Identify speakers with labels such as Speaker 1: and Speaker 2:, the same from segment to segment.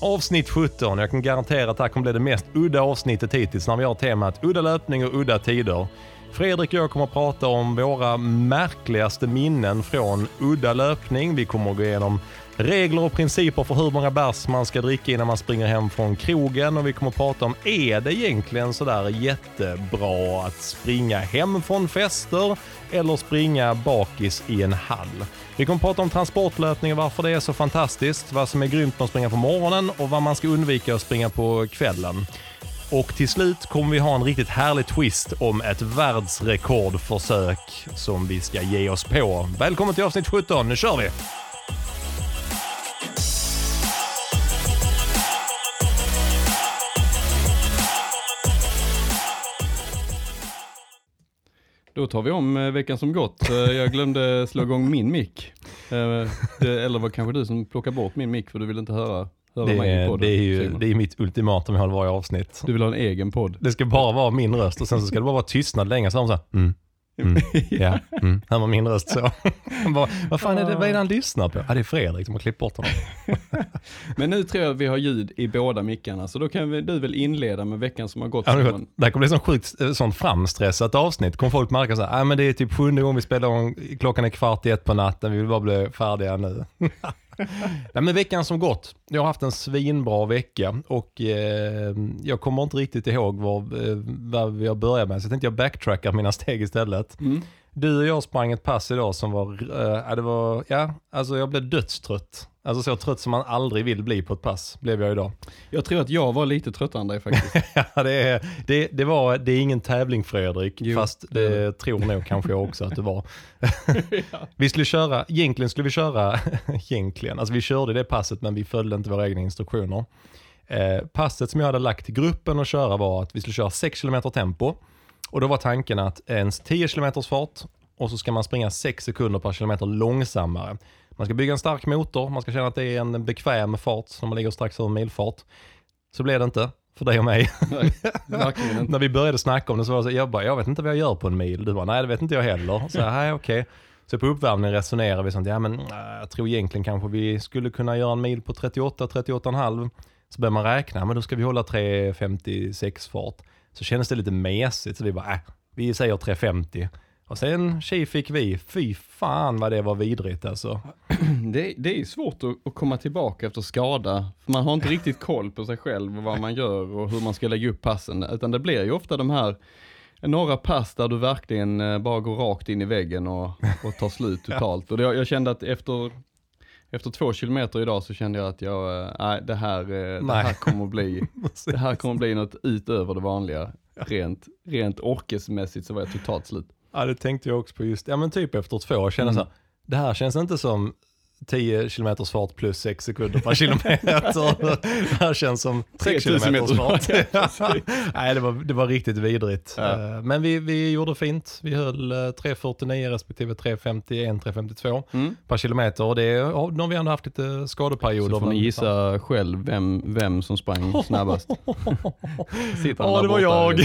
Speaker 1: Avsnitt 17. Jag kan garantera att det här kommer bli det mest udda avsnittet hittills när vi har temat udda löpning och udda tider. Fredrik och jag kommer att prata om våra märkligaste minnen från udda löpning. Vi kommer att gå igenom regler och principer för hur många bärs man ska dricka innan man springer hem från krogen och vi kommer att prata om, är det egentligen sådär jättebra att springa hem från fester eller springa bakis i en hall? Vi kommer att prata om transportlöpning och varför det är så fantastiskt, vad som är grymt med att springa på morgonen och vad man ska undvika att springa på kvällen. Och till slut kommer vi ha en riktigt härlig twist om ett världsrekordförsök som vi ska ge oss på. Välkommen till avsnitt 17, nu kör vi!
Speaker 2: Då tar vi om eh, veckan som gått. Eh, jag glömde slå igång min mick. Eh, eller var kanske du som plockade bort min mick för du vill inte höra
Speaker 1: det är, det är ju det är mitt ultimatum jag har varje avsnitt.
Speaker 2: Du vill ha en egen podd.
Speaker 1: Det ska bara vara min röst och sen så ska det bara vara tystnad länge. Så har man så här, mm, mm, ja, mm. Här var min röst så. Bara, vad fan är det, vad är det han lyssnar på? Ja, det är Fredrik som har klippt bort honom.
Speaker 2: Men nu tror jag att vi har ljud i båda mickarna, så då kan vi, du väl inleda med veckan som har gått.
Speaker 1: Ja, det här kommer bli sånt sjukt, eh, sånt framstressat avsnitt. Kommer folk märka så här, ah, men det är typ sjunde gången vi spelar om, klockan är kvart i ett på natten, vi vill bara bli färdiga nu. Nej, men veckan som gått, jag har haft en svinbra vecka och eh, jag kommer inte riktigt ihåg vad, eh, vad jag började med, så jag tänkte jag backtrackar mina steg istället.
Speaker 2: Mm.
Speaker 1: Du och jag sprang ett pass idag som var, ja, det var, ja, alltså jag blev dödstrött. Alltså så trött som man aldrig vill bli på ett pass, blev jag idag.
Speaker 2: Jag tror att jag var lite tröttare än dig faktiskt.
Speaker 1: Ja, det, är, det, det, var, det är ingen tävling Fredrik,
Speaker 2: Jo,
Speaker 1: fast
Speaker 2: det
Speaker 1: det tror nog kanske jag också att det var. Vi skulle köra, egentligen skulle vi köra, egentligen, alltså vi körde det passet men vi följde inte våra egna instruktioner. Eh, passet som jag hade lagt till gruppen att köra var att vi skulle köra 6 km tempo. Och då var tanken att ens 10 km fart och så ska man springa 6 sekunder per kilometer långsammare. Man ska bygga en stark motor, man ska känna att det är en bekväm fart när man ligger strax över milfart. Så blev det inte för dig och mig.
Speaker 2: Nej.
Speaker 1: När vi började snacka om det så var det så, jag bara, jag vet inte vad jag gör på en mil. Du bara, nej det vet inte jag heller. Så nej okej. Så på uppvärmningen resonerar vi sånt, ja men äh, jag tror egentligen kanske vi skulle kunna göra en mil på 38, 38,5. Så börjar man räkna, men då ska vi hålla 3.56 fart. Så kändes det lite mesigt, så vi bara, äh, vi säger 3.50. Och sen tji fick vi, fy fan vad det var vidrigt alltså.
Speaker 2: Det, det är svårt att, att komma tillbaka efter skada. För man har inte riktigt koll på sig själv och vad man gör och hur man ska lägga upp passen. Utan det blir ju ofta de här, några pass där du verkligen eh, bara går rakt in i väggen och, och tar slut totalt. Och det, jag kände att efter, efter två kilometer idag så kände jag att jag, eh, nej det här, eh, det
Speaker 1: Nej.
Speaker 2: här kommer att bli, det här kommer att bli något utöver det vanliga. Rent, rent orkesmässigt så var jag totalt slut.
Speaker 1: Ja det tänkte jag också på just, ja men typ efter två, jag kände
Speaker 2: Mm.
Speaker 1: så här, det här känns inte som 10 km fart plus 6 sekunder per kilometer. det här känns som 3 km
Speaker 2: 3000 meter.
Speaker 1: fart. Nej det var, det var riktigt vidrigt.
Speaker 2: Ja.
Speaker 1: Eh, Men vi, vi gjorde fint. Vi höll eh, 3.49 respektive 3.51, 3.52
Speaker 2: Mm.
Speaker 1: per kilometer och det, nu har vi ändå haft lite skadeperioder.
Speaker 2: Så får ni gissa själv vem, vem som sprang snabbast. Sitter han
Speaker 1: Ja, det var jag.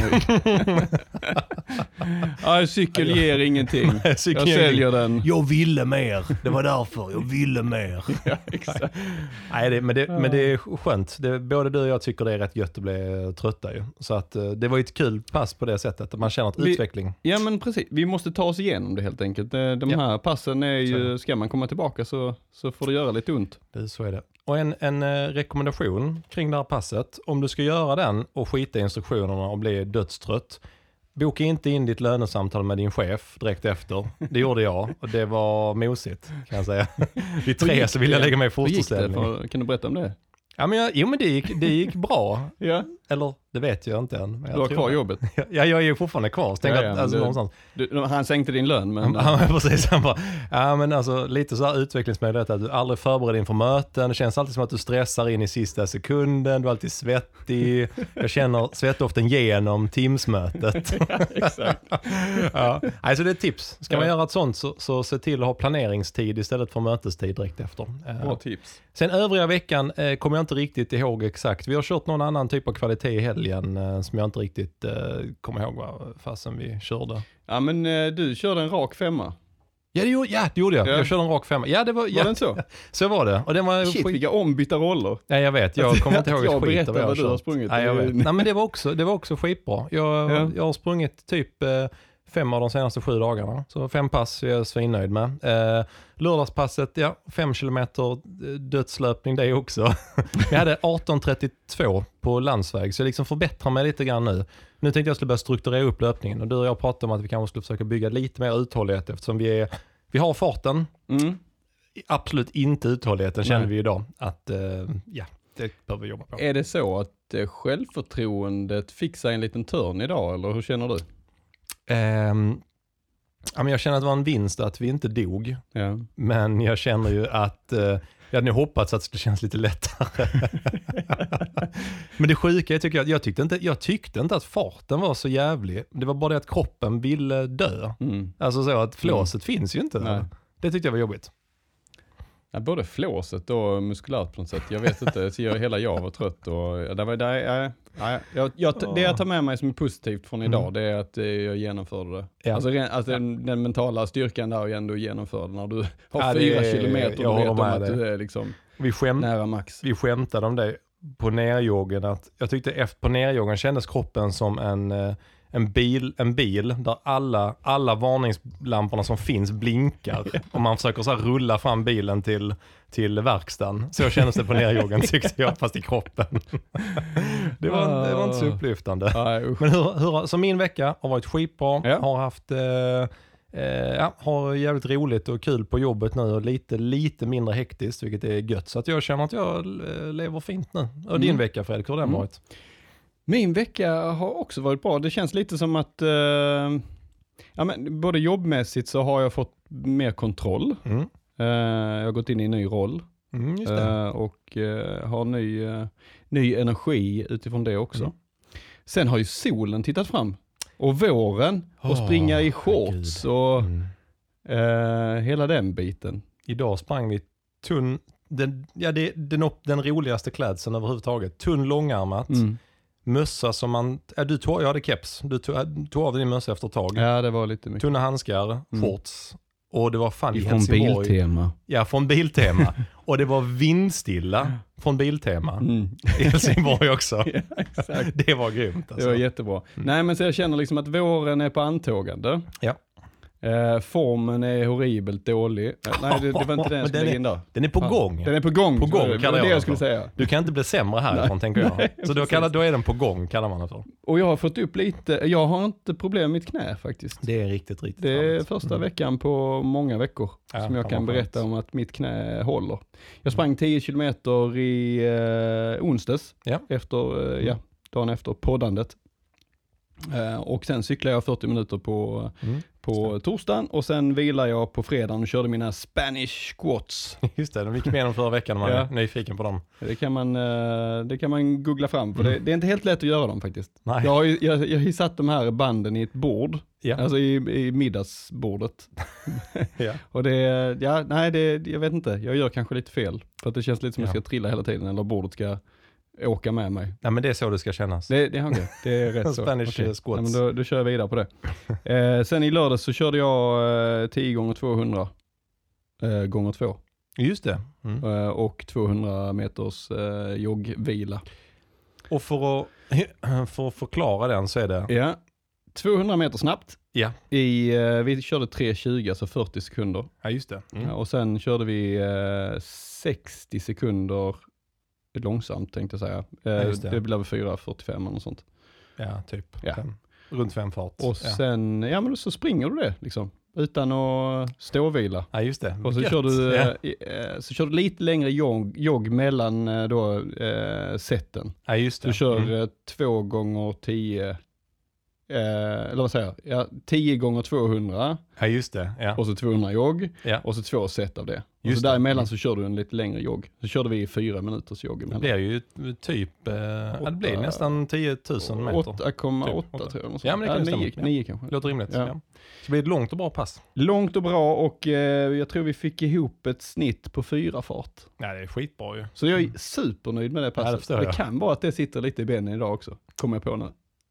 Speaker 2: Ja, cykel ger ingenting.
Speaker 1: Nej, cykeln
Speaker 2: Jag säljer den.
Speaker 1: Jag ville mer, det var därför. Jag ville mer.
Speaker 2: Ja, exakt.
Speaker 1: Nej, det, men, det, men det är skönt. Det, både du och jag tycker det är rätt gött att bli trötta ju. Så att eh, det var ju ett kul pass på det sättet. Att man känner att
Speaker 2: Vi-
Speaker 1: utveckling.
Speaker 2: Ja men precis, vi måste ta oss igenom det helt enkelt. Eh, De
Speaker 1: Ja.
Speaker 2: här passen är ju, ska man komma tillbaka så, så får det göra lite ont.
Speaker 1: Det, så är det. Och en, en eh, rekommendation kring det här passet. Om du ska göra den och skita i instruktionerna och bli dödstrött. Boka inte in ditt lönesamtal med din chef direkt efter. Det gjorde jag och det var mosigt kan jag säga. Vid tre så ville jag lägga mig i
Speaker 2: Hur gick det?
Speaker 1: fosterställning.
Speaker 2: Kan du berätta om det?
Speaker 1: Ja, men jag, jo men det gick, det gick bra.
Speaker 2: Ja,
Speaker 1: Eller det vet jag inte än. jag
Speaker 2: du har kvar
Speaker 1: det.
Speaker 2: jobbet.
Speaker 1: Ja, jag är ju fortfarande kvar.
Speaker 2: Ja,
Speaker 1: att,
Speaker 2: ja,
Speaker 1: alltså, någonstans.
Speaker 2: Du, han sänkte din lön men...
Speaker 1: Ja, men precis. Han bara, ja men alltså lite så här utvecklingsmöjlighet att du aldrig förbereder inför möten. Det känns alltid som att du stressar in i sista sekunden. Du är alltid svettig. Jag känner svettdoften genom Teams-mötet.
Speaker 2: exakt.
Speaker 1: ja. Alltså det är ett tips. Ska man
Speaker 2: Ja.
Speaker 1: göra ett sånt så, så se till att ha planeringstid istället för mötestid direkt efter. Eh,
Speaker 2: Bra tips.
Speaker 1: Sen övriga veckan eh, kommer jag inte riktigt ihåg exakt. Vi har kört någon annan typ av kvalitet i helgen eh, som jag inte riktigt eh, kommer ihåg vad fasen vi körde.
Speaker 2: Ja men eh, du körde en rak femma.
Speaker 1: Ja, det gjorde, ja, det gjorde jag.
Speaker 2: Ja.
Speaker 1: Jag körde en rak femma. Ja, det var,
Speaker 2: Var
Speaker 1: ja,
Speaker 2: den så?
Speaker 1: så var det. Och den var
Speaker 2: Shit,
Speaker 1: skit...
Speaker 2: vilka ombytta roller.
Speaker 1: Ja, jag vet. Jag kommer inte ihåg
Speaker 2: jag
Speaker 1: ett skit
Speaker 2: berättar
Speaker 1: vad
Speaker 2: vad
Speaker 1: jag
Speaker 2: du har sprungit.
Speaker 1: Nej, jag vet. Nej, men det var också, det var också skitbra. Jag,
Speaker 2: Ja.
Speaker 1: jag har sprungit typ eh, fem av de senaste sju dagarna. Så fem pass är jag svinnöjd med. Eh, lördagspasset, ja, fem kilometer eh, dödslöpning det också. jag hade 18.32 på landsväg, så jag liksom förbättrar mig lite grann nu. Nu tänkte jag skulle börja strukturera upp löpningen och du och jag pratade om att vi kanske skulle försöka bygga lite mer uthållighet eftersom vi, är, vi har farten,
Speaker 2: Mm.
Speaker 1: absolut inte uthålligheten känner vi idag. Att, eh, ja, det behöver vi jobba på.
Speaker 2: Är det så att eh, självförtroendet fick sig en liten törn idag, eller hur känner du?
Speaker 1: Ehm, ja, men jag känner att det var en vinst att vi inte dog.
Speaker 2: Ja.
Speaker 1: Men jag känner ju att eh, jag hade nog hoppats att det skulle kännas lite lättare. men det sjuka tycker jag, jag tyckte, inte, jag tyckte inte att farten var så jävlig. Det var bara det att kroppen ville dö.
Speaker 2: Mm.
Speaker 1: Alltså så att flåset finns ju inte.
Speaker 2: Nej.
Speaker 1: Det tyckte jag var jobbigt.
Speaker 2: Ja, både flåset och muskulärt på något sätt. Jag vet inte, så jag, hela jag var trött och det var, där, ja, ja, jag, jag, det jag tar med mig som är positivt från idag,
Speaker 1: Mm.
Speaker 2: det är att eh, jag genomförde det.
Speaker 1: Ja.
Speaker 2: Alltså, ren- alltså den, den mentala styrkan där jag ändå genomförde när du har
Speaker 1: Ja, det
Speaker 2: fyra
Speaker 1: är-
Speaker 2: kilometer och vet om att
Speaker 1: dig.
Speaker 2: du är liksom
Speaker 1: Vi, skäm,
Speaker 2: nära max.
Speaker 1: vi skämtade om det på nerjoggen. Att jag tyckte efter på nerjoggen kändes kroppen som en, eh, en, bil, en bil där alla, alla varningslamporna som finns blinkar. Och man försöker så rulla fram bilen till, till verkstaden. Så kändes det på nerjoggen tyckte jag, fast i kroppen. det, var, det var inte så upplyftande.
Speaker 2: Nej, usch.
Speaker 1: Men hur, hur, så min vecka har varit skitbra.
Speaker 2: Ja.
Speaker 1: Har haft eh, eh, ja, har jävligt roligt och kul på jobbet nu och lite, lite mindre hektiskt, vilket är gött. Så att jag känner att jag eh, lever fint nu. Och din
Speaker 2: Mm.
Speaker 1: vecka Fredrik, hur har den
Speaker 2: Mm.
Speaker 1: varit?
Speaker 2: Min vecka har också varit bra. Det känns lite som att, eh, ja, men både jobbmässigt så har jag fått mer kontroll.
Speaker 1: Mm.
Speaker 2: Eh, jag har gått in i en ny roll.
Speaker 1: Mm.
Speaker 2: Eh, och eh, har ny, eh, ny energi utifrån det också.
Speaker 1: Mm.
Speaker 2: Sen har ju solen tittat fram. Och våren, och
Speaker 1: Åh,
Speaker 2: springa i shorts och
Speaker 1: Mm.
Speaker 2: eh, hela den biten.
Speaker 1: Idag sprang vi tunn, den, ja, det, den, den roligaste klädseln överhuvudtaget. Tunn långärmat,
Speaker 2: Mm.
Speaker 1: Mössa som man, ja, du tog, jag hade keps, du tog, tog av dig din mössa efter ett tag.
Speaker 2: Ja, det var lite mycket.
Speaker 1: Tunna handskar,
Speaker 2: Mm.
Speaker 1: shorts. Och det var fan i
Speaker 2: Från
Speaker 1: Helsingborg.
Speaker 2: Biltema.
Speaker 1: Ja, från Biltema. och det var vindstilla från Biltema
Speaker 2: Mm.
Speaker 1: i Helsingborg också.
Speaker 2: ja, exakt.
Speaker 1: Det var grymt
Speaker 2: Det
Speaker 1: alltså.
Speaker 2: var jättebra. Nej men så jag känner liksom att våren är på antågande.
Speaker 1: Ja.
Speaker 2: Eh, formen är horribelt dålig. Eh, nej det, det var inte den jag skulle
Speaker 1: den är-
Speaker 2: in där.
Speaker 1: Den är på
Speaker 2: Fan.
Speaker 1: gång.
Speaker 2: Den är på gång.
Speaker 1: På gång
Speaker 2: det.
Speaker 1: kallar
Speaker 2: det
Speaker 1: jag
Speaker 2: det jag skulle säga.
Speaker 1: Du kan inte bli sämre härifrån tänker jag.
Speaker 2: nej,
Speaker 1: Så då, kallar, då är den på gång kallar man det för.
Speaker 2: Och jag har fått upp lite, jag har inte problem med mitt knä faktiskt.
Speaker 1: Det är riktigt, riktigt
Speaker 2: Det är första
Speaker 1: Mm.
Speaker 2: veckan på många veckor
Speaker 1: Ja,
Speaker 2: som jag kan berätta
Speaker 1: skönt.
Speaker 2: om att mitt knä håller. Jag sprang 10 kilometer i eh, onsdags,
Speaker 1: Ja.
Speaker 2: efter, eh, ja, dagen efter poddandet. Eh, och sen cyklade jag 40 minuter på,
Speaker 1: Mm.
Speaker 2: på torsdagen och sen vilade jag på fredagen och körde mina Spanish squats.
Speaker 1: Just det, de gick med dem förra veckan när man
Speaker 2: Ja.
Speaker 1: är nyfiken på dem.
Speaker 2: Det kan man, eh, det kan man googla fram, för det, det är inte helt lätt att göra dem faktiskt.
Speaker 1: Mm. Nej.
Speaker 2: Jag har ju jag, jag har satt de här banden i ett bord,
Speaker 1: Ja.
Speaker 2: alltså i, i middagsbordet.
Speaker 1: Ja.
Speaker 2: Och det, ja, nej, det, jag vet inte, jag gör kanske lite fel. För att det känns lite som att
Speaker 1: Ja.
Speaker 2: jag ska trilla hela tiden, eller bordet ska åka med mig.
Speaker 1: Nej men det är så det ska kännas.
Speaker 2: Det, det, okej, det är rätt så.
Speaker 1: Spanish, eh, squats.
Speaker 2: Ja, men då, då kör jag vidare på det. Eh, sen i lördags så körde jag eh, 10 gånger 200 eh, gånger 2
Speaker 1: Just det. Mm.
Speaker 2: eh, och 200 meters eh, joggvila.
Speaker 1: Och för att, för att förklara den så är det,
Speaker 2: Ja, 200 meter snabbt.
Speaker 1: ja,
Speaker 2: I, eh, vi körde 3.20, alltså 40 sekunder.
Speaker 1: ja just det. Mm.
Speaker 2: Ja, och sen körde vi eh, 60 sekunder långsamt tänkte jag säga. Eh,
Speaker 1: Ja, det.
Speaker 2: blev 4.45 eller något sånt.
Speaker 1: Ja, typ.
Speaker 2: Ja.
Speaker 1: Fem. Runt fem fart.
Speaker 2: Och
Speaker 1: ja.
Speaker 2: sen, ja men så springer du det liksom. Utan att ståvila.
Speaker 1: ja, just det.
Speaker 2: Och så
Speaker 1: Gött.
Speaker 2: kör, du,
Speaker 1: Ja.
Speaker 2: eh, eh, så kör du lite längre jogg, jogg mellan eh, då, eh, seten.
Speaker 1: ja, just det.
Speaker 2: Du kör
Speaker 1: Mm.
Speaker 2: två gånger 10, eh, eller vad säger jag, ja, 10 gånger 200
Speaker 1: Ja, just det. Ja.
Speaker 2: och så 200 jogg
Speaker 1: ja.
Speaker 2: och så två set av det. Och
Speaker 1: Just
Speaker 2: så
Speaker 1: det.
Speaker 2: däremellan
Speaker 1: Mm.
Speaker 2: så kör du en lite längre jogg. Så körde vi fyra minuters jogg
Speaker 1: Det
Speaker 2: emellan.
Speaker 1: blir ju typ, eh, ja, det blir nästan 10 000 meter.
Speaker 2: 8,8
Speaker 1: Typ,
Speaker 2: tror jag.
Speaker 1: Ja, men det kan Ja.
Speaker 2: nio kanske.
Speaker 1: Låter rimligt. Ja.
Speaker 2: Ja.
Speaker 1: Så det blir ett långt och bra pass.
Speaker 2: Långt och bra och eh, jag tror vi fick ihop ett snitt på fyra fart.
Speaker 1: Ja, det är skitbra ju.
Speaker 2: Så jag är supernöjd med det
Speaker 1: Ja, det
Speaker 2: passet.
Speaker 1: förstår
Speaker 2: det
Speaker 1: jag.
Speaker 2: kan vara att det sitter lite i benen idag också, kommer jag på nu.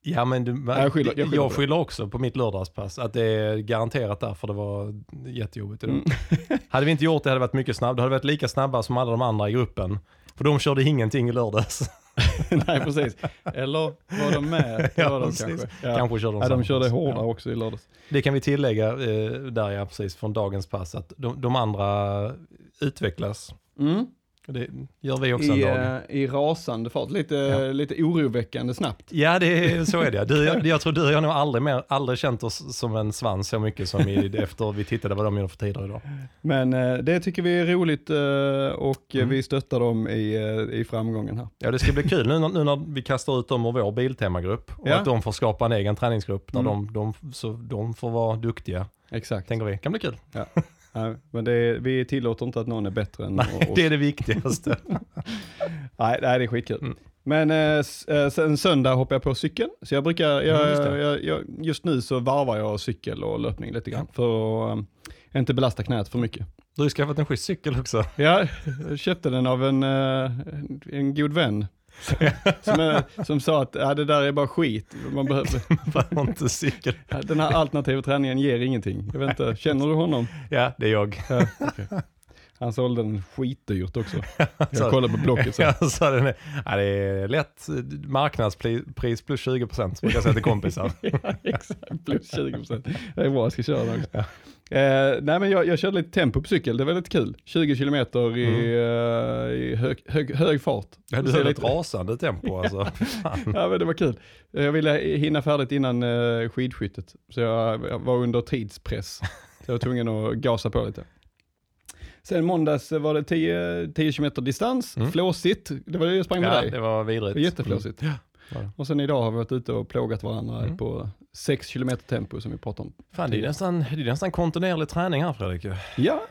Speaker 1: Ja men du,
Speaker 2: Ja, jag skyller- jag
Speaker 1: jag,
Speaker 2: skyller det.
Speaker 1: skyller också på mitt lördagspass. Att det är garanterat därför det var jättejobbigt idag.
Speaker 2: Mm.
Speaker 1: Hade vi inte gjort det hade det varit mycket snabbare. Det hade varit lika snabba som alla de andra i gruppen. För de körde ingenting i lördags.
Speaker 2: Nej, precis. Eller var de med?
Speaker 1: Ja,
Speaker 2: var de
Speaker 1: precis.
Speaker 2: kanske. Ja.
Speaker 1: Kanske körde de
Speaker 2: Ja, de körde hårdare
Speaker 1: Ja.
Speaker 2: också i lördags.
Speaker 1: Det kan vi tillägga eh, där ja, precis från dagens pass. Att de, de andra utvecklas.
Speaker 2: Mm.
Speaker 1: Det gör vi också en
Speaker 2: I,
Speaker 1: dag.
Speaker 2: eh, I rasande fart, lite,
Speaker 1: Ja.
Speaker 2: lite oroväckande snabbt.
Speaker 1: Ja, det är, så är det. Du, jag, jag tror du och jag har nog aldrig, mer, aldrig känt oss som en svans så mycket som i, efter vi tittade vad de gjorde för tider idag.
Speaker 2: Men eh, det tycker vi är roligt eh, och
Speaker 1: Mm.
Speaker 2: vi stöttar dem i, i framgången här.
Speaker 1: Ja, det ska bli kul nu när, nu när vi kastar ut dem ur vår Biltema-grupp och
Speaker 2: Ja.
Speaker 1: att de får skapa en egen träningsgrupp där
Speaker 2: Mm.
Speaker 1: de, de, så de får vara duktiga,
Speaker 2: Exakt.
Speaker 1: tänker vi. kan bli kul.
Speaker 2: Nej, men det är, vi tillåter inte att någon är bättre än
Speaker 1: Nej,
Speaker 2: oss.
Speaker 1: det är det viktigaste.
Speaker 2: Nej, det är skitkul.
Speaker 1: Mm.
Speaker 2: Men eh, s- eh, sen söndag hoppar jag på cykeln. Så jag brukar, jag,
Speaker 1: Mm, just
Speaker 2: jag, just nu så varvar jag cykel och löpning lite grann. För att eh, inte belasta knät för mycket.
Speaker 1: Du har ju skaffat en schysst cykel också.
Speaker 2: Ja, jag köpte den av en, eh, en god vän. Som, eh, som sa att ja, det där är bara skit. Man behöver,
Speaker 1: Varför inte cykel?
Speaker 2: den här alternativa träningen ger ingenting. Jag vet inte, känner du honom?
Speaker 1: Ja, det är jag.
Speaker 2: Ja, okej. Han sålde den skitdyrt också.
Speaker 1: Så-
Speaker 2: Jag kollade på Blocket sen.
Speaker 1: Ja, är, ja, det är lätt marknadspris plus 20% brukar jag säga till kompisar.
Speaker 2: ja, exakt. Plus 20 procent. Det är bra, jag ska köra den också. Eh, nej men jag, jag körde lite tempo på cykel, det var lite kul. 20 kilometer i, eh, i hög, hög, hög fart.
Speaker 1: Ja, du höll ett rasande tempo alltså.
Speaker 2: Ja men det var kul. Jag ville hinna färdigt innan eh, skidskyttet. Så jag, jag var under tidspress. Så jag var tvungen att gasa på lite. Sen måndags var det 10, 10 km distans,
Speaker 1: Mm.
Speaker 2: flåsigt. Det var det jag sprang med
Speaker 1: Ja,
Speaker 2: dig.
Speaker 1: det var vidrigt.
Speaker 2: Det var jätteflåsigt.
Speaker 1: Mm. Ja.
Speaker 2: Och sen idag har vi varit ute och plågat varandra
Speaker 1: Mm.
Speaker 2: på 6 km tempo som vi pratade om.
Speaker 1: Fan, det är nästan, det är nästan kontinuerlig träning här Fredrik.
Speaker 2: Ja,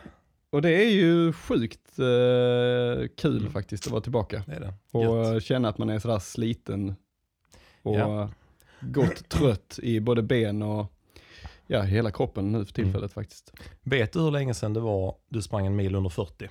Speaker 2: och det är ju sjukt eh, kul
Speaker 1: Mm.
Speaker 2: faktiskt att vara tillbaka.
Speaker 1: Det det.
Speaker 2: Och
Speaker 1: Gött.
Speaker 2: känna att man är sådär sliten och
Speaker 1: Ja.
Speaker 2: gott trött i både ben och ja, hela kroppen nu för
Speaker 1: Mm.
Speaker 2: tillfället faktiskt.
Speaker 1: Vet du hur länge sedan det var du sprang en mil under 40?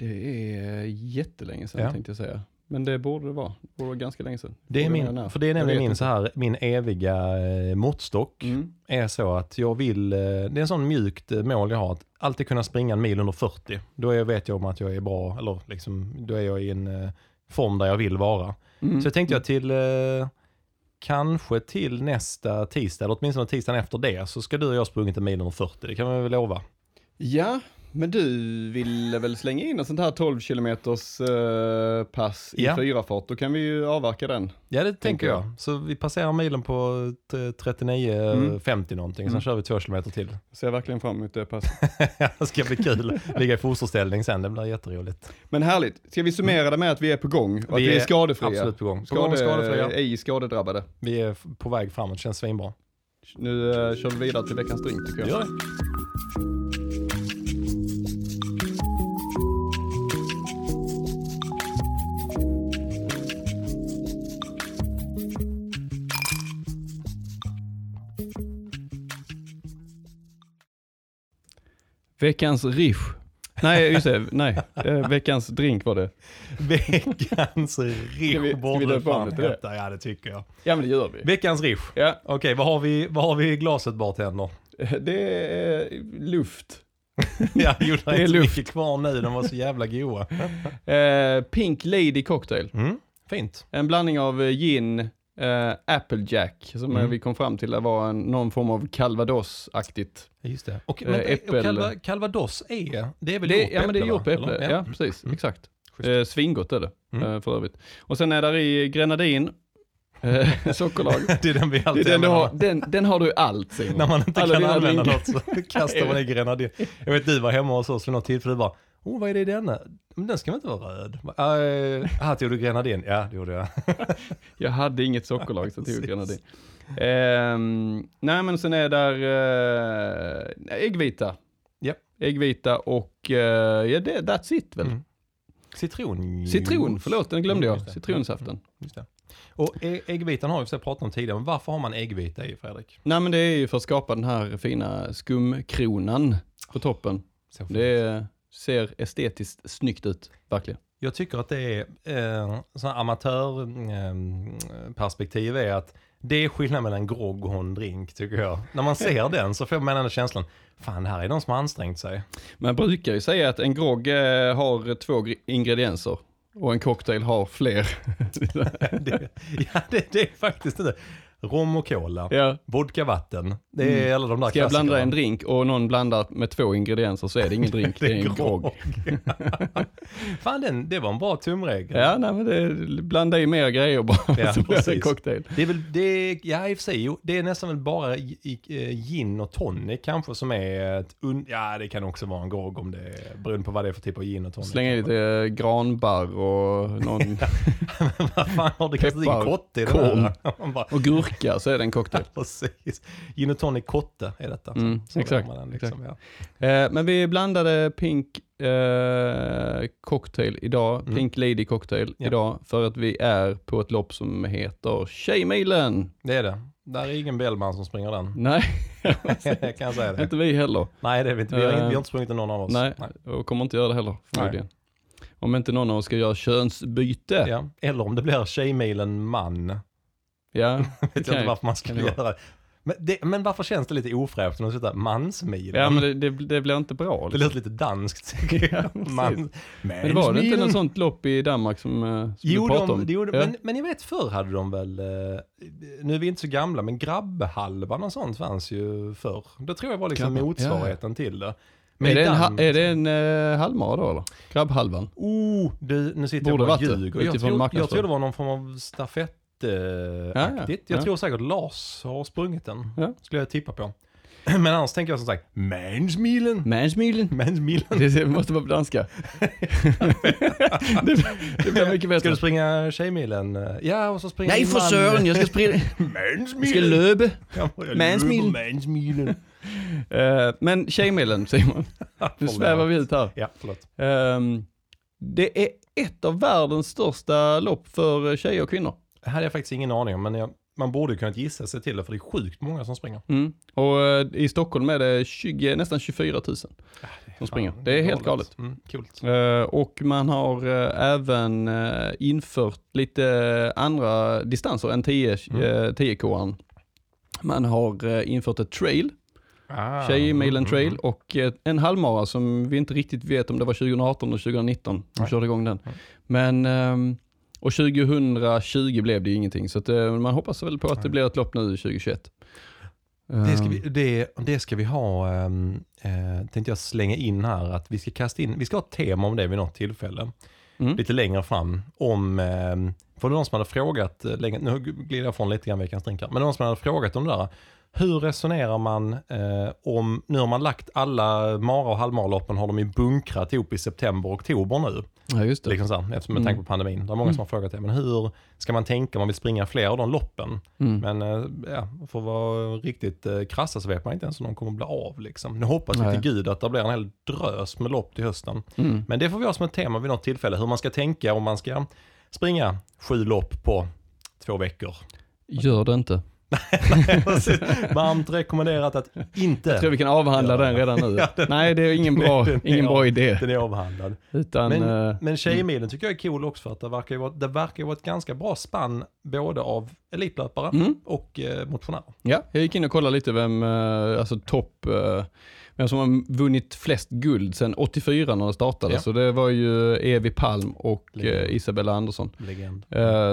Speaker 2: Det är jättelänge sedan
Speaker 1: Ja.
Speaker 2: tänkte jag säga. Men det borde det vara. Det borde vara ganska länge sedan.
Speaker 1: Det är min, för det är nämligen min, så här, min eviga eh, måttstock.
Speaker 2: Mm.
Speaker 1: är så att jag vill, eh, det är en sån mjukt eh, mål jag har, att alltid kunna springa en mil under 40. Då är, vet jag om att jag är bra, eller liksom, då är jag i en eh, form där jag vill vara.
Speaker 2: Mm.
Speaker 1: Så jag tänkte jag till, eh, kanske till nästa tisdag, eller åtminstone tisdagen efter det, så ska du och jag sprungit en mil under 40. Det kan vi väl lova.
Speaker 2: Ja, men du ville väl slänga in en sånt här 12 kilometers eh, pass i
Speaker 1: Ja.
Speaker 2: fyrafart, då kan vi ju avverka den.
Speaker 1: Ja, det tänker
Speaker 2: jag.
Speaker 1: jag. Så vi passerar milen på t- 39.50 någonting, sen
Speaker 2: Mm.
Speaker 1: kör vi två kilometer till.
Speaker 2: Ser verkligen fram emot det passet.
Speaker 1: det ska bli kul. Ligga i fosterställning sen, det blir jätteroligt.
Speaker 2: Men härligt, ska vi summera det med att vi är på gång och att vi är skadefria?
Speaker 1: Absolut på gång. På gång
Speaker 2: Skade,
Speaker 1: skadefria.
Speaker 2: ej skadedrabbade.
Speaker 1: Vi är på väg framåt, känns svinbra.
Speaker 2: Nu uh, kör vi vidare till veckans drink tycker jag.
Speaker 1: Gör det.
Speaker 2: Veckans riff. Nej, just det. Nej, eh, veckans drink var det.
Speaker 1: Veckans
Speaker 2: vi-
Speaker 1: riff
Speaker 2: vi
Speaker 1: borde
Speaker 2: om
Speaker 1: fan heta. Ja, det tycker jag.
Speaker 2: Ja, men det gör vi.
Speaker 1: Veckans riff.
Speaker 2: Ja,
Speaker 1: Okej, vad, har vi, vad har vi i glaset bartender?
Speaker 2: det är luft.
Speaker 1: ja, det
Speaker 2: Det är
Speaker 1: inte
Speaker 2: luft.
Speaker 1: mycket kvar nu. De var så jävla goa.
Speaker 2: Eh, Pink Lady Cocktail.
Speaker 1: Mm, fint.
Speaker 2: En blandning av eh, gin, eh, Applejack, som eh,
Speaker 1: Mm.
Speaker 2: vi kom fram till att var en, någon form av calvados-aktigt.
Speaker 1: Just det. Och,
Speaker 2: Eh,
Speaker 1: men,
Speaker 2: äppel-
Speaker 1: och calva, calvados är, det är väl
Speaker 2: Det,
Speaker 1: gjort
Speaker 2: ja, men det är gjort på
Speaker 1: va?
Speaker 2: äpple.
Speaker 1: Eller?
Speaker 2: Ja, precis.
Speaker 1: Mm.
Speaker 2: Exakt. Eh, svingott är det,
Speaker 1: Mm.
Speaker 2: eh, för övrigt. Och sen är där i grenadin, eh, sockerlag.
Speaker 1: det är den vi
Speaker 2: Det är
Speaker 1: alltid
Speaker 2: den, du har, den, den har du allt Simon.
Speaker 1: När man inte
Speaker 2: Alla
Speaker 1: kan använda något så kastar man i grenadin. Jag vet du var hemma hos oss vid något tillfälle bara, oh vad är det i denna? Men den ska väl inte vara röd? Uh, här tog du grenadin? Ja, det gjorde jag.
Speaker 2: Jag hade inget sockerlag så jag tog grenadin. Ehm, nej men sen är där uh, äggvita.
Speaker 1: Japp.
Speaker 2: Äggvita och uh, ja, det, that's it väl.
Speaker 1: Mm. Citron.
Speaker 2: Citron, förlåt den glömde
Speaker 1: Mm,
Speaker 2: jag.
Speaker 1: det.
Speaker 2: Citronsaften.
Speaker 1: Just det. Och äggvitan har vi pratat om tidigare, men varför har man äggvita i Fredrik?
Speaker 2: Nej men det är ju för att skapa den här fina skumkronan på toppen.
Speaker 1: Så
Speaker 2: Det ser estetiskt snyggt ut, verkligen.
Speaker 1: Jag tycker att det är, eh, sån amatörperspektiv är att det är skillnad mellan en grogg och en drink tycker jag. När man ser den så får man ändå känslan, fan här är någon som har ansträngt sig.
Speaker 2: Man brukar ju säga att en grogg eh, har två gr- ingredienser och en cocktail har fler.
Speaker 1: det, ja, det, det är faktiskt det. Rom och cola,
Speaker 2: ja.
Speaker 1: vodka, vatten. Det är alla de där
Speaker 2: Ska jag blanda en drink och någon blandar med två ingredienser så är det ingen drink, det är en grogg.
Speaker 1: Fan, den, det var en bra tumregel.
Speaker 2: Ja, nej men det, blanda i mer grejer bara
Speaker 1: Ja,
Speaker 2: så blir det cocktail.
Speaker 1: Det är väl, det ja i och för sig, jo, det är nästan väl bara eh, gin och tonic kanske som är ett ja det kan också vara en grogg om det är, beroende på vad det är för typ av gin och tonic.
Speaker 2: Slänga i lite eh, granbarr och någon
Speaker 1: vad fan har du kastat in kotte i det där? Man bara,
Speaker 2: och gurka så är det en cocktail.
Speaker 1: precis. Gin och tonic kotte är detta.
Speaker 2: Mm,
Speaker 1: Så
Speaker 2: exakt,
Speaker 1: den liksom, ja.
Speaker 2: Eh, men vi blandade Pink eh, Cocktail idag,
Speaker 1: Mm.
Speaker 2: Pink Lady Cocktail
Speaker 1: Ja.
Speaker 2: idag, för att vi är på ett lopp som heter Tjejmilen.
Speaker 1: Det är det. Där är ingen Bellman som springer den.
Speaker 2: Nej,
Speaker 1: kan jag säga det.
Speaker 2: inte vi heller.
Speaker 1: Nej, det är vi inte. Vi har,
Speaker 2: Eh,
Speaker 1: inte, vi har inte sprungit någon av oss.
Speaker 2: Nej, och kommer inte göra det heller förmodligen. Om inte någon av oss ska göra könsbyte.
Speaker 1: Ja. Eller om det blir Tjejmilen man.
Speaker 2: Ja,
Speaker 1: Vet jag inte varför man skulle
Speaker 2: det
Speaker 1: göra det. Men, det. men varför känns det lite ofräscht att sitta mansmilen?
Speaker 2: ja men det, det, det blir inte bra.
Speaker 1: Det
Speaker 2: Liksom.
Speaker 1: låter lite danskt.
Speaker 2: Ja.
Speaker 1: Man,
Speaker 2: Men det var det inte något sånt lopp i Danmark som, eh, som
Speaker 1: Jo,
Speaker 2: du pratade
Speaker 1: de,
Speaker 2: om?
Speaker 1: det gjorde,
Speaker 2: Ja.
Speaker 1: men, men jag vet förr hade de väl, eh, nu är vi inte så gamla, men grabbhalvan och sånt fanns ju förr. Det tror jag var liksom
Speaker 2: Grabbar,
Speaker 1: motsvarigheten till det.
Speaker 2: är, det en, är det en uh, halvmara då eller? Grabbhalvan?
Speaker 1: Oh, du, nu sitter
Speaker 2: Borde
Speaker 1: jag och
Speaker 2: det,
Speaker 1: ljuger. Jag jag tror det var någon form av stafettaktigt.
Speaker 2: ja.
Speaker 1: Jag tror säkert Lars har sprungit den. Skulle jag tippa på. Men annars tänker jag som sagt, Mansmilen.
Speaker 2: Mansmilen?
Speaker 1: Mansmilen.
Speaker 2: Det måste vara på danska. det, det blir mycket
Speaker 1: Ska
Speaker 2: bättre.
Speaker 1: du springa Tjejmilen? Ja, och så springer
Speaker 2: Nej för sören, jag ska springa.
Speaker 1: Mansmilen.
Speaker 2: Jag ska
Speaker 1: jag
Speaker 2: Mansmilen.
Speaker 1: Mansmilen.
Speaker 2: Eh, men Tjejmilen Simon, nu svävar vi ut här.
Speaker 1: Ja, förlåt.
Speaker 2: Ehm, det är ett av världens största lopp för tjejer och kvinnor.
Speaker 1: Det hade jag faktiskt ingen aning om, men jag, man borde kunnat gissa sig till det, för det är sjukt många som springer.
Speaker 2: Mm. Och eh, i Stockholm är det 20, nästan 24 000 som springer. Det är helt galet.
Speaker 1: Mm.
Speaker 2: Eh, och man har eh, även infört lite andra distanser än 10
Speaker 1: Mm.
Speaker 2: eh, 10 k Man har infört ett trail,
Speaker 1: Ah,
Speaker 2: Tjejmilen
Speaker 1: mm,
Speaker 2: trail
Speaker 1: mm,
Speaker 2: och eh, en halvmara som vi inte riktigt vet om det var 2018 eller 2019 de körde igång den.
Speaker 1: Nej.
Speaker 2: Men, ehm, och 2020 blev det ju ingenting så att, eh, man hoppas väl på att det blir ett lopp nu 2021.
Speaker 1: Det ska, vi,
Speaker 2: Ehm,
Speaker 1: det, det ska vi ha, um, eh, tänkte jag slänga in här, att vi ska kasta in, vi ska ha ett tema om det vid något tillfälle.
Speaker 2: mm.
Speaker 1: Lite längre fram, om, eh, för det var någon som hade frågat, eh, länge, nu glider jag från lite grann veckans drinkar, men det var någon som hade frågat om det där. Hur resonerar man eh, om, nu har man lagt alla mara och halvmaraloppen har de ju bunkrat ihop i september och oktober nu.
Speaker 2: Ja just det.
Speaker 1: Liksom så här, eftersom med
Speaker 2: Mm.
Speaker 1: tanke på pandemin. Det är många som har frågat det. Men hur ska man tänka om man vill springa fler av de loppen?
Speaker 2: Mm.
Speaker 1: Men eh, ja, för att vara riktigt eh, krassa så vet man inte ens om de kommer att bli av. Liksom. Nu hoppas vi till gud att det blir en hel drös med lopp till hösten.
Speaker 2: Mm.
Speaker 1: Men det får vi ha som ett tema vid något tillfälle. Hur man ska tänka om man ska springa sju lopp på två veckor.
Speaker 2: Gör det inte.
Speaker 1: Varmt rekommenderat att inte.
Speaker 2: Jag tror vi kan avhandla den redan nu.
Speaker 1: Ja, den-
Speaker 2: Nej, det är ingen bra,
Speaker 1: är
Speaker 2: ingen bra
Speaker 1: av-
Speaker 2: idé.
Speaker 1: Den är avhandlad.
Speaker 2: Utan,
Speaker 1: Men,
Speaker 2: eh,
Speaker 1: men Tjejmilen tycker jag är cool också för att det verkar ju vara, det verkar vara ett ganska bra spann både av elitlöpare
Speaker 2: mm,
Speaker 1: och eh, motionärer.
Speaker 2: ja, jag gick in och kollade lite vem, eh, alltså topp, eh, vem som har vunnit flest guld sedan 84 när det startade.
Speaker 1: Ja.
Speaker 2: Så det var ju Evi Palm och
Speaker 1: Legend.
Speaker 2: Isabella Andersson.
Speaker 1: Legend.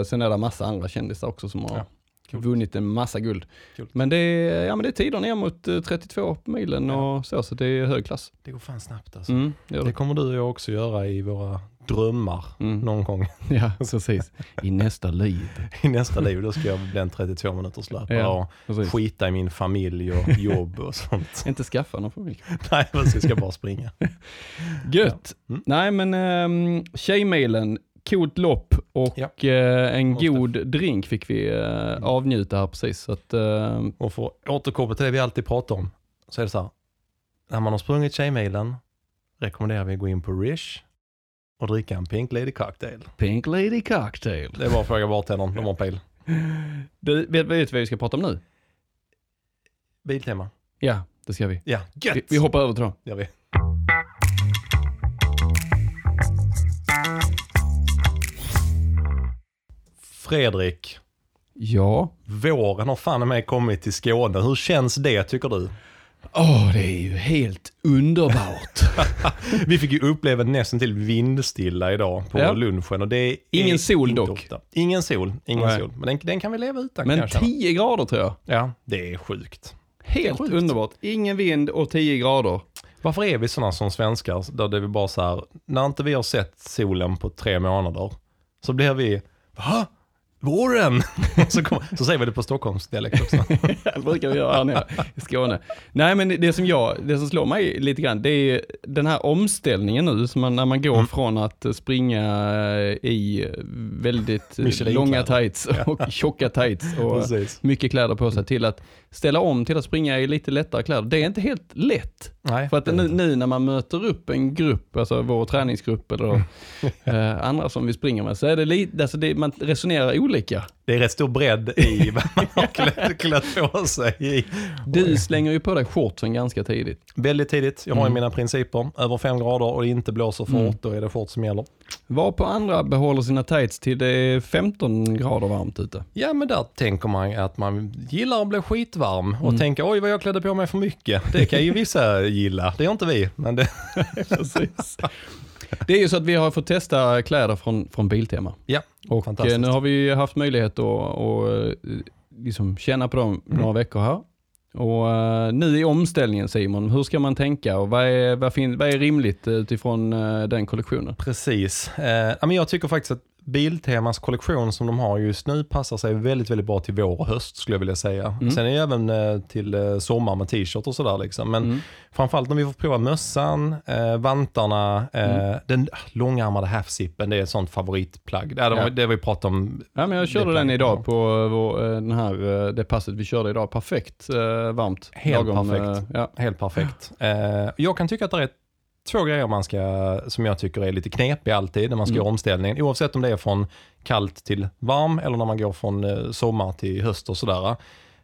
Speaker 2: Sen är det massa andra kändisar också som har
Speaker 1: Ja, coolt.
Speaker 2: vunnit en massa guld.
Speaker 1: Coolt.
Speaker 2: Men det är, ja, men det är tider ner mot eh, 32 på milen
Speaker 1: Ja.
Speaker 2: och så, så det är hög klass.
Speaker 1: Det går fan snabbt alltså.
Speaker 2: Mm, det
Speaker 1: Det kommer du och jag också göra i våra drömmar
Speaker 2: Mm.
Speaker 1: någon gång
Speaker 2: Ja, precis. I nästa liv.
Speaker 1: i nästa liv. Då ska jag bli en 32 minuters löpare
Speaker 2: Ja,
Speaker 1: och
Speaker 2: Precis.
Speaker 1: skita i min familj och jobb och sånt.
Speaker 2: Inte skaffa någon familj.
Speaker 1: Nej, jag ska bara springa.
Speaker 2: Gött.
Speaker 1: Ja. Mm.
Speaker 2: Nej men um, Tjejmilen, coolt lopp och
Speaker 1: Ja.
Speaker 2: eh, en
Speaker 1: Måste.
Speaker 2: god drink fick vi eh, avnjuta här precis. Så att, eh,
Speaker 1: Och för att återkoppla till det vi alltid pratar om, så är det så här. När man har sprungit Tjejmilen rekommenderar vi att gå in på Rish och dricka en Pink Lady Cocktail.
Speaker 2: Pink Lady Cocktail.
Speaker 1: Det är bara att fråga bartendern, de har pil.
Speaker 2: Du, vet, vet du vad vi ska prata om nu?
Speaker 1: Biltema.
Speaker 2: Ja, det ska vi.
Speaker 1: Ja, gött!
Speaker 2: Vi, vi hoppar över till dem.
Speaker 1: gör vi. Fredrik,
Speaker 2: Ja.
Speaker 1: våren har fan mig kommit till Skåne. Hur känns det tycker du?
Speaker 2: Åh, det är ju helt underbart.
Speaker 1: Vi fick ju uppleva nästan till vindstilla idag på
Speaker 2: Ja.
Speaker 1: lunchen och det är
Speaker 2: Ingen sol
Speaker 1: inte
Speaker 2: dock.
Speaker 1: ofta. Ingen sol, ingen
Speaker 2: Nej.
Speaker 1: sol. Men den, den kan vi leva utan
Speaker 2: Men
Speaker 1: känna.
Speaker 2: 10 grader tror jag.
Speaker 1: Ja, det är sjukt.
Speaker 2: Helt
Speaker 1: Sjukt.
Speaker 2: underbart. Ingen vind och 10 grader.
Speaker 1: Varför är vi sådana som svenskar, där det är bara så här, när inte vi har sett solen på tre månader, så blir vi, va? Våren? så, kom, så säger vi det på Stockholmsdialekt också.
Speaker 2: Det brukar vi göra här nere i Skåne. Nej men det som, jag, det som slår mig lite grann, det är den här omställningen nu, som man, när man går
Speaker 1: Mm.
Speaker 2: från att springa i väldigt
Speaker 1: Michelin-kläder.
Speaker 2: långa tights och tjocka tights och
Speaker 1: Precis.
Speaker 2: mycket kläder på sig till att ställa om till att springa i lite lättare kläder. Det är inte helt lätt.
Speaker 1: Nej,
Speaker 2: För att nu, nu när man möter upp en grupp, alltså vår träningsgrupp eller eh, andra som vi springer med, så är det lite, alltså det, man resonerar olika.
Speaker 1: Det är rätt stor bredd i vad man har klätt, klätt på sig i.
Speaker 2: Du slänger ju på dig shortsen ganska tidigt.
Speaker 1: Väldigt tidigt, jag har ju
Speaker 2: Mm.
Speaker 1: mina principer. Över fem grader och det inte blåser fort,
Speaker 2: Mm.
Speaker 1: då är det fort som gäller.
Speaker 2: Var på andra behåller sina tights till det är 15 grader varmt ute.
Speaker 1: Ja men där tänker man att man gillar att bli skitvarm och
Speaker 2: Mm.
Speaker 1: tänker oj vad jag klädde på mig för mycket. Det kan ju vissa gilla, det gör inte vi. Men det,
Speaker 2: Precis. Det är ju så att vi har fått testa kläder från, från Biltema.
Speaker 1: ja,
Speaker 2: Och
Speaker 1: Fantastiskt.
Speaker 2: eh, nu har vi haft möjlighet att, att eh, liksom känna på dem
Speaker 1: Mm.
Speaker 2: några veckor här. Och eh, nu i omställningen Simon, hur ska man tänka och vad är, vad fin, vad är rimligt eh, utifrån eh, den kollektionen?
Speaker 1: precis. Eh, jag tycker faktiskt att Biltemas kollektion som de har just nu passar sig väldigt, väldigt bra till vår och höst skulle jag vilja säga.
Speaker 2: Mm.
Speaker 1: Sen är det även eh, till eh, sommar med t-shirt och sådär liksom. Men
Speaker 2: Mm.
Speaker 1: framförallt när vi får prova mössan, eh, vantarna, eh,
Speaker 2: Mm.
Speaker 1: den långärmade halfzippen, det är ett sånt favoritplagg. Det, de,
Speaker 2: Ja.
Speaker 1: det vi pratat om.
Speaker 2: Ja, men jag körde den idag på vår, den här, det passet vi körde idag. Perfekt varmt.
Speaker 1: Helt
Speaker 2: Lagom,
Speaker 1: perfekt.
Speaker 2: ja.
Speaker 1: Helt perfekt. Jag kan tycka att det är två grejer man ska, som jag tycker är lite knepiga alltid när man ska
Speaker 2: Mm.
Speaker 1: göra omställningen. Oavsett om det är från kallt till varm eller när man går från eh, sommar till höst och sådär.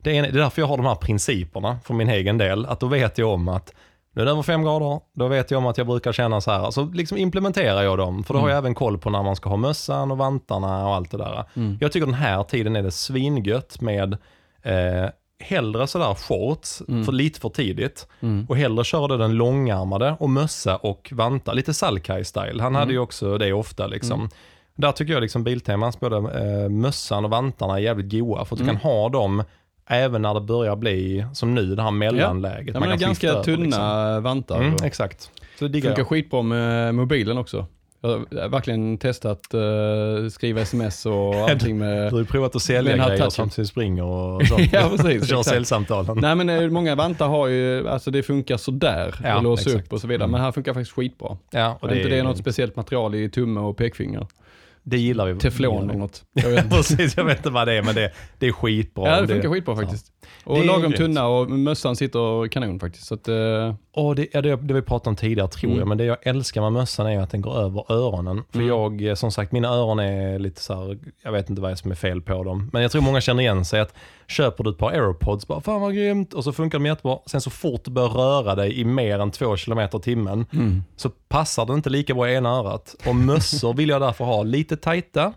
Speaker 1: Det är, det är därför jag har de här principerna för min egen del. Att då vet jag om att nu är det över fem grader, då vet jag om att jag brukar känna så här. Så liksom implementerar jag dem, för då har jag även koll på när man ska ha mössan och vantarna och allt det där.
Speaker 2: Mm.
Speaker 1: Jag tycker den här tiden är det svingött med eh, hellre sådär shorts,
Speaker 2: Mm.
Speaker 1: för lite för tidigt.
Speaker 2: Mm.
Speaker 1: Och hellre köra då den långärmade och mössa och vantar. Lite Salkai-style. Han hade
Speaker 2: Mm.
Speaker 1: ju också det ofta liksom. Där tycker jag liksom Biltemans både eh, mössan och vantarna är jävligt goa. För att du
Speaker 2: Mm.
Speaker 1: kan ha dem även när det börjar bli som nu, det här mellanläget.
Speaker 2: Ja, men det är
Speaker 1: kan
Speaker 2: ganska tunna
Speaker 1: över,
Speaker 2: vantar.
Speaker 1: Liksom.
Speaker 2: och-
Speaker 1: Mm, exakt. Så det diggar
Speaker 2: Funkar
Speaker 1: jag.
Speaker 2: skitbra med mobilen också. Jag har verkligen testat uh, skriva sms och allting
Speaker 1: Du
Speaker 2: med...
Speaker 1: har ju provat att sälja grejer
Speaker 2: touchen.
Speaker 1: samtidigt du springer och sånt.
Speaker 2: Ja, precis,
Speaker 1: Kör säljsamtalen.
Speaker 2: Nej men eh, många vantar har ju, alltså det funkar sådär
Speaker 1: Ja,
Speaker 2: att låsa upp och så vidare.
Speaker 1: Mm.
Speaker 2: Men här funkar faktiskt skitbra.
Speaker 1: Ja, och
Speaker 2: Och inte det är något speciellt material i tumme och pekfinger.
Speaker 1: Det gillar vi.
Speaker 2: Teflon eller något. Jag vet inte.
Speaker 1: Precis, jag vet inte vad det är men det, det är skitbra.
Speaker 2: Ja det funkar skitbra faktiskt. Och
Speaker 1: Det är
Speaker 2: lagom
Speaker 1: grymt.
Speaker 2: tunna och mössan sitter kanon faktiskt. Så att, eh,
Speaker 1: Och det, ja, det, det vi pratade om tidigare tror
Speaker 2: Mm.
Speaker 1: jag, men det jag älskar med mössan är att den går över öronen. För
Speaker 2: Mm.
Speaker 1: jag, eh, som sagt, mina öron är lite så här, jag vet inte vad det som är fel på dem. Men jag tror många känner igen sig att köper du ett par airpods, bara fan vad grymt, och så funkar de jättebra. Sen så fort du börjar röra dig i mer än två kilometer i timmen,
Speaker 2: mm.
Speaker 1: så passar det inte lika bra i ena örat. Och mössor vill jag därför ha lite tajta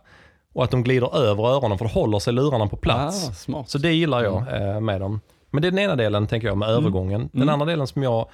Speaker 1: och att de glider över öronen för då håller sig lurarna på plats.
Speaker 2: Ah.
Speaker 1: Så det gillar jag eh, med dem. Men det är den ena delen tänker jag med övergången. Den
Speaker 2: Mm.
Speaker 1: andra delen som jag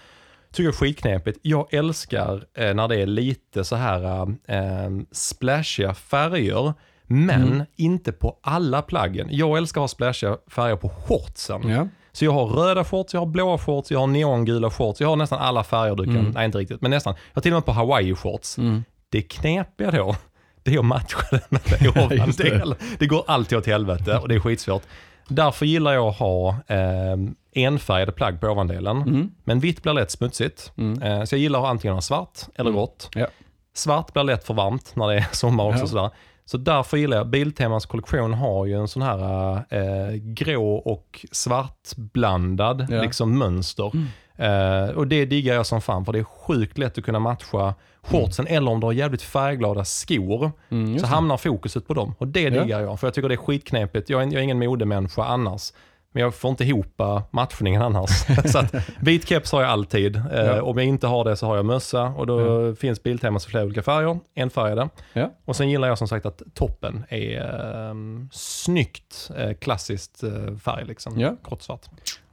Speaker 1: tycker är skitknepigt. Jag älskar eh, när det är lite så här eh, splashiga färger. Men
Speaker 2: Mm.
Speaker 1: inte på alla plaggen. Jag älskar att ha splashiga färger på shortsen.
Speaker 2: Ja.
Speaker 1: Så jag har röda shorts, jag har blåa shorts, jag har neongula shorts. Jag har nästan alla färger du kan,
Speaker 2: Mm.
Speaker 1: nej inte riktigt, men nästan. Jag har till och med på hawaii shorts.
Speaker 2: Mm.
Speaker 1: Det knepiga då, det är att matcha den med
Speaker 2: Just det.
Speaker 1: ovandel. Det går alltid åt helvete och det är skitsvårt. Därför gillar jag att ha eh, enfärgade plagg på ovandelen.
Speaker 2: Mm.
Speaker 1: Men vitt blir lätt smutsigt.
Speaker 2: Mm.
Speaker 1: Eh, så jag gillar att ha antingen svart eller
Speaker 2: Mm.
Speaker 1: grått.
Speaker 2: Ja.
Speaker 1: Svart blir lätt för varmt när det är sommar också.
Speaker 2: Ja.
Speaker 1: Sådär. Så därför gillar jag, Biltemas kollektion har ju en sån här eh, grå och svartblandad
Speaker 2: Ja.
Speaker 1: liksom mönster.
Speaker 2: Mm.
Speaker 1: Eh, och det diggar jag som fan för det är sjukt lätt att kunna matcha shortsen eller om du har jävligt färgglada skor
Speaker 2: Mm,
Speaker 1: så hamnar fokuset på dem. Och det diggar jag för jag tycker det är skitknepigt. Jag är, jag är ingen modemänniska annars. Men jag får inte ihop eh, matchningen annars. så att, vit keps har jag alltid. Eh,
Speaker 2: Ja.
Speaker 1: Om jag inte har det så har jag mössa och då finns Biltemas i flera olika färger, enfärgade.
Speaker 2: Ja.
Speaker 1: Och sen gillar jag som sagt att toppen är eh, snyggt eh, klassiskt eh, färg liksom.
Speaker 2: Ja.
Speaker 1: Grått svart.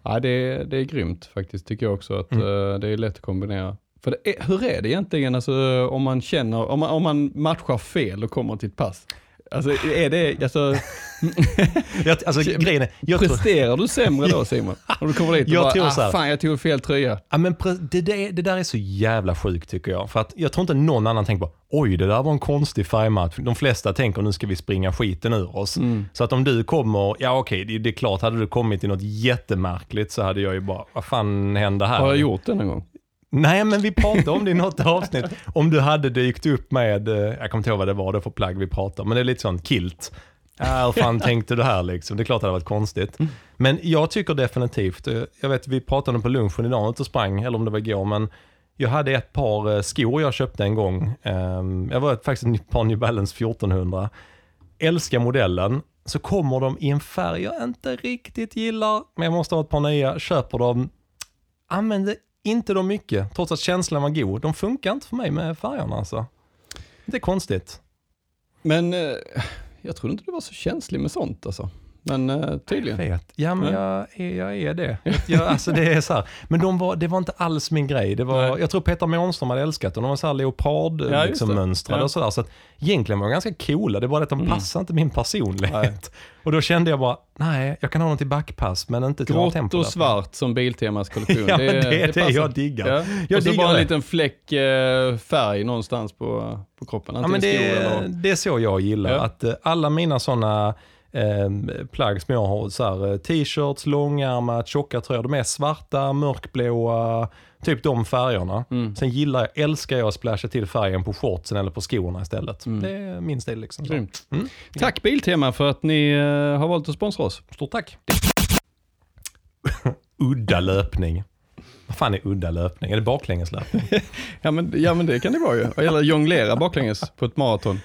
Speaker 2: Ja, det, är, det är grymt faktiskt, tycker jag också. Att
Speaker 1: Mm.
Speaker 2: eh, det är lätt att kombinera. För är, hur är det egentligen alltså, om man känner, om man, om man matchar fel och kommer till ett pass? Alltså är det, alltså,
Speaker 1: Jag, alltså grejen är, jag tror,
Speaker 2: presterar du sämre då Simon? Om du kommer dit och
Speaker 1: Jag
Speaker 2: bara,
Speaker 1: tror så här.
Speaker 2: ah, fan jag tog fel tröja.
Speaker 1: Ja, men det, där, det där är så jävla sjukt tycker jag. För att jag tror inte någon annan tänker på, oj det där var en konstig färgmatch. De flesta tänker, nu ska vi springa skiten ur oss.
Speaker 2: Mm.
Speaker 1: Så att om du kommer, ja okej, det, det är klart, hade du kommit i något jättemärkligt så hade jag ju bara, vad fan hände här?
Speaker 2: Har jag gjort det någon gång?
Speaker 1: Nej, men vi pratade om det i något avsnitt. Om du hade dykt upp med, eh, jag kommer inte ihåg vad det var det för plagg vi pratade om, men det är lite sån kilt. Ja, hur fan tänkte du här liksom? Det är klart att det hade varit konstigt. Men jag tycker definitivt, eh, jag vet vi pratade om på lunchen idag ute och sprang, eller om det var igår, men jag hade ett par eh, skor jag köpte en gång. Ehm, Jag var faktiskt ett par New Balance 1400. Älskar modellen. Så kommer de i en färg jag inte riktigt gillar, men jag måste ha ett par nya. Köper dem, använder inte då mycket, trots att känslan var god. De funkar inte för mig med färgerna alltså. Det är konstigt.
Speaker 2: Men eh, jag trodde inte du var så känslig med sånt alltså. Men eh, tydligen.
Speaker 1: Jag vet. Ja, men
Speaker 2: Ja.
Speaker 1: jag, är, jag är det. Jag, alltså det är så här. Men de var, det var inte alls min grej. Det var,
Speaker 2: Nej.
Speaker 1: jag tror Peter Månström hade älskat dem. De var så här leopard
Speaker 2: Ja,
Speaker 1: liksom,
Speaker 2: det.
Speaker 1: mönstrade
Speaker 2: Ja.
Speaker 1: och sådär. Så att egentligen var de ganska coola. Det bara att de
Speaker 2: Mm.
Speaker 1: passar inte min personlighet.
Speaker 2: Nej.
Speaker 1: Och då kände jag bara, nej, jag kan ha dem till backpass, men inte till
Speaker 2: Grått och svart som Biltemas kollektion.
Speaker 1: Ja, men det är det, jag diggar.
Speaker 2: Ja.
Speaker 1: Jag
Speaker 2: och så bara en
Speaker 1: det.
Speaker 2: liten fläck eh, färg någonstans på, på kroppen.
Speaker 1: Ja, men det,
Speaker 2: skor eller...
Speaker 1: det är så jag gillar.
Speaker 2: Ja.
Speaker 1: Att eh, alla mina sådana eh, plagg som jag har, så här, eh, t-shirts, långärmat, tjocka tröjor, de är svarta, mörkblåa, typ de färgerna.
Speaker 2: Mm.
Speaker 1: Sen gillar jag, älskar jag att splasha till färgen på shortsen eller på skorna istället.
Speaker 2: Mm.
Speaker 1: Det är min stil liksom. Mm.
Speaker 2: Tack Biltema för att ni eh, har valt att sponsra oss.
Speaker 1: Stort tack. udda löpning. Vad fan är udda löpning? Är det baklängeslöpning?
Speaker 2: Ja men, ja men det kan det vara ju. Eller jonglera baklänges på ett maraton.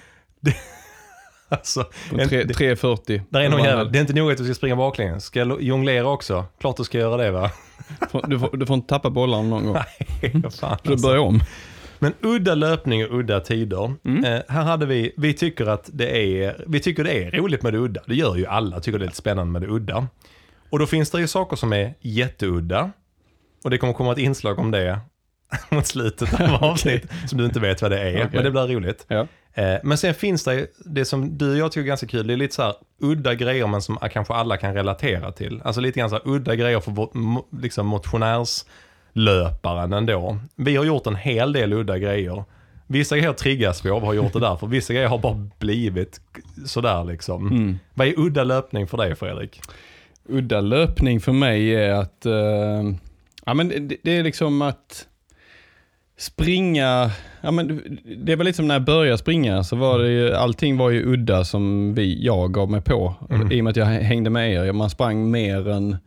Speaker 1: Alltså,
Speaker 2: På
Speaker 1: en-
Speaker 2: tre-
Speaker 1: det,
Speaker 2: 3.40.
Speaker 1: där är någon jävel. det är inte nog att du ska springa baklänges. Ska jag jonglera också? Klart du ska göra det va?
Speaker 2: Du får, du får inte tappa bollarna någon gång.
Speaker 1: Nej, fan
Speaker 2: Du
Speaker 1: alltså.
Speaker 2: börjar om.
Speaker 1: Men udda löpning och udda tider.
Speaker 2: Mm.
Speaker 1: Eh, här hade vi, vi tycker att det är, vi tycker det är roligt med det udda. Det gör ju alla, tycker det är lite spännande med det udda. Och då finns det ju saker som är jätteudda. Och det kommer komma ett inslag om det mot slutet av avsnittet som du inte vet vad det är.
Speaker 2: Okej.
Speaker 1: Men det blir roligt.
Speaker 2: Ja.
Speaker 1: Eh, men sen finns det det som du och jag tycker är ganska kul. Det är lite så här udda grejer men som kanske alla kan relatera till. Alltså lite grann så här udda grejer för vår- liksom motionärslöparen ändå. Vi har gjort en hel del udda grejer. Vissa grejer triggas vi av och har gjort det därför. Vissa grejer har bara blivit sådär liksom.
Speaker 2: Mm.
Speaker 1: Vad är udda löpning för dig Fredrik?
Speaker 2: Udda löpning för mig är att, eh, ja men det, det är liksom att springa, ja men det var lite som när jag började springa så var det ju, allting var ju udda som vi, jag gav mig på.
Speaker 1: Mm.
Speaker 2: I och med att jag hängde med er. Man sprang mer än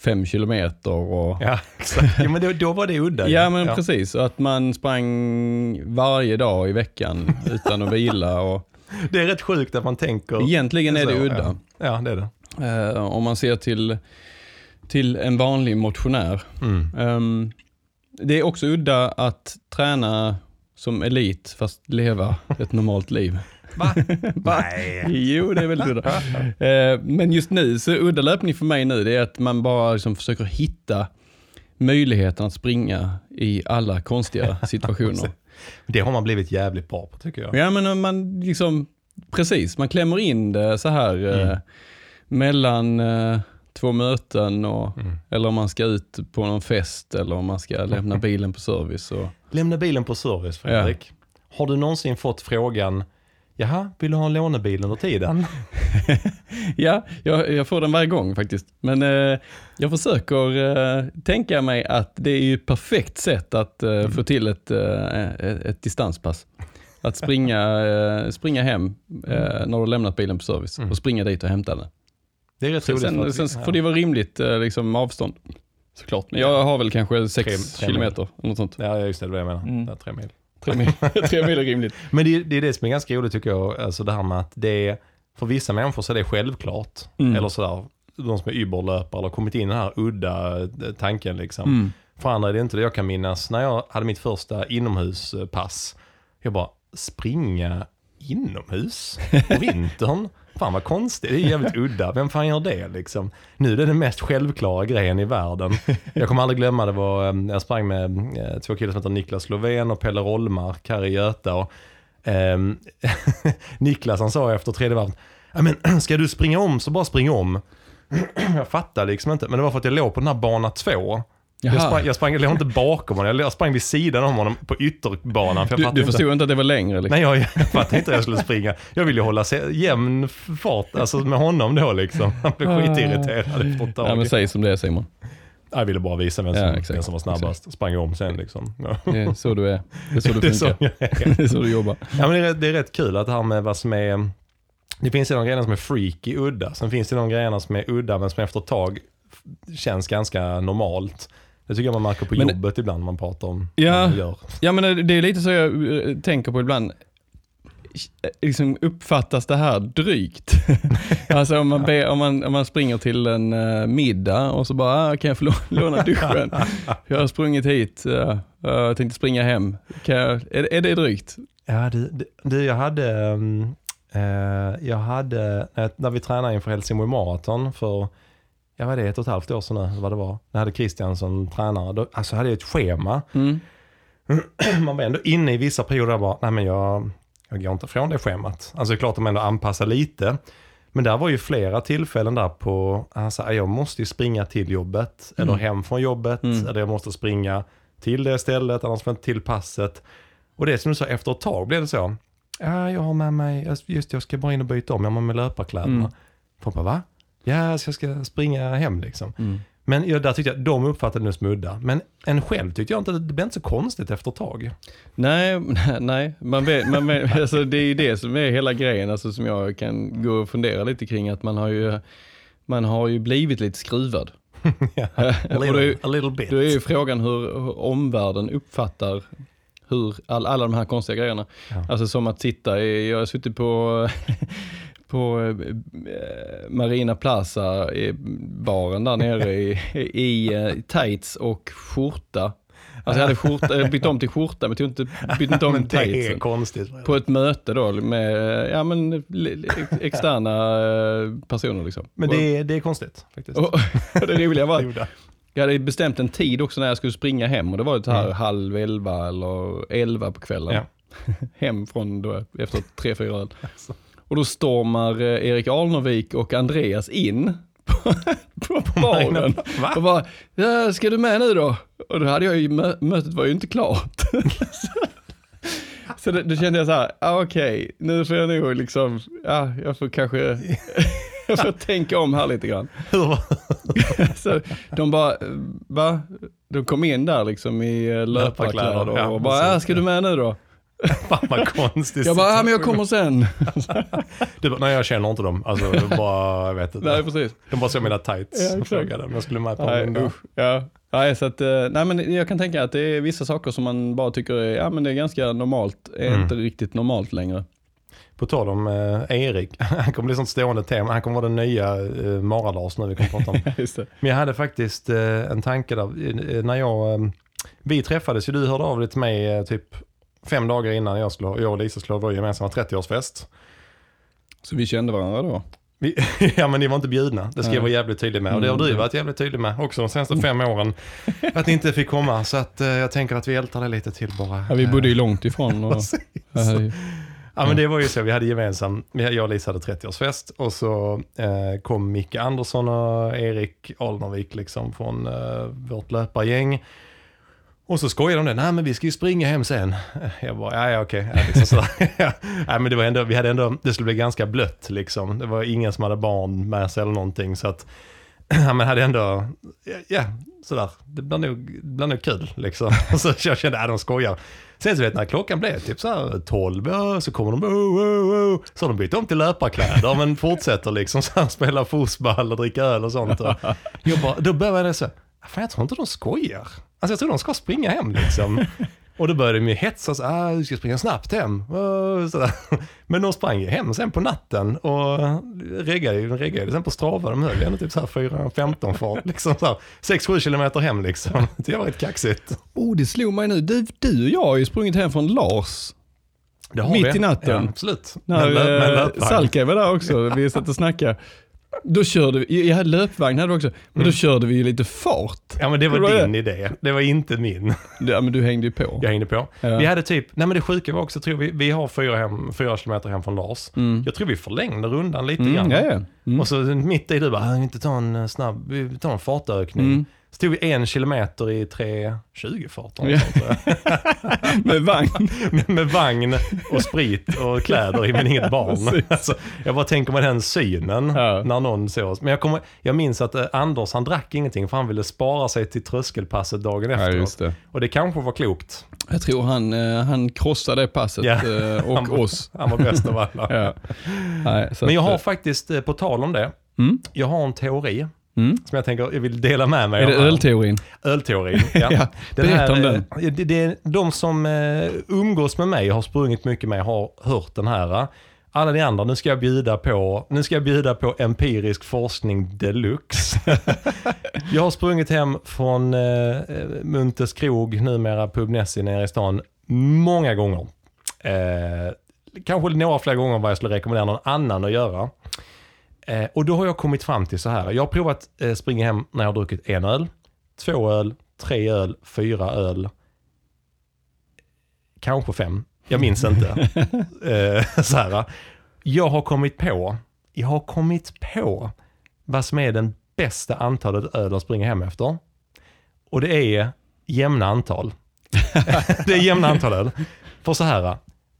Speaker 2: fem kilometer och
Speaker 1: Ja, exakt. Ja, men då, då var det udda.
Speaker 2: Ja men precis, och att man sprang varje dag i veckan utan att vila. Och
Speaker 1: Det är rätt sjukt att man tänker...
Speaker 2: egentligen är det
Speaker 1: så,
Speaker 2: udda.
Speaker 1: Ja. ja, det är det.
Speaker 2: Eh, om man ser till, till en vanlig motionär.
Speaker 1: Mm.
Speaker 2: Ehm, det är också udda att träna som elit fast leva ett normalt liv.
Speaker 1: Va? Nej.
Speaker 2: Jo, det är väldigt udda. Eh, men just nu, så udda löpning för mig nu, det är att man bara liksom försöker hitta möjligheten att springa i alla konstiga situationer.
Speaker 1: Det har man blivit jävligt bra på tycker jag.
Speaker 2: Ja men man liksom, precis, man klämmer in det så här eh,
Speaker 1: Mm.
Speaker 2: mellan eh, två möten och,
Speaker 1: Mm.
Speaker 2: eller om man ska ut på någon fest eller om man ska lämna bilen på service. Och,
Speaker 1: Lämna bilen på service Fredrik. Har du någonsin fått frågan, jaha, vill du ha en lånebil under tiden?
Speaker 2: ja, jag, jag får den varje gång faktiskt. Men eh, jag försöker eh, tänka mig att det är ju ett perfekt sätt att eh,
Speaker 1: Mm.
Speaker 2: få till ett, eh, ett, ett distanspass. Att springa, eh, springa hem eh, när du lämnat bilen på service
Speaker 1: Mm.
Speaker 2: och springa dit och hämta den.
Speaker 1: Det är rätt
Speaker 2: Så
Speaker 1: roligt. för
Speaker 2: sen, sen får det vara rimligt eh, liksom, avstånd. Såklart. Men jag har väl kanske sex
Speaker 1: Tre-
Speaker 2: kilometer. Något sånt.
Speaker 1: Ja, just det, det var jag menar.
Speaker 2: Mm.
Speaker 1: Det är tre mil.
Speaker 2: Tre mil, tre mil är rimligt.
Speaker 1: Men det, det är det som är ganska roligt tycker jag, alltså det här med att det är, för vissa människor så är det självklart.
Speaker 2: Mm.
Speaker 1: Eller sådär. de som är überlöpare eller kommit in i den här udda eh, tanken liksom.
Speaker 2: Mm.
Speaker 1: För andra är det inte det jag kan minnas när jag hade mitt första inomhuspass. Jag bara, springa inomhus på vintern? Fan vad konstigt, det är jävligt udda. Vem fan gör det liksom? Nu är det den mest självklara grejen i världen. Jag kommer aldrig glömma, det var, eh, jag sprang med eh, två killar som heter Niklas Lovén och Pelle Rollmark här i Göta. Och, ehm, Niklas han sa efter tredje varvet, "Ja, men ska du springa om så bara spring om. jag fattar liksom inte, men det var för att jag låg på den här bana två. Jag sprang, jag sprang, jag inte bakom honom, jag sprang vid sidan om honom på ytterbanan. För jag
Speaker 2: Du, du
Speaker 1: inte.
Speaker 2: förstod inte att det var längre? Liksom.
Speaker 1: Nej, jag, jag fattade inte hur jag skulle springa. Jag ville ju hålla jämn fart alltså med honom då liksom. Han blev skitirriterad efter ett tag.
Speaker 2: Ja, men säg som det är Simon.
Speaker 1: Jag ville bara visa vem som,
Speaker 2: Ja, exakt.
Speaker 1: vem som var snabbast. Sprang om sen liksom. Ja.
Speaker 2: Det är så du är. Det är så du
Speaker 1: Det är så
Speaker 2: funkar. Det är så du jobbar.
Speaker 1: Ja, men det, är, rätt- det är rätt kul att det här med vad som är... Det finns ju de grejerna som är freaky, udda. Sen finns det de grejerna som är udda men som efter ett tag känns ganska normalt. Det tycker jag man märker på
Speaker 2: Men-
Speaker 1: jobbet ibland när man pratar om
Speaker 2: Ja.
Speaker 1: vad man gör.
Speaker 2: Ja men det det är lite så jag eh, tänker på ibland. Liksom uppfattas det här drygt? alltså om man, ber, om, man, om man springer till en uh, middag och så bara, ah, kan jag få lå- låna duschen? Jag har sprungit hit, uh, jag tänkte springa hem. Kan jag, är, det- är det drygt?
Speaker 1: Ja, du, du- du jag hade, um, eh, jag hade, när- när vi tränade inför Helsingborg Marathon för, jag var det ett och ett halvt år sedan nu, eller vad det var. Jag hade Christian som tränare, då, alltså hade jag ett schema.
Speaker 2: Mm.
Speaker 1: Man var ändå inne i vissa perioder där bara, nej men jag, jag går inte från det schemat. Alltså det är klart att man ändå anpassar lite. Men där var ju flera tillfällen där på, alltså jag måste ju springa till jobbet, eller
Speaker 2: Mm.
Speaker 1: hem från jobbet,
Speaker 2: Mm.
Speaker 1: eller jag måste springa till det stället, annars får jag inte till passet. Och det som du sa, efter ett tag blev det så. Ja, jag har med mig, just jag ska bara in och byta om, jag har med mig löparkläderna.
Speaker 2: Mm.
Speaker 1: Folk bara, va? Ja, så jag ska springa hem liksom.
Speaker 2: Mm.
Speaker 1: Men jag, där tyckte jag, de uppfattade det som udda. Men en själv tyckte jag inte, det blev inte så konstigt efter ett tag.
Speaker 2: Nej, nej, man vet, man vet, alltså det är ju det som är hela grejen, alltså som jag kan gå och fundera lite kring, att man har ju, man har ju blivit lite skruvad. Och
Speaker 1: a,
Speaker 2: är,
Speaker 1: little,
Speaker 2: ju-
Speaker 1: a little bit.
Speaker 2: då är ju frågan hur, hur omvärlden uppfattar hur all, alla de här konstiga grejerna.
Speaker 1: Ja.
Speaker 2: Alltså som att sitta i, jag har suttit på, på eh, Marina Plaza, i baren där nere i, i eh, tights och skjorta. Alltså jag hade skjorta, bytt om till skjorta men tog inte, bytte inte om
Speaker 1: men är
Speaker 2: tightsen.
Speaker 1: konstigt.
Speaker 2: På ett möte då med ja, men, externa eh, personer. Liksom.
Speaker 1: Men det är, det är konstigt faktiskt.
Speaker 2: och, och det roliga var att jag hade bestämt en tid också när jag skulle springa hem och det var ju här
Speaker 1: Mm.
Speaker 2: halv elva eller elva på kvällen.
Speaker 1: Ja.
Speaker 2: Hem från då, efter tre, fyra öl.
Speaker 1: Alltså.
Speaker 2: Och då stormar eh, Erik Alnervik och Andreas in på, på baren.
Speaker 1: Va?
Speaker 2: Och bara, ja, ska du med nu då? Och då hade jag ju, mö- mötet var ju inte klart. så då, då kände jag så här, ah, okej, nu får jag nog liksom, ja, jag får kanske, jag får tänka om här lite grann. Så de bara, va? De kom in där liksom i eh, löparkläder och bara, ja, ska du med nu då?
Speaker 1: Fan vad konstigt.
Speaker 2: Jag bara, ja men jag kommer sen.
Speaker 1: Du bara, nej jag känner inte dem. Alltså det bara, jag vet inte.
Speaker 2: Nej precis.
Speaker 1: De bara såg mina tights
Speaker 2: Ja,
Speaker 1: och frågade om jag skulle med på
Speaker 2: Nej,
Speaker 1: en
Speaker 2: usch, ja. Nej, så att, eh, nej men jag kan tänka att det är vissa saker som man bara tycker är, ja men det är ganska normalt, är
Speaker 1: Mm.
Speaker 2: inte riktigt normalt längre.
Speaker 1: På tal om eh, Erik, han kommer bli sånt stående tema. Han kommer vara den nya eh, Mara-Lars nu vi kommer prata om. Men jag hade faktiskt eh, en tanke där. Eh, När jag, eh, vi träffades ju, du hörde av dig till mig typ fem dagar innan jag, skulle, jag och Lisa skulle ha vår gemensamma 30-årsfest.
Speaker 2: Så vi kände varandra då?
Speaker 1: Vi, ja men ni var inte bjudna, det ska jag vara jävligt tydlig med. Och det har du
Speaker 2: Mm.
Speaker 1: varit jävligt tydlig med också de senaste fem åren. Att ni inte fick komma. Så att eh, jag tänker att vi ältar det lite till bara.
Speaker 2: Ja, vi bodde ju långt ifrån. Och, ja,
Speaker 1: Ja men det var ju så, vi hade gemensam, jag och Lisa hade 30-årsfest och så eh, kom Micke Andersson och Erik Alnervik liksom från eh, vårt löpargäng. Och så skojade de det, nej men vi ska ju springa hem sen. Jag bara, ja ja okej. Liksom sådär. Ja, nej men det var ändå, vi hade ändå, det skulle bli ganska blött liksom. Det var ingen som hade barn med sig eller någonting så att, ja men hade ändå, ja, ja sådär, det blir nog, det blir nog kul liksom. Så jag kände, ja de skojar. Sen så vet när klockan blev typ så här 12, så kommer de, oh, oh, oh. så har de bytt om till löparkläder men fortsätter liksom så här, spela fotboll och dricka öl och sånt. Och jag bara, då började jag så, fan jag tror inte de skojar. Alltså jag tror de ska springa hem liksom. Och då började de ju hetsas, ah, du ska springa snabbt hem. Sådär. Men de sprang ju hem sen på natten och reggade, de reggade sen på Strava. De höll ändå typ så här 4-15 fart, liksom så här 6-7 kilometer hem liksom. Det var rätt kaxigt.
Speaker 2: Oh, det slog mig nu. Du, du och jag har ju sprungit hem från Lars.
Speaker 1: Det har
Speaker 2: Mitt
Speaker 1: vi.
Speaker 2: i natten.
Speaker 1: Ja, absolut.
Speaker 2: När eh. Salka var där också, vi satt och snackade. Då körde vi, jag hade löpvagn hade också, men då körde vi ju lite fart.
Speaker 1: Ja men det var
Speaker 2: Det var
Speaker 1: din idé, det var inte min.
Speaker 2: Ja men du hängde ju på.
Speaker 1: Jag hängde på.
Speaker 2: Ja.
Speaker 1: Vi hade typ, nej men det sjuka var också, tror vi, vi har fyra, hem, fyra kilometer hem från Lars.
Speaker 2: Mm.
Speaker 1: Jag tror vi förlängde rundan lite
Speaker 2: Mm,
Speaker 1: grann.
Speaker 2: ja, ja. Mm.
Speaker 1: Och så mitt i du bara, "Ah, vi inte ta en eh, snabb, vi tar en fartökning. Tog vi en kilometer i 3.20 fart.
Speaker 2: Ja. Med vagn.
Speaker 1: med, med vagn och sprit och kläder i men inget barn. Alltså, jag bara tänker med den synen
Speaker 2: Ja.
Speaker 1: när någon såg oss. Men jag, kommer, jag minns att eh, Anders han drack ingenting för han ville spara sig till tröskelpasset dagen
Speaker 2: Ja, just det.
Speaker 1: Och det kanske var klokt.
Speaker 2: Jag tror han, eh, han krossade det passet
Speaker 1: Ja.
Speaker 2: eh, och
Speaker 1: Han
Speaker 2: oss.
Speaker 1: Han var bäst av alla.
Speaker 2: Ja. Nej,
Speaker 1: Men jag har faktiskt, på tal om det,
Speaker 2: Mm.
Speaker 1: jag har en teori
Speaker 2: Mm.
Speaker 1: som jag tänker jag vill dela med mig
Speaker 2: Är
Speaker 1: av
Speaker 2: det
Speaker 1: här.
Speaker 2: ölteorin?
Speaker 1: Ölteorin. Ja.
Speaker 2: Ja, berätta om den.
Speaker 1: eh, Det, det, de som eh, umgås med mig, har sprungit mycket med, har hört den här. Alla ni andra, nu ska jag bjuda på, nu ska jag bjuda på empirisk forskning deluxe. jag har sprungit hem från eh, Muntes krog, numera Pub Nessie nere i stan, många gånger. Eh, kanske några fler gånger än vad jag skulle rekommendera någon annan att göra. Eh, och då har jag kommit fram till så här. Jag har provat eh, springa hem när jag har druckit en öl, två öl, tre öl, fyra öl. Kanske fem. Jag minns inte. eh, så här. Jag har kommit på, jag har kommit på vad som är den bästa antalet öl att springa hem efter. Och det är jämna antal. det är jämna antal öl. För så här,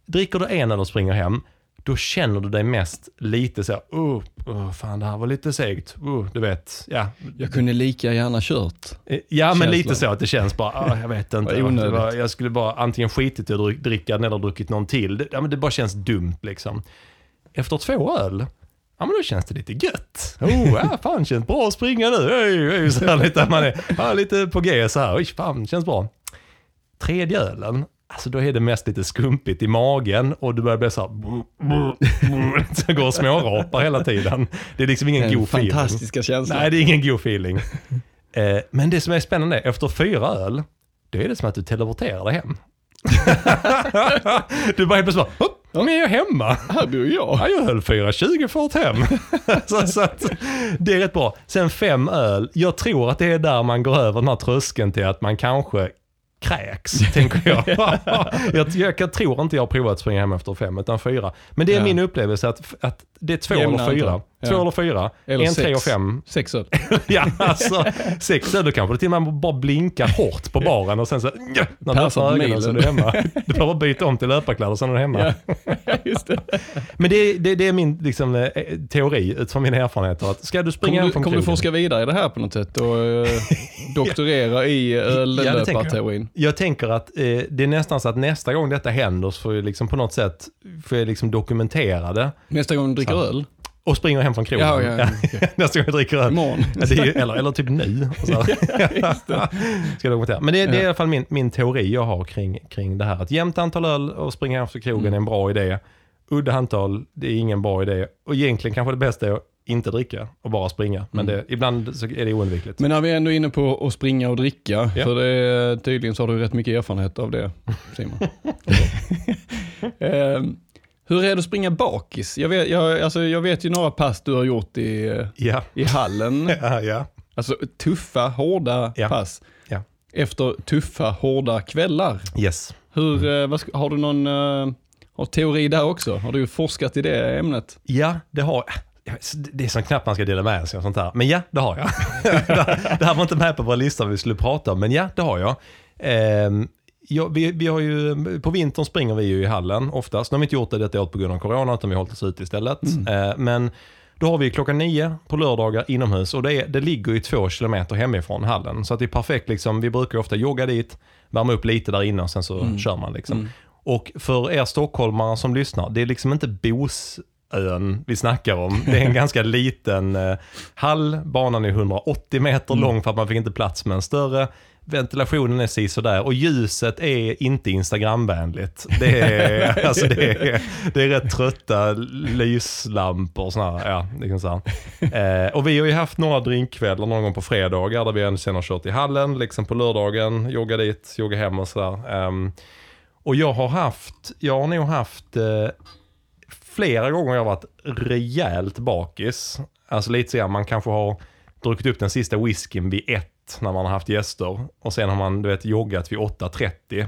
Speaker 1: dricker du en öl och springer hem, då känner du dig mest lite så här, oh, oh, fan det här var lite segt. Oh, du vet, ja.
Speaker 2: Jag kunde lika gärna kört.
Speaker 1: Eh, Ja men
Speaker 2: Känslan.
Speaker 1: lite så att det känns bara, ah, jag vet inte. Var, jag skulle bara antingen skitit i att dricka den eller druckit någon till. Det, ja, men det bara känns dumt liksom. Efter två öl, ja men då känns det lite gött. Oh, ja, fan känns bra att springa nu. Oj, oj, så här lite, man är ja, lite på G så här. Oj, fan känns bra. Tredje ölen, alltså då är det mest lite skumpigt i magen och du börjar bli så här, brr, brr, brr, så går och smårapar hela tiden. Det är liksom ingen god feeling.
Speaker 2: fantastiska känslan.
Speaker 1: Nej, det är ingen god feeling. eh, men det som är spännande, efter fyra öl, då är det som att du teleporterar dig hem. du bara helt plötsligt bara, "Hopp, nu är jag hemma.
Speaker 2: Här bor jag.
Speaker 1: Ja, jag höll 4.20 fart hem. så, så att, det är rätt bra. Sen fem öl, jag tror att det är där man går över den här tröskeln till att man kanske kräks, tänker jag. jag, jag. Jag tror inte jag har provat att springa hem efter fem, utan fyra. Men det är
Speaker 2: Ja.
Speaker 1: min upplevelse att, att det är två
Speaker 2: Jämna
Speaker 1: eller fyra.
Speaker 2: antal.
Speaker 1: Två
Speaker 2: Ja.
Speaker 1: eller fyra.
Speaker 2: Eller
Speaker 1: en, tre
Speaker 2: sex.
Speaker 1: och fem.
Speaker 2: Sex öl.
Speaker 1: ja, alltså sex öl, då kanske du till och med bara blinkar hårt på baren och sen så, nja, när du öppnar ögonen så är du hemma. Du behöver byta om till löparkläder sen är du hemma.
Speaker 2: Ja, just det.
Speaker 1: Men det, det, det är min liksom, eh, teori utifrån mina erfarenheter. Att ska du springa
Speaker 2: Kommer
Speaker 1: hem
Speaker 2: du,
Speaker 1: från
Speaker 2: kommer du forska vidare i det här på något sätt och eh, doktorera i
Speaker 1: Ja, det tänker jag.
Speaker 2: öllöparteorin?
Speaker 1: Jag tänker att eh, det är nästan så att nästa gång detta händer så får jag liksom på något sätt får jag liksom dokumentera det
Speaker 2: Nästa gång du dricker
Speaker 1: Så.
Speaker 2: öl?
Speaker 1: Och springer hem från krogen.
Speaker 2: Ja, ja, okej.
Speaker 1: nästa gång jag dricker öl.
Speaker 2: Imorgon?
Speaker 1: Ja, är, eller, eller typ nu. Så. Ska jag dokumentera. Men det, det är i alla fall min, min teori jag har kring, kring det här. Att jämnt antal öl och springa hem från krogen
Speaker 2: Mm.
Speaker 1: är en bra idé. Udda antal, det är ingen bra idé. Och egentligen kanske det bästa är att inte dricka och bara springa. Men
Speaker 2: Mm.
Speaker 1: det, ibland så är det oundvikligt.
Speaker 2: Men när vi är ändå inne på att springa och dricka,
Speaker 1: Ja.
Speaker 2: för det är, tydligen så har du rätt mycket erfarenhet av det, Simon. Ehm, hur är det att springa bakis? Jag vet, jag, alltså, jag vet ju några pass du har gjort i,
Speaker 1: Ja,
Speaker 2: i hallen.
Speaker 1: ja, ja.
Speaker 2: Alltså tuffa, hårda
Speaker 1: Ja.
Speaker 2: pass.
Speaker 1: Ja.
Speaker 2: Efter tuffa, hårda kvällar.
Speaker 1: Yes.
Speaker 2: Hur, eh, vad har du någon eh, har teori där också? Har du forskat i det ämnet?
Speaker 1: Ja, det har det är som knappt man ska dela med sig av sånt här. Men ja, det har jag. det här var inte med på vår lista vi skulle prata om, men ja, det har jag. Ehm, ja vi, vi har ju, på vintern springer vi ju i hallen oftast. Nu har vi inte gjort det detta året på grund av corona, utan vi har hållit oss ute istället. Ehm, men då har vi klockan nio på lördagar inomhus och det, är, det ligger ju två kilometer hemifrån hallen. Så att det är perfekt, liksom, vi brukar ofta jogga dit, värma upp lite där inne och sen så kör man. Liksom. Och för er stockholmare som lyssnar, det är liksom inte Bosön vi snackar om. Det är en ganska liten eh, hall, banan är 180 meter lång för att man fick inte plats med en större ventilationen är si sådär och ljuset är inte Instagramvänligt. Det är, alltså det är, det är rätt trötta lyslampor och sådär. Ja, liksom så. Eh, och vi har ju haft några drinkkvällar någon gång på fredagar där vi ändå sen har kört i hallen, liksom på lördagen, jogga dit, jogga hem och sådär. Eh, och jag har haft, jag har nog haft eh, flera gånger jag har varit rejält bakis. Alltså lite så man kanske har druckit upp den sista whiskyn vid ett när man har haft gäster. Och sen har man du vet, joggat vid 8.30.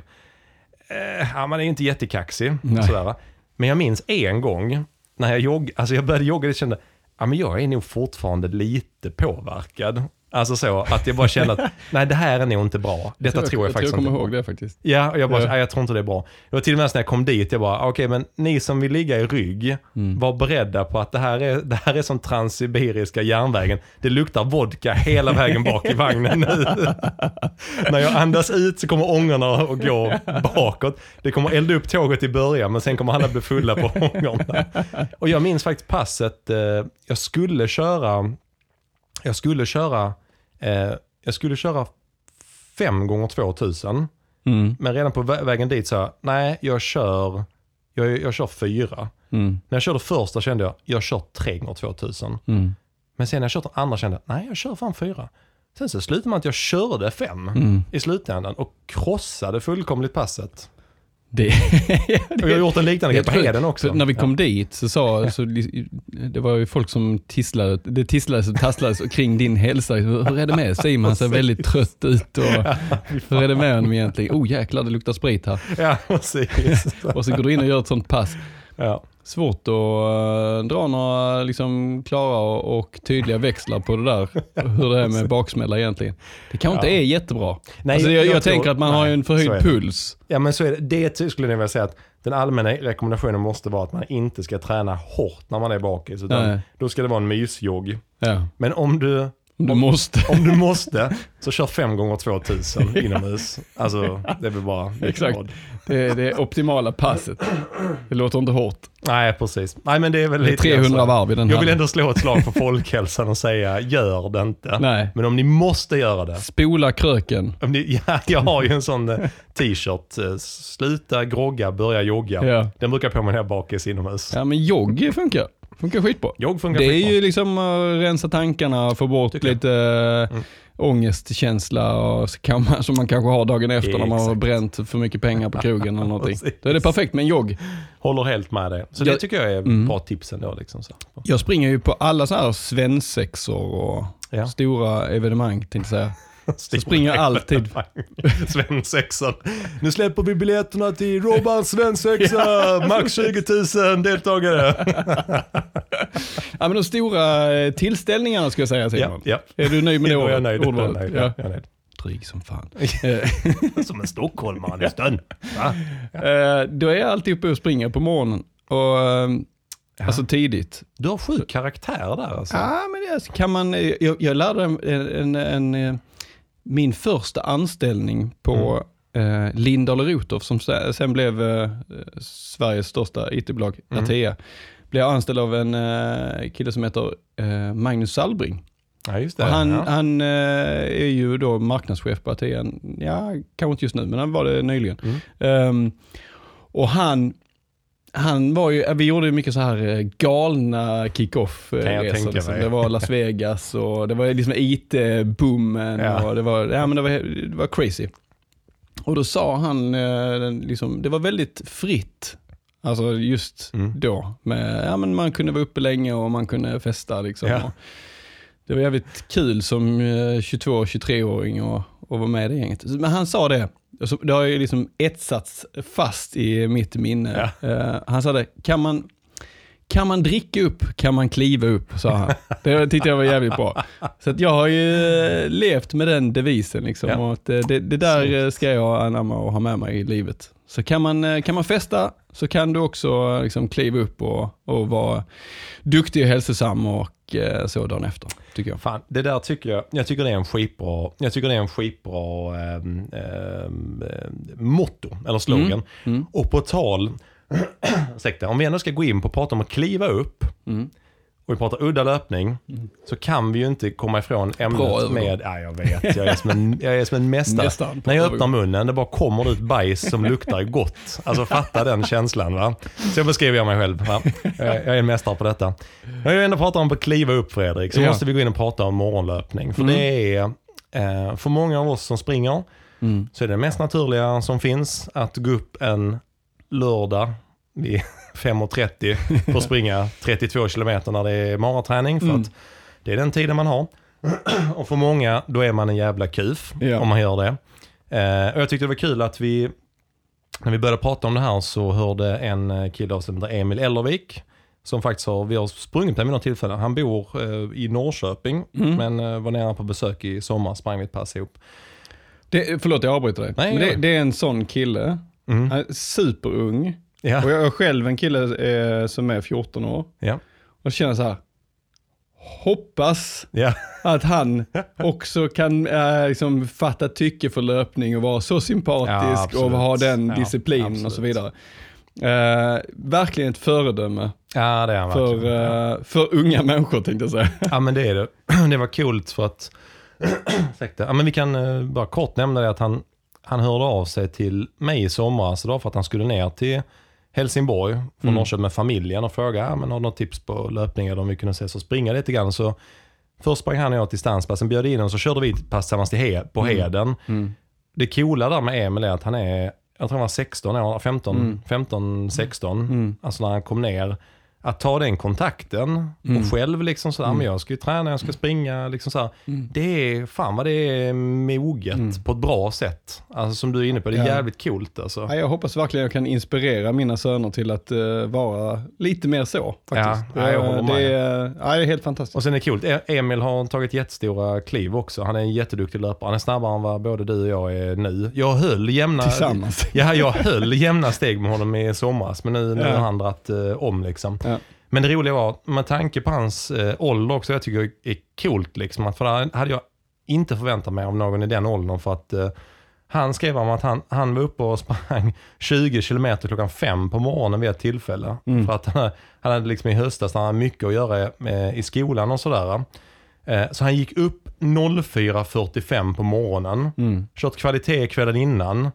Speaker 1: Eh, ja, man är inte jättekaxig. Sådär. Men jag minns en gång när jag, jogg, alltså jag började jogga och kände ja, men jag är nog fortfarande lite påverkad. Alltså så, att jag bara kände att nej det här är nog inte bra. Detta
Speaker 2: jag,
Speaker 1: tror jag,
Speaker 2: jag
Speaker 1: faktiskt
Speaker 2: tror jag
Speaker 1: inte
Speaker 2: kommer ihåg det faktiskt.
Speaker 1: Ja, och jag bara,
Speaker 2: Ja.
Speaker 1: nej, jag tror inte det är bra. Det var till och med när jag kom dit, jag bara, okej men ni som vill ligga i rygg,
Speaker 2: Mm.
Speaker 1: var beredda på att det här är, det här är som transsibiriska järnvägen. Det luktar vodka hela vägen bak i vagnen nu. när jag andas ut så kommer ångorna att gå bakåt. Det kommer elda upp tåget i början, men sen kommer alla bli fulla på ångorna. Och jag minns faktiskt passet, eh, jag skulle köra, jag skulle köra, eh, jag skulle köra fem gånger 2000.
Speaker 2: Mm.
Speaker 1: Men redan på vä- vägen dit jag, nej jag kör, jag, jag kör fyra.
Speaker 2: Mm.
Speaker 1: När jag körde första kände jag, jag kör tre gånger 2000.
Speaker 2: Mm.
Speaker 1: Men sen när jag kört den andra kände jag, nej jag kör fan fyra. Sen så slutade man att jag körde fem
Speaker 2: Mm.
Speaker 1: i slutändan och krossade fullkomligt passet.
Speaker 2: Det,
Speaker 1: Och jag har gjort en liknande grej på Heden också.
Speaker 2: När vi kom dit så sa, så, det var ju folk som tisslade, det tisslades och tasslades kring din hälsa. Hur är det med Simon? Han ser väldigt trött ut och hur är det med honom egentligen? Oh jäklar det luktar sprit här.
Speaker 1: Ja, precis.
Speaker 2: Och så går du in och gör ett sånt pass.
Speaker 1: Ja.
Speaker 2: Svårt att eh, dra några liksom, klara och, tydliga växlar på det där. Hur det är med baksmälla egentligen. Det kanske inte
Speaker 1: Ja.
Speaker 2: är jättebra.
Speaker 1: Nej,
Speaker 2: alltså, jag, jag,
Speaker 1: jag tror-
Speaker 2: tänker att man har en
Speaker 1: nej, så är
Speaker 2: förhöjd puls.
Speaker 1: ja, men så är det. Det skulle jag vilja säga att den allmänna rekommendationen måste vara att man inte ska träna hårt när man är bakis. Utan
Speaker 2: Nej.
Speaker 1: då ska det vara en mysjogg.
Speaker 2: Ja.
Speaker 1: Men om du
Speaker 2: Du måste.
Speaker 1: Om du måste, så kör fem gånger 2000 inomhus. Alltså, det är väl bara
Speaker 2: Exakt. Det är det optimala passet. Det låter inte hårt.
Speaker 1: Nej, precis. Nej, men det är väl
Speaker 2: Det är
Speaker 1: lite grann
Speaker 2: 300
Speaker 1: så.
Speaker 2: varv i den
Speaker 1: Jag
Speaker 2: här.
Speaker 1: vill ändå slå ett slag för folkhälsan och säga, gör det inte.
Speaker 2: Nej.
Speaker 1: Men om ni måste göra det.
Speaker 2: Spola kröken.
Speaker 1: Om ni, ja, jag har ju en sån eh, t-shirt, eh, sluta grogga, börja jogga.
Speaker 2: Ja.
Speaker 1: Den brukar jag på mig när jag bakis inomhus.
Speaker 2: Ja men jogg funkar. Funkar skitbra.
Speaker 1: Jogg funkar
Speaker 2: Det är
Speaker 1: skitbra.
Speaker 2: ju liksom att rensa tankarna, få bort
Speaker 1: Tycker jag.
Speaker 2: lite mm. Ångestkänsla och kan man, som man kanske har dagen efter när man har bränt för mycket pengar på krogen eller någonting. Då är det perfekt med en jogg.
Speaker 1: Håller helt med dig. Så
Speaker 2: Jag-
Speaker 1: det tycker jag är
Speaker 2: Mm.
Speaker 1: bra tips ändå. Liksom så.
Speaker 2: Jag springer ju på alla så här svensexor och
Speaker 1: Ja.
Speaker 2: stora evenemang tänkte jag säga.
Speaker 1: Så
Speaker 2: springer jag alltid.
Speaker 1: Svensexan. Nu släpper vi biljetterna till Robban Svensexa. Max 20 000 deltagare.
Speaker 2: Ja men de stora eh, tillställningarna ska jag säga
Speaker 1: Ja,
Speaker 2: Simon.
Speaker 1: ja.
Speaker 2: Är du nöjd med det
Speaker 1: är jag
Speaker 2: ordet-
Speaker 1: nöjd. Är jag
Speaker 2: ordvalet?
Speaker 1: nöjd.
Speaker 2: Ja.
Speaker 1: Ja. Jag är nöjd.
Speaker 2: Dryg som fan. Eh,
Speaker 1: Som en stockholmare nästan. Va?
Speaker 2: Eh, då är jag alltid uppe och springer på morgonen. Och, eh, Alltså tidigt.
Speaker 1: Du har sjuk karaktär där alltså.
Speaker 2: Ja, men det är- kan man, jag, jag lärde en, en, en, min första anställning på eh, Lindahl Rotoff som se- sen blev eh, Sveriges största IT-bolag,
Speaker 1: Mm.
Speaker 2: Atea. Blev jag anställd av en eh, kille som heter eh, Magnus Salbring.
Speaker 1: Ja, det.
Speaker 2: Han
Speaker 1: ja.
Speaker 2: han eh, är ju då marknadschef på Atea. Ja, kanske inte just nu, men han var det nyligen.
Speaker 1: Mm.
Speaker 2: Ehm, och han, han var ju, vi gjorde ju mycket så här eh, galna kick-off eh, Liksom. Det var Las Vegas och det var liksom IT-boomen
Speaker 1: Ja.
Speaker 2: och det var, ja, men det, var, det var crazy. Och då sa han, eh, liksom, det var väldigt fritt. Alltså just
Speaker 1: Mm.
Speaker 2: då. Med, ja, men man kunde vara uppe länge och man kunde festa. Liksom.
Speaker 1: Ja.
Speaker 2: Det var jävligt kul som eh, 22-23-åring att att vara med i det gänget. Men han sa det, och så- det har ju liksom etsats fast i mitt minne. Eh, han sa det, kan man, kan man dricka upp kan man kliva upp, sa han. Det tyckte jag var jävligt bra. Så jag har ju eh, levt med den devisen. Liksom,
Speaker 1: Ja.
Speaker 2: och att eh, det, det där eh, ska jag anamma och ha med mig i livet. Så kan man, kan man festa så kan du också liksom kliva upp och, och vara duktig och hälsosam och eh, så dagen efter, tycker jag.
Speaker 1: Fan, det där tycker jag, jag tycker det är en skitbra, jag tycker det är en skitbra ehm, eh, motto, eller slogan.
Speaker 2: Mm.
Speaker 1: Och på tal, ursäkta, om vi ändå ska gå in på att prata om att kliva upp,
Speaker 2: Mm.
Speaker 1: Och vi pratar udda löpning, så kan vi ju inte komma ifrån ämnet med, ja jag vet, jag är som en, jag är som en mästare.
Speaker 2: Mästaren på
Speaker 1: När jag öppnar munnen, det bara kommer ut bajs som luktar gott. Alltså fatta den känslan va. Så beskriver jag mig själv. Va? Jag jag är en mästare på detta. När jag ändå pratar om att kliva upp Fredrik, så
Speaker 2: Ja.
Speaker 1: måste vi gå in och prata om morgonlöpning. För
Speaker 2: Mm.
Speaker 1: det är, eh, för många av oss som springer,
Speaker 2: Mm.
Speaker 1: så är det mest naturliga som finns att gå upp en lördag vid 5.30 för att springa 32 kilometer när det är maraträning. För
Speaker 2: Mm.
Speaker 1: att det är den tiden man har. Och för många, då är man en jävla kuf
Speaker 2: Ja.
Speaker 1: om man gör det. Eh, och jag tyckte det var kul att vi, när vi började prata om det här så hörde en eh, kille av sig som heter Emil Ellervik, som faktiskt har, vi har sprungit med vid något tillfälle. Han bor eh, i Norrköping,
Speaker 2: Mm.
Speaker 1: men eh, var nere på besök i sommar, sprang vi ett pass ihop.
Speaker 2: Det, förlåt, jag avbryter dig.
Speaker 1: Nej,
Speaker 2: det,
Speaker 1: det.
Speaker 2: det är en sån kille,
Speaker 1: Mm.
Speaker 2: han är superung.
Speaker 1: Ja.
Speaker 2: Och jag är själv en kille eh, som är 14 år.
Speaker 1: Ja.
Speaker 2: Och känner så här, hoppas
Speaker 1: Ja.
Speaker 2: att han också kan eh, liksom fatta tycke för löpning och vara så
Speaker 1: Ja,
Speaker 2: sympatisk
Speaker 1: absolut.
Speaker 2: och ha den
Speaker 1: Ja,
Speaker 2: disciplinen och så vidare. Eh, verkligen ett föredöme
Speaker 1: ja, det är han
Speaker 2: för, eh, för unga människor tänkte jag säga.
Speaker 1: Ja men det är det. Det var coolt för att, ursäkta, ja, men vi kan bara kort nämna det att han, han hörde av sig till mig i somras, för att han skulle ner till Helsingborg från
Speaker 2: Mm.
Speaker 1: Norrköping med familjen och frågade, ja, men har du något tips på löpning eller om vi kunde ses och springa lite grann. Så först sprang han och jag till distanspassen, bjöd in och så körde vi ett pass tillsammans till he, på
Speaker 2: Mm.
Speaker 1: Heden.
Speaker 2: Mm.
Speaker 1: Det coola där med Emil är att han är, jag tror han var 16 år, 15,
Speaker 2: Mm.
Speaker 1: 15 16.
Speaker 2: Mm.
Speaker 1: Alltså när han kom ner, att ta den kontakten
Speaker 2: Mm.
Speaker 1: och själv liksom sådär, men jag ska ju träna, jag ska springa, liksom såhär.
Speaker 2: Mm.
Speaker 1: Det är, fan vad det är moget
Speaker 2: Mm.
Speaker 1: på ett bra sätt. Alltså som du är inne på, det är
Speaker 2: Ja.
Speaker 1: jävligt coolt alltså.
Speaker 2: Ja, jag hoppas verkligen jag kan inspirera mina söner till att eh, vara lite mer så. Faktiskt.
Speaker 1: Ja, ja, jag håller med.
Speaker 2: det, är, ja, det är helt fantastiskt.
Speaker 1: Och sen är det coolt, E- Emil har tagit jättestora kliv också. Han är en jätteduktig löpare. Han är snabbare än vad både du och jag är nu. Jag höll jämna...
Speaker 2: Tillsammans.
Speaker 1: Ja, jag höll jämna steg med honom i somras, men nu, nu
Speaker 2: Ja.
Speaker 1: har han dragit eh, om liksom.
Speaker 2: Ja.
Speaker 1: Men det roliga var, med tanke på hans eh, ålder också, jag tycker det är coolt liksom, att för det hade jag inte förväntat mig av någon i den åldern för att eh, han skrev om att han, han var uppe och sprang 20 km klockan fem på morgonen vid ett tillfälle.
Speaker 2: Mm.
Speaker 1: För att han, han hade liksom i höstas, han hade mycket att göra eh, i skolan och sådär. Eh, så han gick upp 04.45 på morgonen,
Speaker 2: Mm.
Speaker 1: kört kvalitet kvällen innan,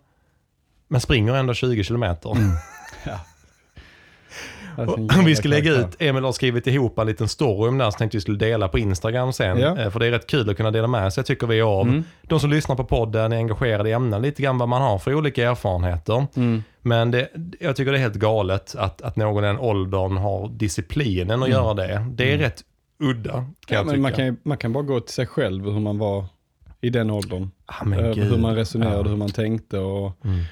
Speaker 1: men springer ändå 20 kilometer. Och vi ska lägga ut, Emil har skrivit ihop en liten story om det här så tänkte vi skulle dela på Instagram sen.
Speaker 2: Ja.
Speaker 1: Eh, För det är rätt kul att kunna dela med sig tycker vi av.
Speaker 2: Mm.
Speaker 1: De som lyssnar på podden är engagerade i ämnen, lite grann vad man har för olika erfarenheter.
Speaker 2: Mm.
Speaker 1: Men det, jag tycker det är helt galet att, att någon i den åldern har disciplinen att
Speaker 2: Mm.
Speaker 1: göra det. Det är rätt udda kan
Speaker 2: Ja,
Speaker 1: jag
Speaker 2: men
Speaker 1: tycka.
Speaker 2: man, kan, man kan bara gå till sig själv hur man var i den åldern.
Speaker 1: ah,
Speaker 2: hur man resonerade,
Speaker 1: Ja.
Speaker 2: hur man tänkte. Och,
Speaker 1: Mm.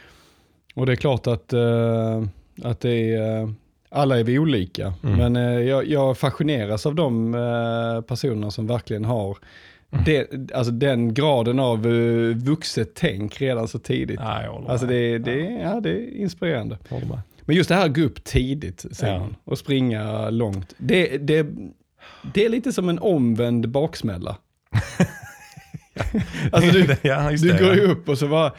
Speaker 2: och det är klart att, eh, att det är, eh, alla är vi olika.
Speaker 1: Mm.
Speaker 2: Men eh, jag, jag fascineras av de eh, personerna som verkligen har
Speaker 1: Mm.
Speaker 2: det, alltså den graden av uh, vuxet tänk redan så tidigt.
Speaker 1: Ja, jag
Speaker 2: Alltså det, det, ja, det är inspirerande. Men just det här att gå upp tidigt,
Speaker 1: Ja.
Speaker 2: och springa långt. Det, det, det är lite som en omvänd baksmälla. alltså du,
Speaker 1: ja,
Speaker 2: du går
Speaker 1: ja.
Speaker 2: ju upp och så bara,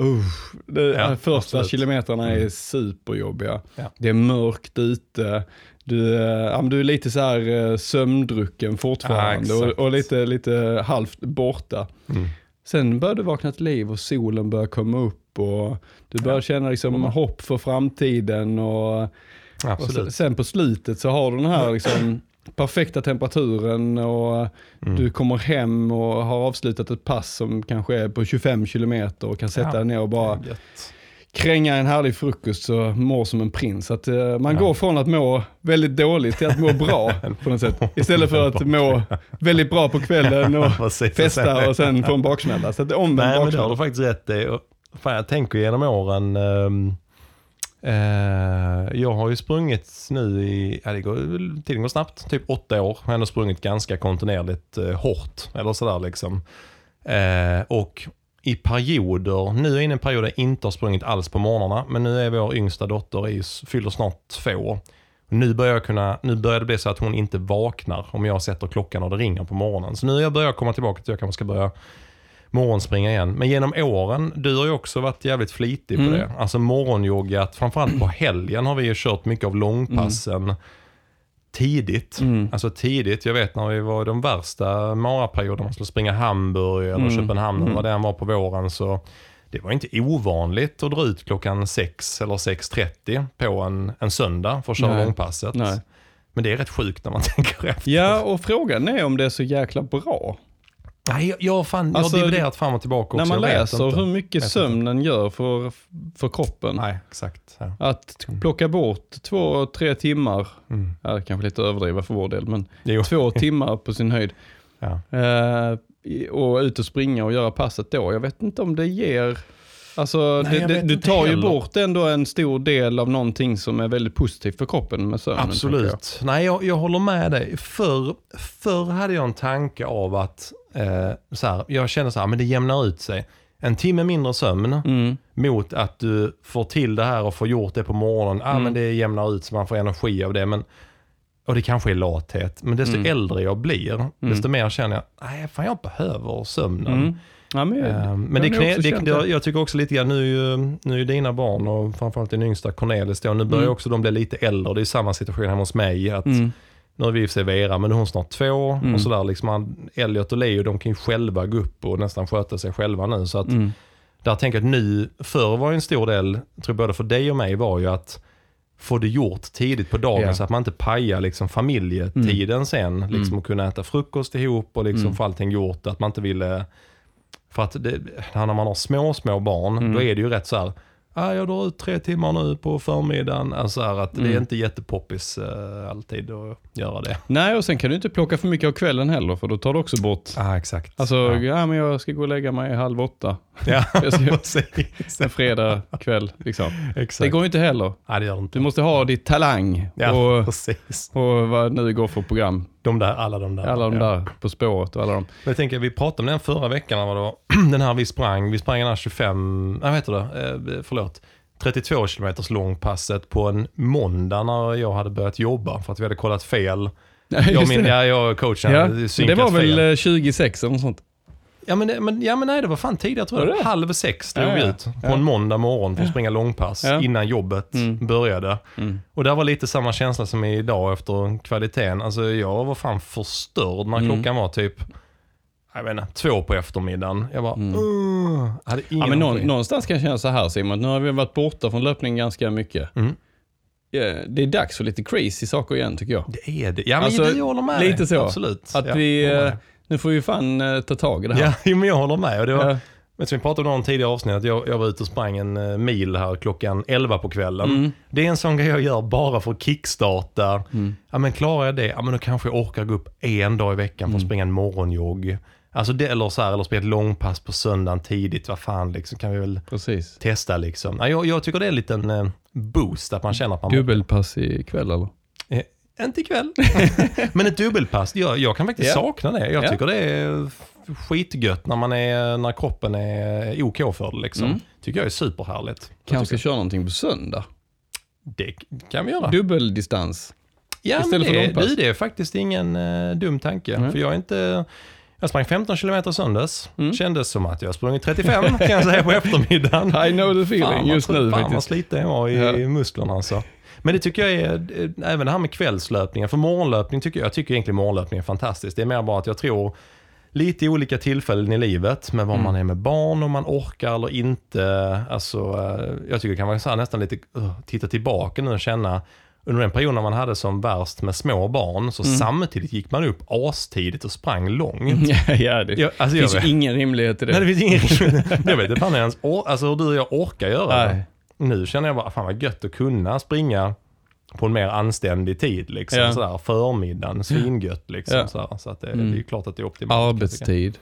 Speaker 2: uh, det,
Speaker 1: Ja,
Speaker 2: de första
Speaker 1: absolut.
Speaker 2: kilometrarna är
Speaker 1: Mm.
Speaker 2: superjobbiga.
Speaker 1: Ja.
Speaker 2: Det är mörkt ute. Du, ja, men du är lite så här eh, sömndrucken fortfarande
Speaker 1: Ja,
Speaker 2: och, och lite, lite halvt borta.
Speaker 1: Mm.
Speaker 2: Sen börjar du vakna till liv och solen börjar komma upp och du börjar
Speaker 1: Ja.
Speaker 2: känna liksom
Speaker 1: Mm.
Speaker 2: hopp för framtiden och, och sen, sen på slutet så har du den här liksom perfekta temperaturen och
Speaker 1: Mm.
Speaker 2: du kommer hem och har avslutat ett pass som kanske är på 25 kilometer och kan sätta
Speaker 1: Ja.
Speaker 2: dig ner och bara kränga en härlig frukost och mår som en prins. Att, eh, man
Speaker 1: Ja.
Speaker 2: går från att må väldigt dåligt till att må bra på något sätt. Istället för att må väldigt bra på kvällen och festa och sen få en baksmälla. Så att det är omvänd
Speaker 1: Nej, men det har
Speaker 2: baksmälla.
Speaker 1: du faktiskt rätt i. Fan, jag tänker genom åren. eh, Eh, jag har ju sprungit nu i, ja, det går, tiden går snabbt, typ åtta år. Jag har ändå sprungit ganska kontinuerligt eh, hårt. Eller sådär liksom. Eh, och i perioder, nu är jag inne i en period där jag inte har sprungit alls på morgnarna. Men nu är vår yngsta dotter, i, fyller snart två. Nu börjar, jag kunna, nu börjar det bli så att hon inte vaknar om jag sätter klockan och det ringer på morgonen. Så nu börjar jag komma tillbaka till att jag kanske ska börja morgonspringa igen. Men genom åren, du har ju också varit jävligt flitig på
Speaker 2: Mm.
Speaker 1: det. Alltså morgonjoggat, framförallt på helgen har vi ju kört mycket av långpassen. tidigt.
Speaker 2: Mm.
Speaker 1: Alltså tidigt, jag vet när vi var i de värsta maraperioderna, man skulle springa Hamburg eller
Speaker 2: Mm.
Speaker 1: Köpenhamn eller
Speaker 2: Mm.
Speaker 1: vad det än var på våren så det var inte ovanligt att dra ut klockan 6 eller 6.30 på en, en söndag för att köra
Speaker 2: Nej.
Speaker 1: långpasset.
Speaker 2: Nej.
Speaker 1: Men det är rätt sjukt när man tänker efter.
Speaker 2: Ja, och frågan är om det är så jäkla bra.
Speaker 1: Nej, jag, har fan,
Speaker 2: Alltså,
Speaker 1: jag har dividerat fram och tillbaka
Speaker 2: När
Speaker 1: också.
Speaker 2: man
Speaker 1: jag
Speaker 2: läser hur mycket sömnen gör för, för kroppen.
Speaker 1: Nej, exakt. Ja.
Speaker 2: Att plocka bort två, tre timmar,
Speaker 1: Mm.
Speaker 2: ja, kanske lite överdriva för vår del, men
Speaker 1: Jo.
Speaker 2: två timmar på sin höjd.
Speaker 1: Ja.
Speaker 2: Eh, och ut och springa och göra passet då. Jag vet inte om det ger... Alltså,
Speaker 1: Nej,
Speaker 2: det, det, du tar ju bort ändå en stor del av någonting som är väldigt positivt för kroppen med sömnen. tänker jag.
Speaker 1: Absolut. Nej, jag, jag håller med dig. Förr, förr hade jag en tanke av att eh, så här, jag känner så här, men det jämnar ut sig. En timme mindre sömn
Speaker 2: Mm.
Speaker 1: mot att du får till det här och får gjort det på morgonen. Ja,
Speaker 2: Mm.
Speaker 1: men det jämnar ut så man får energi av det. Men, och det kanske är lathet. Men desto
Speaker 2: Mm.
Speaker 1: äldre jag blir, desto mer känner jag, nej fan jag behöver sömnen.
Speaker 2: Mm. Ja, men,
Speaker 1: Eh, Men det, knä, det, det, jag tycker också lite grann, nu är ju, nu är dina barn och framförallt din yngsta Cornelis då, nu börjar
Speaker 2: Mm.
Speaker 1: också de bli lite äldre. Det är samma situation hemma hos mig. Att
Speaker 2: Mm.
Speaker 1: Nu har vi i och för sig Vera, men nu är hon snart två.
Speaker 2: Mm.
Speaker 1: Och sådär, liksom, han- Elliot och Leo de kan ju själva gå upp och nästan sköta sig själva nu. Så att,
Speaker 2: Mm.
Speaker 1: där tänker jag att nu, förr var en stor del, tror jag både för dig och mig, var ju att få det gjort tidigt på dagen
Speaker 2: Ja.
Speaker 1: så att man inte pajar liksom, familjetiden sen. Liksom,
Speaker 2: Mm.
Speaker 1: att kunna äta frukost ihop och liksom,
Speaker 2: Mm.
Speaker 1: få allting gjort. Att man inte ville... För att det, när man har små, små barn,
Speaker 2: Mm.
Speaker 1: då är det ju rätt så här. Ah, jag drar ut tre timmar nu på förmiddagen. Alltså att det är
Speaker 2: Mm.
Speaker 1: inte jättepoppis eh, alltid att göra det.
Speaker 2: Nej, och sen kan du inte plocka för mycket av kvällen heller, för då tar du också bort...
Speaker 1: Ja, exakt.
Speaker 2: Alltså,
Speaker 1: ja.
Speaker 2: ja. men jag ska gå och lägga mig halv åtta
Speaker 1: ja, precis.
Speaker 2: en fredag kväll. Liksom.
Speaker 1: Exakt.
Speaker 2: Det går ju inte heller.
Speaker 1: Nej, det gör det inte.
Speaker 2: Du måste ha ditt talang
Speaker 1: Ja,
Speaker 2: och,
Speaker 1: precis.
Speaker 2: och vad nu går för program.
Speaker 1: De där, alla de där.
Speaker 2: Alla de
Speaker 1: ja.
Speaker 2: där På spåret och alla de.
Speaker 1: Jag tänker, vi pratade om den förra veckan, var. den här vi sprang, vi sprang den här 25, nej vad heter det, eh, förlåt, 32 kilometers långpasset på en måndag när jag hade börjat jobba för att vi hade kollat fel. Jag, min, ja, jag och coachen
Speaker 2: Ja,
Speaker 1: hade synkat
Speaker 2: det var väl
Speaker 1: fel.
Speaker 2: eh, 26 eller något sånt.
Speaker 1: Ja men, det- men, ja men nej, det var fan tidigare tror jag. Halv sex drog
Speaker 2: Ja,
Speaker 1: vi ut på en måndag morgon för att springa långpass innan jobbet
Speaker 2: Mm.
Speaker 1: började.
Speaker 2: Mm.
Speaker 1: Och det var lite samma känsla som idag efter kvaliteten. Alltså jag var fan förstörd när
Speaker 2: Mm.
Speaker 1: klockan var typ, jag vet inte, två på eftermiddagen. Jag bara,
Speaker 2: Mm.
Speaker 1: uh, hade ingen
Speaker 2: Ja, men någon, någonstans kan jag känna så här Simon, nu har vi varit borta från löpning ganska mycket.
Speaker 1: Mm.
Speaker 2: Ja, det är dags för lite crazy saker igen tycker jag.
Speaker 1: Det är det. Ja men
Speaker 2: Alltså,
Speaker 1: det, jag håller med
Speaker 2: lite så.
Speaker 1: Absolut.
Speaker 2: Att
Speaker 1: ja,
Speaker 2: vi, nu får vi fan eh, ta tag i det här.
Speaker 1: Ja, jo, men jag håller med. Och det var,
Speaker 2: Ja.
Speaker 1: vet du, vi pratade om någon tidigare avsnitt, att jag, jag var ute och sprang en eh, mil här klockan 11 på kvällen.
Speaker 2: Mm.
Speaker 1: Det är en sån grej jag gör bara för att kickstarta.
Speaker 2: Mm.
Speaker 1: Ja men klarar jag det, ja men då kanske jag orkar gå upp en dag i veckan för att
Speaker 2: Mm.
Speaker 1: springa en morgonjogg. Alltså det, eller så här, eller spela ett långpass på söndagen tidigt, vad fan liksom, kan vi väl
Speaker 2: Precis.
Speaker 1: testa liksom. Ja, jag, jag tycker det är en liten eh, boost att man känner att man...
Speaker 2: Dubbelpass ikväll eller?
Speaker 1: Eh, inte ikväll. men ett dubbelpass, jag, jag kan faktiskt
Speaker 2: Ja.
Speaker 1: sakna det. Jag
Speaker 2: Ja.
Speaker 1: tycker det är skitgött när, man är, när kroppen är OK för det liksom.
Speaker 2: Mm.
Speaker 1: Tycker jag är superhärligt.
Speaker 2: Kanske ska
Speaker 1: tycker-
Speaker 2: köra någonting på söndag?
Speaker 1: Det kan vi göra.
Speaker 2: Dubbeldistans.
Speaker 1: Ja, men
Speaker 2: Istället för
Speaker 1: det,
Speaker 2: långpass.
Speaker 1: du, det är faktiskt ingen eh, dum tanke.
Speaker 2: Nej.
Speaker 1: För jag är inte... Jag sprang 15 kilometer söndags.
Speaker 2: Mm.
Speaker 1: Kändes som att jag sprungit 35 kan jag säga på eftermiddagen.
Speaker 2: I know the feeling
Speaker 1: Fan,
Speaker 2: just nu
Speaker 1: fan vad
Speaker 2: faktiskt.
Speaker 1: sliten jag var i
Speaker 2: Ja.
Speaker 1: musklerna alltså. Men det tycker jag är, eh, även det här med kvällslöpningen. För morgonlöpning tycker jag, jag tycker egentligen morgonlöpning är fantastiskt. Det är mer bara att jag tror lite i olika tillfällen i livet med vad
Speaker 2: Mm.
Speaker 1: man är med barn, om man orkar eller inte. Alltså, eh, jag tycker det kan vara så här, nästan lite, uh, titta tillbaka nu och känna under den perioden man hade som värst med små barn, så
Speaker 2: Mm.
Speaker 1: samtidigt gick man upp astidigt och sprang långt.
Speaker 2: Ja, ja, det
Speaker 1: Jag, alltså,
Speaker 2: finns
Speaker 1: vet,
Speaker 2: ju ingen rimlighet i det.
Speaker 1: nej, det finns ingen, jag vet inte fan ens, alltså hur du och jag orkar göra det. Nu känner jag bara, fan vad gött att kunna springa på en mer anständig tid. Liksom,
Speaker 2: Ja.
Speaker 1: sådär, förmiddagen, svingött. Liksom,
Speaker 2: Ja.
Speaker 1: sådär, så att det,
Speaker 2: Mm.
Speaker 1: det är klart att det är optimalt.
Speaker 2: Arbetstid.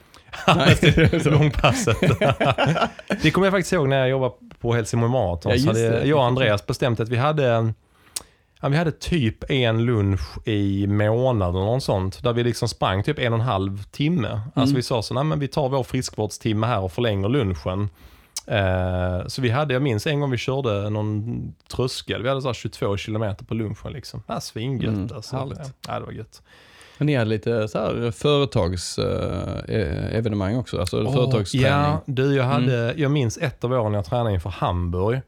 Speaker 1: Långpasset. det kommer jag faktiskt ihåg när jag jobbade på Helsingborg Marathon.
Speaker 2: Ja,
Speaker 1: hade jag och Andreas bestämt att vi hade Ja, vi hade typ en lunch i månaden och något sånt. Där vi liksom sprang typ en och en halv timme. Alltså vi sa så, nej men vi tar vår friskvårdstimme här och förlänger lunchen. Eh, så vi hade, jag minns en gång vi körde någon tröskel. Vi hade så här 22 kilometer på lunchen liksom. Ja, svingött
Speaker 2: Mm,
Speaker 1: alltså.
Speaker 2: härligt.
Speaker 1: Ja, det var gött.
Speaker 2: Men ni hade lite så här företagsevenemang också, alltså
Speaker 1: Åh,
Speaker 2: företagsträning.
Speaker 1: Ja, du jag hade, jag minns ett av åren jag tränade inför Hamburg.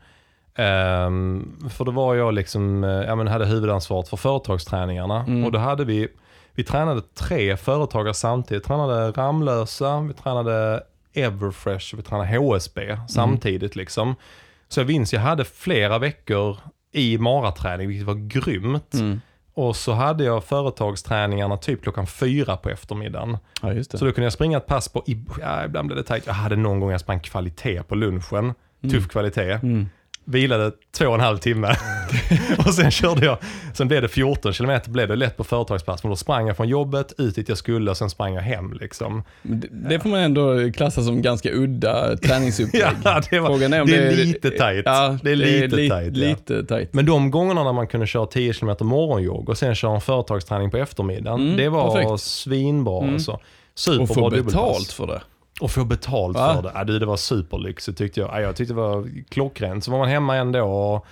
Speaker 1: Ehm, för då var jag liksom, eh, ja, men hade huvudansvaret för företagsträningarna.
Speaker 2: Mm.
Speaker 1: Och då hade vi, vi tränade tre företagare samtidigt. Vi tränade Ramlösa, vi tränade Everfresh och vi tränade HSB samtidigt. liksom. Så jag minns, jag hade flera veckor i maraträning, vilket var grymt.
Speaker 2: Mm.
Speaker 1: Och så hade jag företagsträningarna typ klockan fyra på eftermiddagen.
Speaker 2: Ja.
Speaker 1: Så då kunde jag springa ett pass på, ja, ibland blev det tajt. Jag hade någon gång jag sprang kvalitet på lunchen. Tuff kvalitet.
Speaker 2: Mm.
Speaker 1: Vilade två och en halv timme. och sen körde jag, sen blev det 14 kilometer blev det lätt på företagspass. Men då sprang jag från jobbet ut dit jag skulle och sen sprang jag hem liksom.
Speaker 2: Det, det får man ändå klassa som ganska udda träningsupplägg.
Speaker 1: Ja, det, var,
Speaker 2: Frågan är om
Speaker 1: det är lite tajt.
Speaker 2: Ja,
Speaker 1: det är lite
Speaker 2: li-
Speaker 1: tajt. Ja.
Speaker 2: Lite tajt.
Speaker 1: Men de gångerna när man kunde köra 10 km morgonjogg och sen köra en företagsträning på eftermiddagen.
Speaker 2: Mm,
Speaker 1: det var
Speaker 2: perfekt.
Speaker 1: svinbra
Speaker 2: Mm.
Speaker 1: alltså.
Speaker 2: Och
Speaker 1: Superbra
Speaker 2: få
Speaker 1: dubbelpass.
Speaker 2: betalt för det.
Speaker 1: Och få betalt
Speaker 2: Va?
Speaker 1: för det. Ja, du, det var superlyxigt tyckte jag. Ja, jag tyckte det var klockrent. Så var man hemma ändå och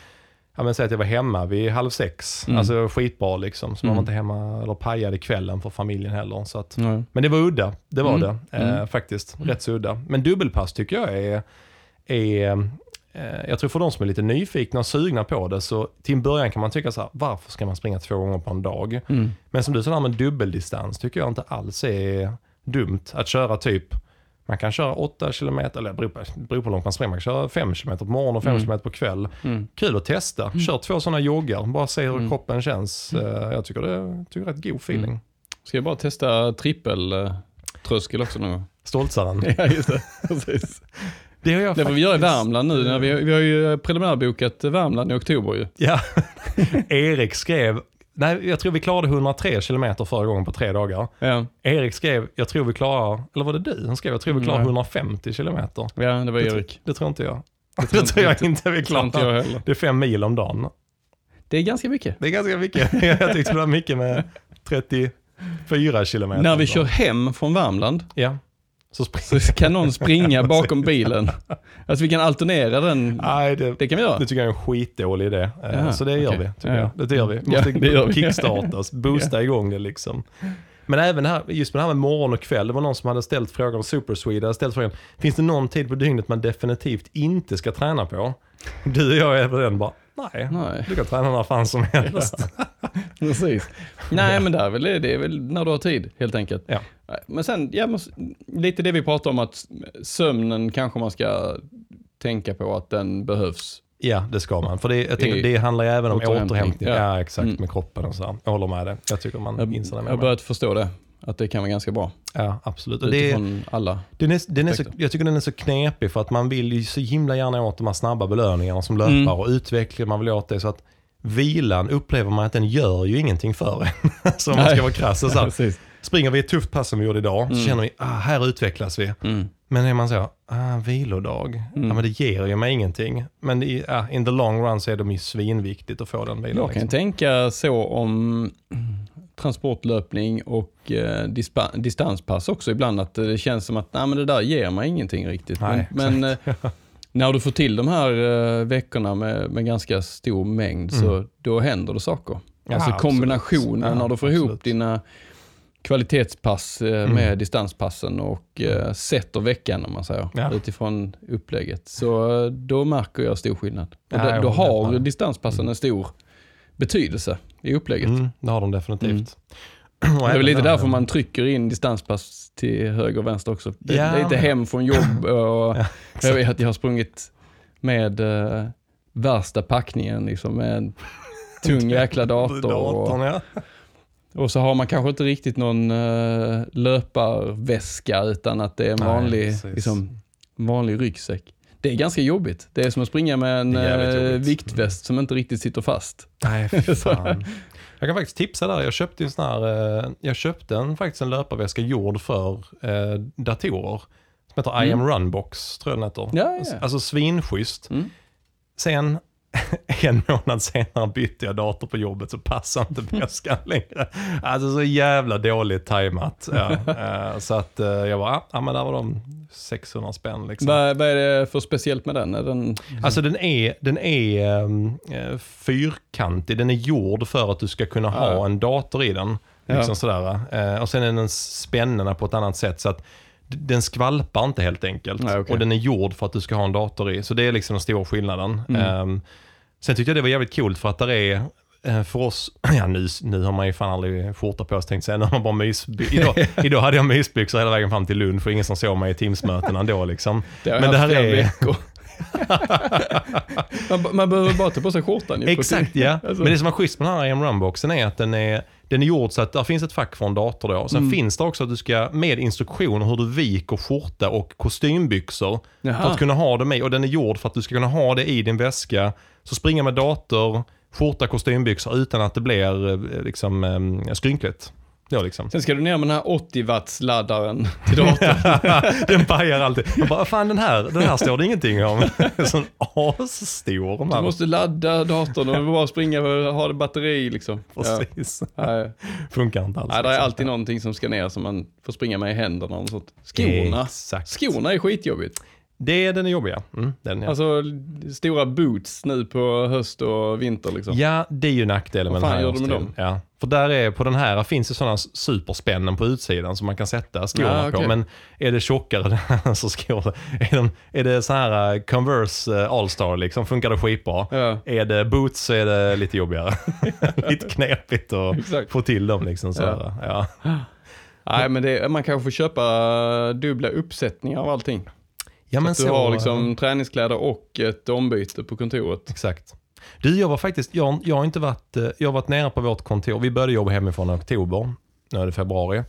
Speaker 1: Ja men säg att jag var hemma vid halv sex.
Speaker 2: Mm.
Speaker 1: Alltså skitbra liksom. Så var
Speaker 2: Mm.
Speaker 1: man inte hemma eller pajade kvällen för familjen heller. Så att,
Speaker 2: Ja.
Speaker 1: men det var udda, det var
Speaker 2: Mm.
Speaker 1: det. Eh,
Speaker 2: Mm.
Speaker 1: faktiskt. Rätt så udda. Men dubbelpass tycker jag är, är eh, jag tror för de som är lite nyfikna och sugna på det så till en början kan man tycka så här, varför ska man springa två gånger på en dag?
Speaker 2: Mm.
Speaker 1: Men som du sa med dubbeldistans tycker jag inte alls är dumt att köra typ man kan köra 8 km, eller det beror på, det beror på hur långt man springer. Man kan köra 5 km på morgonen och 5
Speaker 2: Mm.
Speaker 1: km på kväll.
Speaker 2: Mm.
Speaker 1: Kul att testa. Kör två sådana joggar, bara se hur
Speaker 2: Mm.
Speaker 1: kroppen känns. Eh, Jag tycker det tycker det är rätt god feeling.
Speaker 2: Mm. Ska jag bara testa trippeltröskel också någon gång?
Speaker 1: Stoltsaren.
Speaker 2: Ja, just det. Precis.
Speaker 1: Det har jag
Speaker 2: Det får vi göra i Värmland nu. När vi, vi har ju preliminärbokat Värmland i oktober ju.
Speaker 1: Ja, Erik skrev, nej jag tror vi klarade 103 kilometer förra gången på tre dagar.
Speaker 2: Ja,
Speaker 1: Erik skrev, jag tror vi klarar, eller var det du? Han skrev, jag tror vi klarar
Speaker 2: Nej.
Speaker 1: 150 kilometer.
Speaker 2: ja det var
Speaker 1: Det-
Speaker 2: Erik.
Speaker 1: Det tror inte jag. Det
Speaker 2: tror
Speaker 1: tror jag
Speaker 2: inte-
Speaker 1: vi
Speaker 2: Det tror inte
Speaker 1: klarar.
Speaker 2: jag heller.
Speaker 1: Det är fem mil om dagen.
Speaker 2: Det är ganska mycket.
Speaker 1: Det är ganska mycket. Jag tyckte det var mycket med 34 kilometer.
Speaker 2: När vi kör hem från Värmland
Speaker 1: Ja. Så
Speaker 2: så kan någon springa bakom bilen. Alltså vi kan alternera den.
Speaker 1: Nej, det,
Speaker 2: Det kan vi göra.
Speaker 1: det tycker jag är en skitdålig idé. Eh,
Speaker 2: Jaha,
Speaker 1: så det gör vi. Tycker
Speaker 2: Ja.
Speaker 1: jag. Det gör vi.
Speaker 2: Ja,
Speaker 1: Måste
Speaker 2: det gör vi.
Speaker 1: kickstartas, boosta igång det liksom. Men även här, just med det här med morgon och kväll, det var någon som hade ställt frågan, Super Swede hade ställt frågan, finns det någon tid på dygnet man definitivt inte ska träna på? Du och jag är på den bara, nej,
Speaker 2: Nej,
Speaker 1: du kan träna när fan som helst.
Speaker 2: precis. Nej, men där är väl, det är väl när du har tid helt enkelt.
Speaker 1: Ja.
Speaker 2: Men sen, ja, men lite det vi pratade om att sömnen kanske man ska tänka på att den behövs.
Speaker 1: Ja, det ska man. För det, jag tänker, det handlar ju även om
Speaker 2: återhämtning,
Speaker 1: återhämtning. Ja,
Speaker 2: ja.
Speaker 1: exakt,
Speaker 2: Mm.
Speaker 1: med kroppen och så. här. Jag håller med dig. Jag tycker man
Speaker 2: Jag,
Speaker 1: inser det
Speaker 2: jag har börjat förstå det. Att det kan vara ganska bra.
Speaker 1: Ja, absolut. Och det,
Speaker 2: alla.
Speaker 1: den är, den är så, jag tycker den är så knepig för att man vill ju så himla gärna åt de här snabba belöningarna som löpare
Speaker 2: Mm.
Speaker 1: och utveckling. Man vill åt det så att vilan upplever man att den gör ju ingenting för en. så om man ska vara krass. Så
Speaker 2: precis.
Speaker 1: Springer vi ett tufft pass som vi gjorde idag så
Speaker 2: Mm.
Speaker 1: känner vi, ah, här utvecklas vi.
Speaker 2: Mm.
Speaker 1: Men är man så, ah, vilodag,
Speaker 2: Mm.
Speaker 1: ja men det ger ju mig ingenting. Men i, ah, in the long run så är det ju svinviktigt att få den vilan.
Speaker 2: Jag kan
Speaker 1: liksom.
Speaker 2: tänka så om transportlöpning och eh, distanspass också ibland att det känns som att nej, men det där ger mig ingenting riktigt.
Speaker 1: Nej,
Speaker 2: men men eh, när du får till de här eh, veckorna med, med ganska stor mängd så då händer det saker.
Speaker 1: Ja,
Speaker 2: alltså
Speaker 1: absolut.
Speaker 2: kombinationen
Speaker 1: Ja,
Speaker 2: när du får
Speaker 1: absolut.
Speaker 2: ihop dina kvalitetspass eh,
Speaker 1: Mm.
Speaker 2: med distanspassen och eh, sätter veckan om man säger
Speaker 1: Ja.
Speaker 2: utifrån upplägget. Så eh, då märker jag stor skillnad. Och
Speaker 1: Ja,
Speaker 2: då,
Speaker 1: jag
Speaker 2: då
Speaker 1: håller
Speaker 2: har
Speaker 1: med. Mm.
Speaker 2: distanspassen en stor betydelse i upplägget.
Speaker 1: Mm, det har de definitivt. Och
Speaker 2: Det är väl lite
Speaker 1: där-
Speaker 2: därför man trycker in distanspass till höger och vänster också. Det,
Speaker 1: Ja,
Speaker 2: det är inte
Speaker 1: men-
Speaker 2: hem från jobb och
Speaker 1: Ja,
Speaker 2: jag vet att jag har sprungit med eh, värsta packningen liksom med en tung jäkla dator. Och,
Speaker 1: Datorn, ja.
Speaker 2: Och så har man kanske inte riktigt någon uh, löparväska utan att det är en vanlig, liksom, vanlig ryggsäck. Det är ganska jobbigt. Det är som att springa med en
Speaker 1: jobbigt.
Speaker 2: viktväst som inte riktigt sitter fast.
Speaker 1: Nej, fan. Jag kan faktiskt tipsa där. Jag köpte en sån här, eh, jag köpte en, faktiskt en löparväska gjord för eh, datorer. Som heter I am Runbox, tror jag den heter.
Speaker 2: Ja, ja.
Speaker 1: Alltså svinschysst.
Speaker 2: Mm.
Speaker 1: Sen en månad senare bytte jag dator på jobbet så passar inte väskan längre. Alltså så jävla dåligt tajmat. Ja. Eh, så att eh, jag bara, ah, ja men där var de 600 spänn liksom.
Speaker 2: Vad, vad är det för speciellt med den? Är den
Speaker 1: Alltså den är, den är ehm, eh, fyrkantig, den är gjord för att du ska kunna ha
Speaker 2: Ja.
Speaker 1: en dator i den.
Speaker 2: Ja.
Speaker 1: Liksom sådär. Eh, och sen är den spännena på ett annat sätt så att den skvalpar inte helt enkelt.
Speaker 2: Nej, okej.
Speaker 1: Och den är gjord för att du ska ha en dator i. Så det är liksom den stora skillnaden.
Speaker 2: Mm.
Speaker 1: Ehm, sen tyckte jag det var jävligt coolt för att där är eh, för oss, ja nu, nu har man ju fan aldrig skjorta på sig tänkte jag säga, nu har man bara mysby- idag, idag hade jag mysbyxor hela vägen fram till Lund för ingen som såg mig i Teamsmötena ändå liksom.
Speaker 2: Det har
Speaker 1: Men
Speaker 2: jag
Speaker 1: det
Speaker 2: haft
Speaker 1: här
Speaker 2: flera
Speaker 1: är-
Speaker 2: veckor. man, man behöver bara ta på sig skjortan.
Speaker 1: Exakt ja.
Speaker 2: Alltså.
Speaker 1: Men det som är schysst med den här AM Runboxen är att den är, den är gjord så att där finns ett fack för en dator då. Sen
Speaker 2: Mm.
Speaker 1: finns det också att du ska med instruktioner hur du viker skjorta och kostymbyxor för
Speaker 2: Jaha.
Speaker 1: att kunna ha det med. Och den är gjord för att du ska kunna ha det i din väska. Så springa med dator, skjorta, kostymbyxor utan att det blir eh, liksom eh, skrynkligt. Ja, liksom.
Speaker 2: Sen ska du ner med den här 80 watts laddaren till datorn.
Speaker 1: den pajar alltid. Jag bara, fan den här, den här står det ingenting om. Sån asstor.
Speaker 2: Du måste ladda datorn och bara springa och ha det batteri liksom. Ja.
Speaker 1: Precis.
Speaker 2: Nej,
Speaker 1: Funkar inte alls.
Speaker 2: Nej, det är
Speaker 1: liksom.
Speaker 2: alltid någonting som ska ner som man får springa med i händerna och sånt. Skorna.
Speaker 1: Exakt.
Speaker 2: Skorna är skitjobbigt.
Speaker 1: Det är den är jobbiga. Mm, den, ja.
Speaker 2: Alltså stora boots nu på höst och vinter liksom.
Speaker 1: ja, det är ju nackdelen med den här
Speaker 2: gör du med
Speaker 1: årstiden. Ja. För där är, på den här finns ju sådana superspännen på utsidan som man kan sätta skorna
Speaker 2: Ja, okej.
Speaker 1: på. Men är det tjockare så skor, är, de, är det så här uh, Converse uh, All-Star liksom, funkar det skitbra.
Speaker 2: Ja,
Speaker 1: Är det boots så är det lite jobbigare. lite knepigt att
Speaker 2: exakt.
Speaker 1: få till dem liksom. Så
Speaker 2: Ja.
Speaker 1: Ja.
Speaker 2: Nej, men det, man kanske får köpa dubbla uppsättningar av allting.
Speaker 1: Ja,
Speaker 2: Så
Speaker 1: men
Speaker 2: att du
Speaker 1: så,
Speaker 2: har liksom träningskläder och ett ombyte på kontoret.
Speaker 1: Exakt. Du, jag var faktiskt, jag, jag har inte varit, eh, jag har varit nere på vårt kontor. Vi började jobba hemifrån i oktober. Nu är det februari.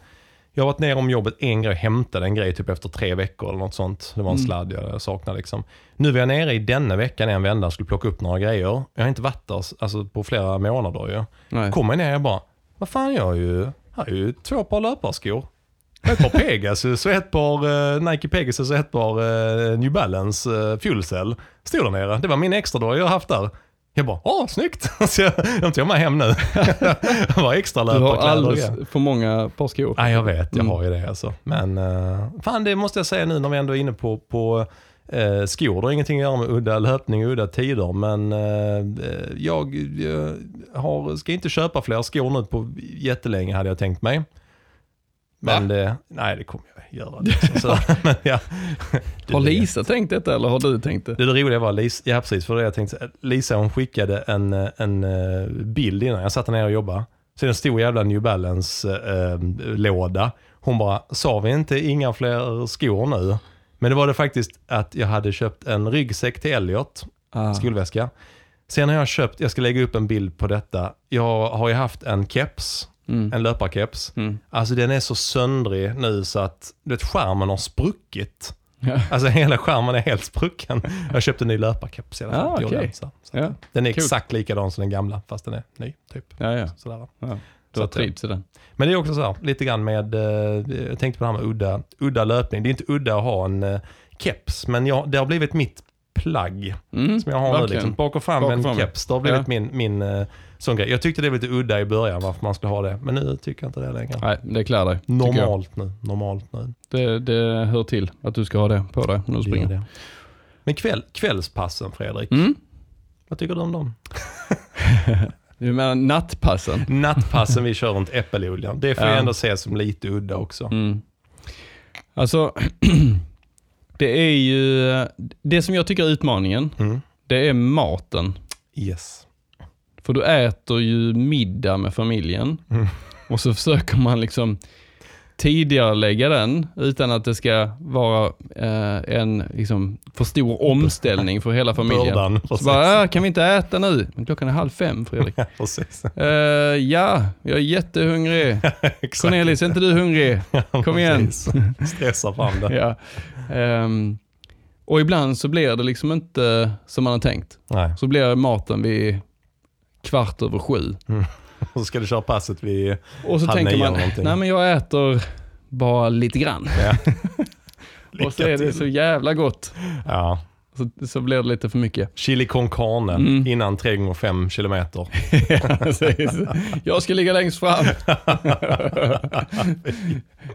Speaker 1: Jag har varit nere om jobbet en grej, hämtade en grej typ efter tre veckor eller något sånt. Det var en
Speaker 2: Mm.
Speaker 1: sladd jag saknade liksom. Nu var jag nere i denna veckan en vända och skulle plocka upp några grejer. Jag har inte varit där alltså, på flera månader ju. Kommer jag ner och bara, vad fan jag har ju, jag har ju två par löparskor. Ett par Pegasus och ett par eh, Nike Pegasus och ett par eh, New Balance uh, Fuel Cell. Stod där nere. Det var min extra då jag har haft där. Jag bara, åh snyggt! Så jag, de tog med hem nu. det var extra
Speaker 2: Du har
Speaker 1: löparkläder
Speaker 2: alldeles för många par skor.
Speaker 1: Nej, jag vet. Jag
Speaker 2: Mm.
Speaker 1: har ju det alltså. Men uh, fan, det måste jag säga nu när vi ändå är inne på, på eh, skor. Det har ingenting att göra med udda löpning och udda tider. Men eh, jag, jag har, ska inte köpa fler skor nu på jättelänge hade jag tänkt mig. Men det, nej, det kommer jag göra. Liksom. Så, men ja,
Speaker 2: Har Lisa tänkt detta eller har du tänkt det?
Speaker 1: det, det roliga var, Lisa, ja precis, för det jag tänkte, Lisa hon skickade en, eh, en eh, bild innan jag satt ner och jobbade. Så en stor jävla New Balance-låda. hon bara, sa vi inte inga fler skor nu? Men det var det faktiskt att jag hade köpt en ryggsäck till Elliot,
Speaker 2: Ah.
Speaker 1: skolväska. Sen har jag köpt, jag ska lägga upp en bild på detta. Jag har ju haft en keps,
Speaker 2: Mm.
Speaker 1: en löparkeps.
Speaker 2: Mm.
Speaker 1: Alltså den är så söndrig nu så att, du vet skärmen har spruckit.
Speaker 2: Ja.
Speaker 1: Alltså hela skärmen är helt sprucken. Jag köpte en ny löparkeps i alla fall.
Speaker 2: Ah,
Speaker 1: den, så, så.
Speaker 2: Ja.
Speaker 1: Den är
Speaker 2: Kul.
Speaker 1: exakt likadan som den gamla fast den är ny. Typ.
Speaker 2: Ja, ja.
Speaker 1: Sådär.
Speaker 2: ja. Du har
Speaker 1: att,
Speaker 2: trivts i den.
Speaker 1: Men det är också så här, lite grann med, eh, jag tänkte på det här med udda, udda löpning. Det är inte udda att ha en eh, keps, men jag, det har blivit mitt plagg
Speaker 2: Mm.
Speaker 1: som jag har nu.
Speaker 2: verkligen.
Speaker 1: Liksom. Bak och fram
Speaker 2: Bak och
Speaker 1: en
Speaker 2: fram,
Speaker 1: keps. Det har blivit min, min eh, sån grej. Jag tyckte det var lite udda i början varför man skulle ha det, men nu tycker jag inte det längre.
Speaker 2: Nej, det klär dig.
Speaker 1: Normalt nu, normalt nu.
Speaker 2: Det, det hör till att du ska ha det på dig när du springer.
Speaker 1: det. Men kväll, kvällspassen Fredrik,
Speaker 2: Mm.
Speaker 1: vad tycker du om dem?
Speaker 2: Du menar nattpassen?
Speaker 1: Nattpassen vi kör runt äppelodlingen, det får
Speaker 2: Ja.
Speaker 1: jag ändå se som lite udda också.
Speaker 2: Mm. Alltså, det är ju, det som jag tycker är utmaningen,
Speaker 1: Mm.
Speaker 2: det är maten.
Speaker 1: Yes.
Speaker 2: För du äter ju middag med familjen
Speaker 1: Mm.
Speaker 2: och så försöker man liksom tidigare lägga den utan att det ska vara eh, en liksom, för stor omställning för hela familjen.
Speaker 1: Bördan.
Speaker 2: Så bara, äh, kan vi inte äta nu? Men klockan är halv fem Fredrik.
Speaker 1: Ja.
Speaker 2: Eh, ja, jag är jättehungrig. Cornelis, är inte du hungrig? Kom igen.
Speaker 1: Stressa fram det.
Speaker 2: Ja. Ehm, och ibland så blir det liksom inte som man har tänkt.
Speaker 1: Nej.
Speaker 2: Så blir maten vid kvart över sju.
Speaker 1: Och så ska du köra passet vid...
Speaker 2: Och så
Speaker 1: Halv
Speaker 2: tänker man, nej men jag äter bara lite grann.
Speaker 1: Ja.
Speaker 2: och så är det så jävla gott.
Speaker 1: Ja.
Speaker 2: Så, så blir det lite för mycket.
Speaker 1: Chili con carne
Speaker 2: Mm.
Speaker 1: innan 3 gånger 5 kilometer.
Speaker 2: Ja, jag ska ligga längst fram.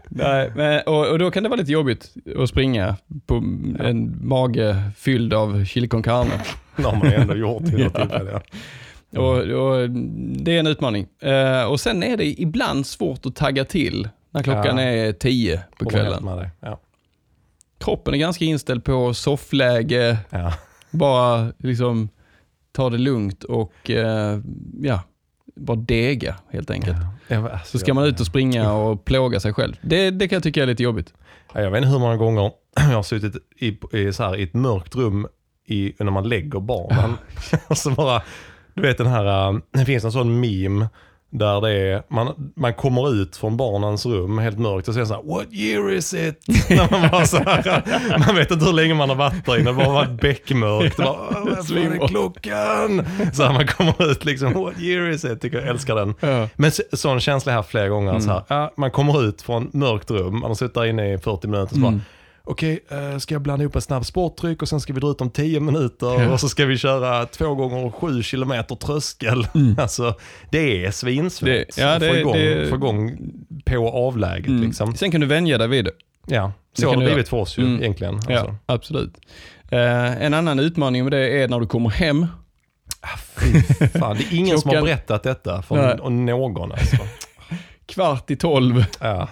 Speaker 2: nej, men, och, och då kan det vara lite jobbigt att springa på en mage fylld av chili con carne.
Speaker 1: Det har man ju ändå gjort vid något tillfälle. Ja.
Speaker 2: Och, och det är en utmaning. Eh, och sen är det ibland svårt att tagga till när klockan
Speaker 1: Ja.
Speaker 2: är tio på kvällen.
Speaker 1: Ja.
Speaker 2: kroppen är ganska inställd på soffläge,
Speaker 1: Ja.
Speaker 2: bara liksom ta det lugnt och eh, ja, bara dega helt enkelt.
Speaker 1: Ja, alltså,
Speaker 2: Så ska man ut och springa och plåga sig själv. Det, det kan jag tycka är lite jobbigt.
Speaker 1: Ja, Jag vet inte hur många gånger jag har suttit i, i, så här, i ett mörkt rum i, när man lägger barnen. så bara, du vet den här, äh, det finns en sån meme där det är, man, man kommer ut från barnens rum helt mörkt och säger så här, what year is it? När man, bara så här, man vet inte hur länge man har varit där inne, det bara varit beckmörkt. Bara, "Åh, Vad är klockan? Så här, man kommer ut liksom, what year is it? Tycker jag älskar den.
Speaker 2: Ja.
Speaker 1: Men så, sån känsla här flera gånger. Så här, ja, man kommer ut från mörkt rum, man har suttit där inne i 40 minuter. Så bara,
Speaker 2: Mm.
Speaker 1: Okej, eh, ska jag blanda ihop en snabb sporttryck och sen ska vi dra ut om 10 minuter
Speaker 2: Ja.
Speaker 1: och så ska vi köra två gånger 7 kilometer tröskel. Alltså, det är svinsvårt
Speaker 2: Mm. Det- ja,
Speaker 1: att få,
Speaker 2: det-
Speaker 1: igång,
Speaker 2: det-
Speaker 1: få igång på avläget.
Speaker 2: Mm.
Speaker 1: Liksom.
Speaker 2: Sen kan du vänja dig vid det.
Speaker 1: Ja,
Speaker 2: Det
Speaker 1: så har
Speaker 2: kan
Speaker 1: det
Speaker 2: du
Speaker 1: blivit för oss ju
Speaker 2: Mm.
Speaker 1: egentligen. Alltså.
Speaker 2: Ja, absolut. Eh, en annan utmaning med det är när du kommer hem.
Speaker 1: Fy fan, det är ingen som har berättat detta för
Speaker 2: Nej.
Speaker 1: någon. Alltså.
Speaker 2: Kvart i tolv
Speaker 1: Ja.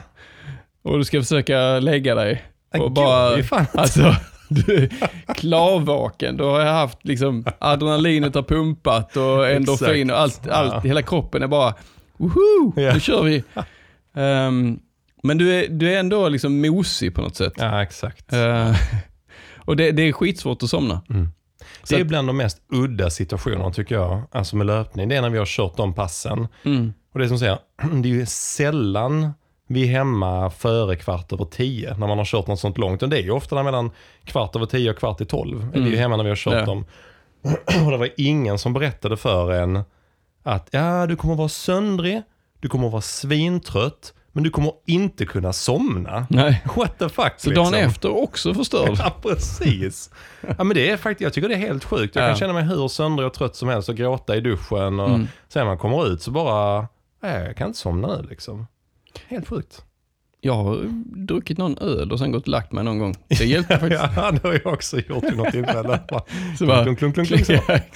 Speaker 2: och du ska försöka lägga dig. Och bara, alltså, du är klarvaken. Du har haft liksom, adrenalinet har pumpat och endorfin och allt, allt
Speaker 1: Ja.
Speaker 2: hela kroppen är bara, woho,
Speaker 1: Ja.
Speaker 2: nu kör vi. Ehm, men du är, du är ändå liksom mosig på något sätt.
Speaker 1: Ja, exakt.
Speaker 2: Eh, och det, det är skitsvårt att somna.
Speaker 1: Mm. Det är
Speaker 2: att-
Speaker 1: bland de mest udda situationerna tycker jag, alltså med löpning. Det är när vi har kört de passen.
Speaker 2: Mm.
Speaker 1: Och det är som säger, det är ju sällan vi är hemma före kvart över tio när man har kört något sånt långt. Och det är ju ofta mellan kvart över tio och kvart i tolv. är Vi är hemma när vi har kört
Speaker 2: Ja.
Speaker 1: dem. Och det var ingen som berättade för en att ja, du kommer vara söndrig, du kommer vara svintrött, men du kommer inte kunna somna.
Speaker 2: Nej.
Speaker 1: What the fuck
Speaker 2: Så dagen
Speaker 1: liksom.
Speaker 2: efter också förstörd.
Speaker 1: Ja, precis. Ja, men det är faktiskt, jag tycker det är helt sjukt. Jag
Speaker 2: Ja.
Speaker 1: kan känna mig hur söndrig och trött som helst och gråta i duschen. Och
Speaker 2: Mm.
Speaker 1: Sen när man kommer ut så bara, nej, jag kan inte somna nu liksom. Helt sjukt.
Speaker 2: Jag har druckit någon öl och sen gått och lagt mig någon gång. Det hjälpte faktiskt.
Speaker 1: Ja, det har jag också gjort vid något tillfälle.
Speaker 2: Så bara,
Speaker 1: klunk, klunk, klunk, klunk, så.
Speaker 2: ja, exakt.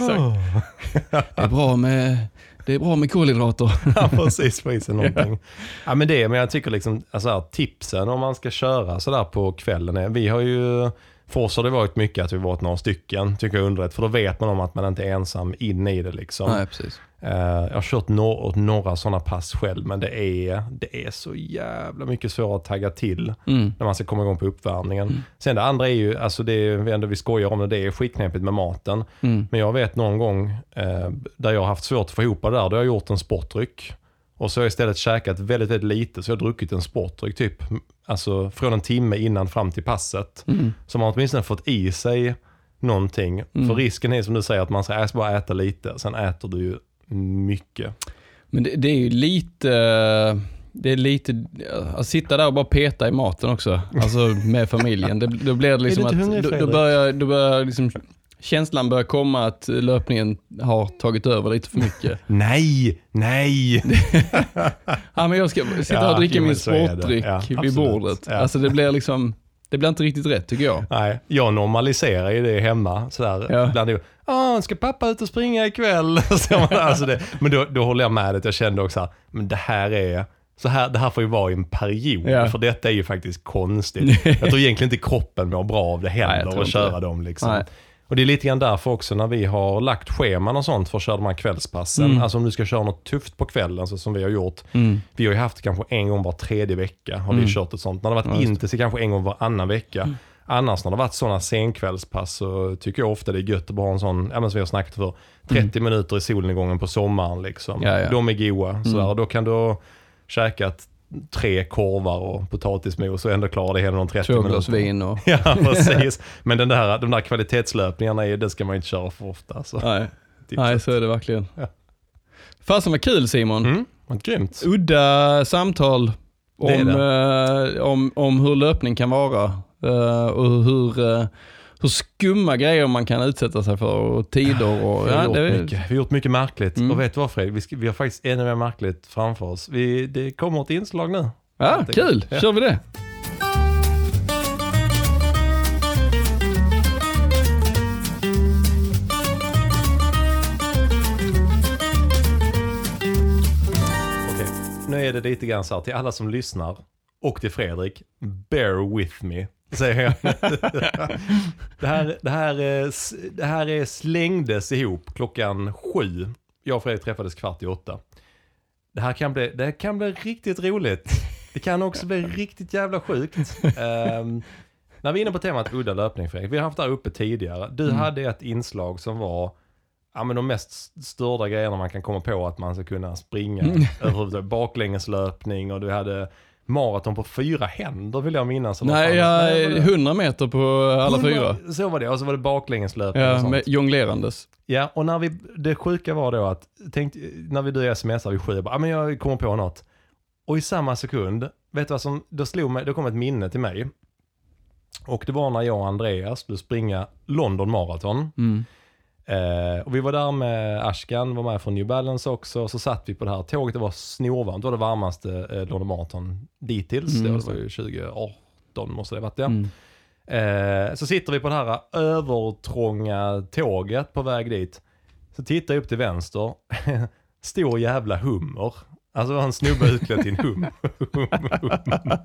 Speaker 2: Det är bra med, det är bra med kolhydrater.
Speaker 1: Ja, precis. Få i sig någonting. Ja, men det, men jag tycker liksom, alltså här, tipsen om man ska köra sådär på kvällen är, vi har ju, för oss har det varit mycket att vi varit några stycken, tycker jag är underrätt, för då vet man om att man inte är ensam in i det liksom.
Speaker 2: Nej, precis.
Speaker 1: Eh, jag har kört no några sådana pass själv, men det är, det är så jävla mycket svårare att tagga till
Speaker 2: Mm.
Speaker 1: när man ska komma igång på uppvärmningen. Sen det andra är ju, alltså det är ändå vi skojar om det, det är skitknepigt med maten.
Speaker 2: Mm.
Speaker 1: Men jag vet någon gång eh, där jag har haft svårt att få ihop det där, då har jag gjort en sportdryck. Och så har jag istället käkat väldigt, väldigt lite, så jag har druckit en sportdryck typ, alltså från en timme innan fram till passet.
Speaker 2: Mm.
Speaker 1: Så man har åtminstone fått i sig någonting.
Speaker 2: Mm.
Speaker 1: För risken är som du säger att man ska bara äta lite, sen äter du ju mycket.
Speaker 2: Men det, det är ju lite, det är lite, att sitta där och bara peta i maten också, alltså med familjen. Det, då blir det liksom
Speaker 1: Är du
Speaker 2: att, då, då börjar, då börjar liksom, känslan börjar komma att löpningen har tagit över lite för mycket.
Speaker 1: Nej, nej!
Speaker 2: Ja, men jag ska sitta
Speaker 1: Ja,
Speaker 2: och dricka
Speaker 1: men
Speaker 2: min sportdryck
Speaker 1: Ja,
Speaker 2: vid
Speaker 1: absolut.
Speaker 2: bordet.
Speaker 1: Ja.
Speaker 2: Alltså det blir liksom, det blir inte riktigt rätt tycker jag.
Speaker 1: Nej, jag normaliserar ju det hemma. Sådär,
Speaker 2: Ja.
Speaker 1: det, ah, ska pappa ut och springa ikväll? Alltså det, men då, då håller jag med att jag kände också, men det här är, så här, det här får ju vara i en period,
Speaker 2: Ja.
Speaker 1: för detta är ju faktiskt konstigt. jag tror egentligen inte kroppen mår bra av det heller, att köra
Speaker 2: det.
Speaker 1: dem liksom.
Speaker 2: Nej.
Speaker 1: Och det är lite grann därför också när vi har lagt scheman och sånt för att köra de här kvällspassen.
Speaker 2: Mm.
Speaker 1: Alltså om du ska köra något tufft på kvällen, så som vi har gjort.
Speaker 2: Mm.
Speaker 1: Vi har ju haft kanske en gång var tredje vecka har
Speaker 2: Mm.
Speaker 1: vi kört ett sånt. När det har
Speaker 2: Ja,
Speaker 1: varit
Speaker 2: det.
Speaker 1: intensivt kanske en gång varannan vecka. Annars när det har varit sådana senkvällspass så tycker jag ofta det är gött att bara ha en sån, ja men som vi har snackat för, 30 minuter i solnedgången på sommaren liksom.
Speaker 2: Mm. Ja, ja.
Speaker 1: De är goa. Sådär.
Speaker 2: Mm.
Speaker 1: Då kan du ha käkat tre korvar och potatismos och ändå klara det hela de 30
Speaker 2: Två glas vin och...
Speaker 1: Ja, precis. Men den där, de där kvalitetslöpningarna, är, det ska man inte köra för ofta. Så.
Speaker 2: Nej, nej, så är det verkligen.
Speaker 1: Ja.
Speaker 2: Fasen vad kul Simon.
Speaker 1: Mm, vad grymt.
Speaker 2: Udda samtal
Speaker 1: Det är
Speaker 2: om, eh, om, om hur löpning kan vara eh, och hur, eh, hur skumma grejer man kan utsätta sig för och tider. Och,
Speaker 1: Vi har,
Speaker 2: ja,
Speaker 1: gjort,
Speaker 2: det är-
Speaker 1: mycket. vi har gjort mycket märkligt.
Speaker 2: Mm.
Speaker 1: Och vet du vad Fredrik? Vi, ska, vi har faktiskt ännu mer märkligt framför oss. Vi, det kommer ett inslag nu.
Speaker 2: Ja, kul.
Speaker 1: Ja.
Speaker 2: Kör vi det.
Speaker 1: Nu är det lite grann så här till alla som lyssnar och till Fredrik, bear with me. Säger jag. det, här, det, här, eh, det här är slängdes ihop klockan sju. Jag och Fredrik träffades kvart i åtta. Det här kan bli, det här kan bli riktigt roligt. Det kan också bli riktigt jävla sjukt. Ehm, när vi är inne på temat udda löpning Fredrik, vi har haft det här uppe tidigare. Du
Speaker 2: Mm.
Speaker 1: hade ett inslag som var ja, men de mest störda grejerna man kan komma på att man ska kunna springa.
Speaker 2: Mm.
Speaker 1: Baklängeslöpning och du hade maraton på fyra händer vill jag minnas.
Speaker 2: Nej,
Speaker 1: det?
Speaker 2: 100 meter på alla fyra.
Speaker 1: Hundra- Så var det, och så var det baklängeslöpning och
Speaker 2: Ja,
Speaker 1: sånt.
Speaker 2: med jonglerandes.
Speaker 1: Ja, och när vi, det sjuka var då att, tänk, när vi du smsade vid sju, jag bara, ah, men jag kommer på något. Och i samma sekund, vet du vad som, då slog mig, då kom ett minne till mig. Och det var när jag och Andreas skulle springa London Marathon.
Speaker 2: Mm.
Speaker 1: Eh, och vi var där med Ashkan, var med från New Balance också. Så satt vi på det här tåget, det var snorvarmt. Det var det varmaste eh, London Marathon dittills.
Speaker 2: Mm,
Speaker 1: det, var, ju 2018 måste det ha varit ja.
Speaker 2: Mm.
Speaker 1: Eh, så sitter vi på det här övertrånga tåget på väg dit. Så tittar jag upp till vänster. Stor jävla hummer. Alltså var en snubbe utklädd till en hum. hummer.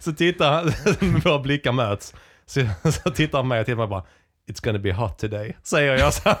Speaker 1: Så tittar han, våra blickar möts. Så, så tittar han på mig och tittar mig bara It's gonna be hot today, säger jag så.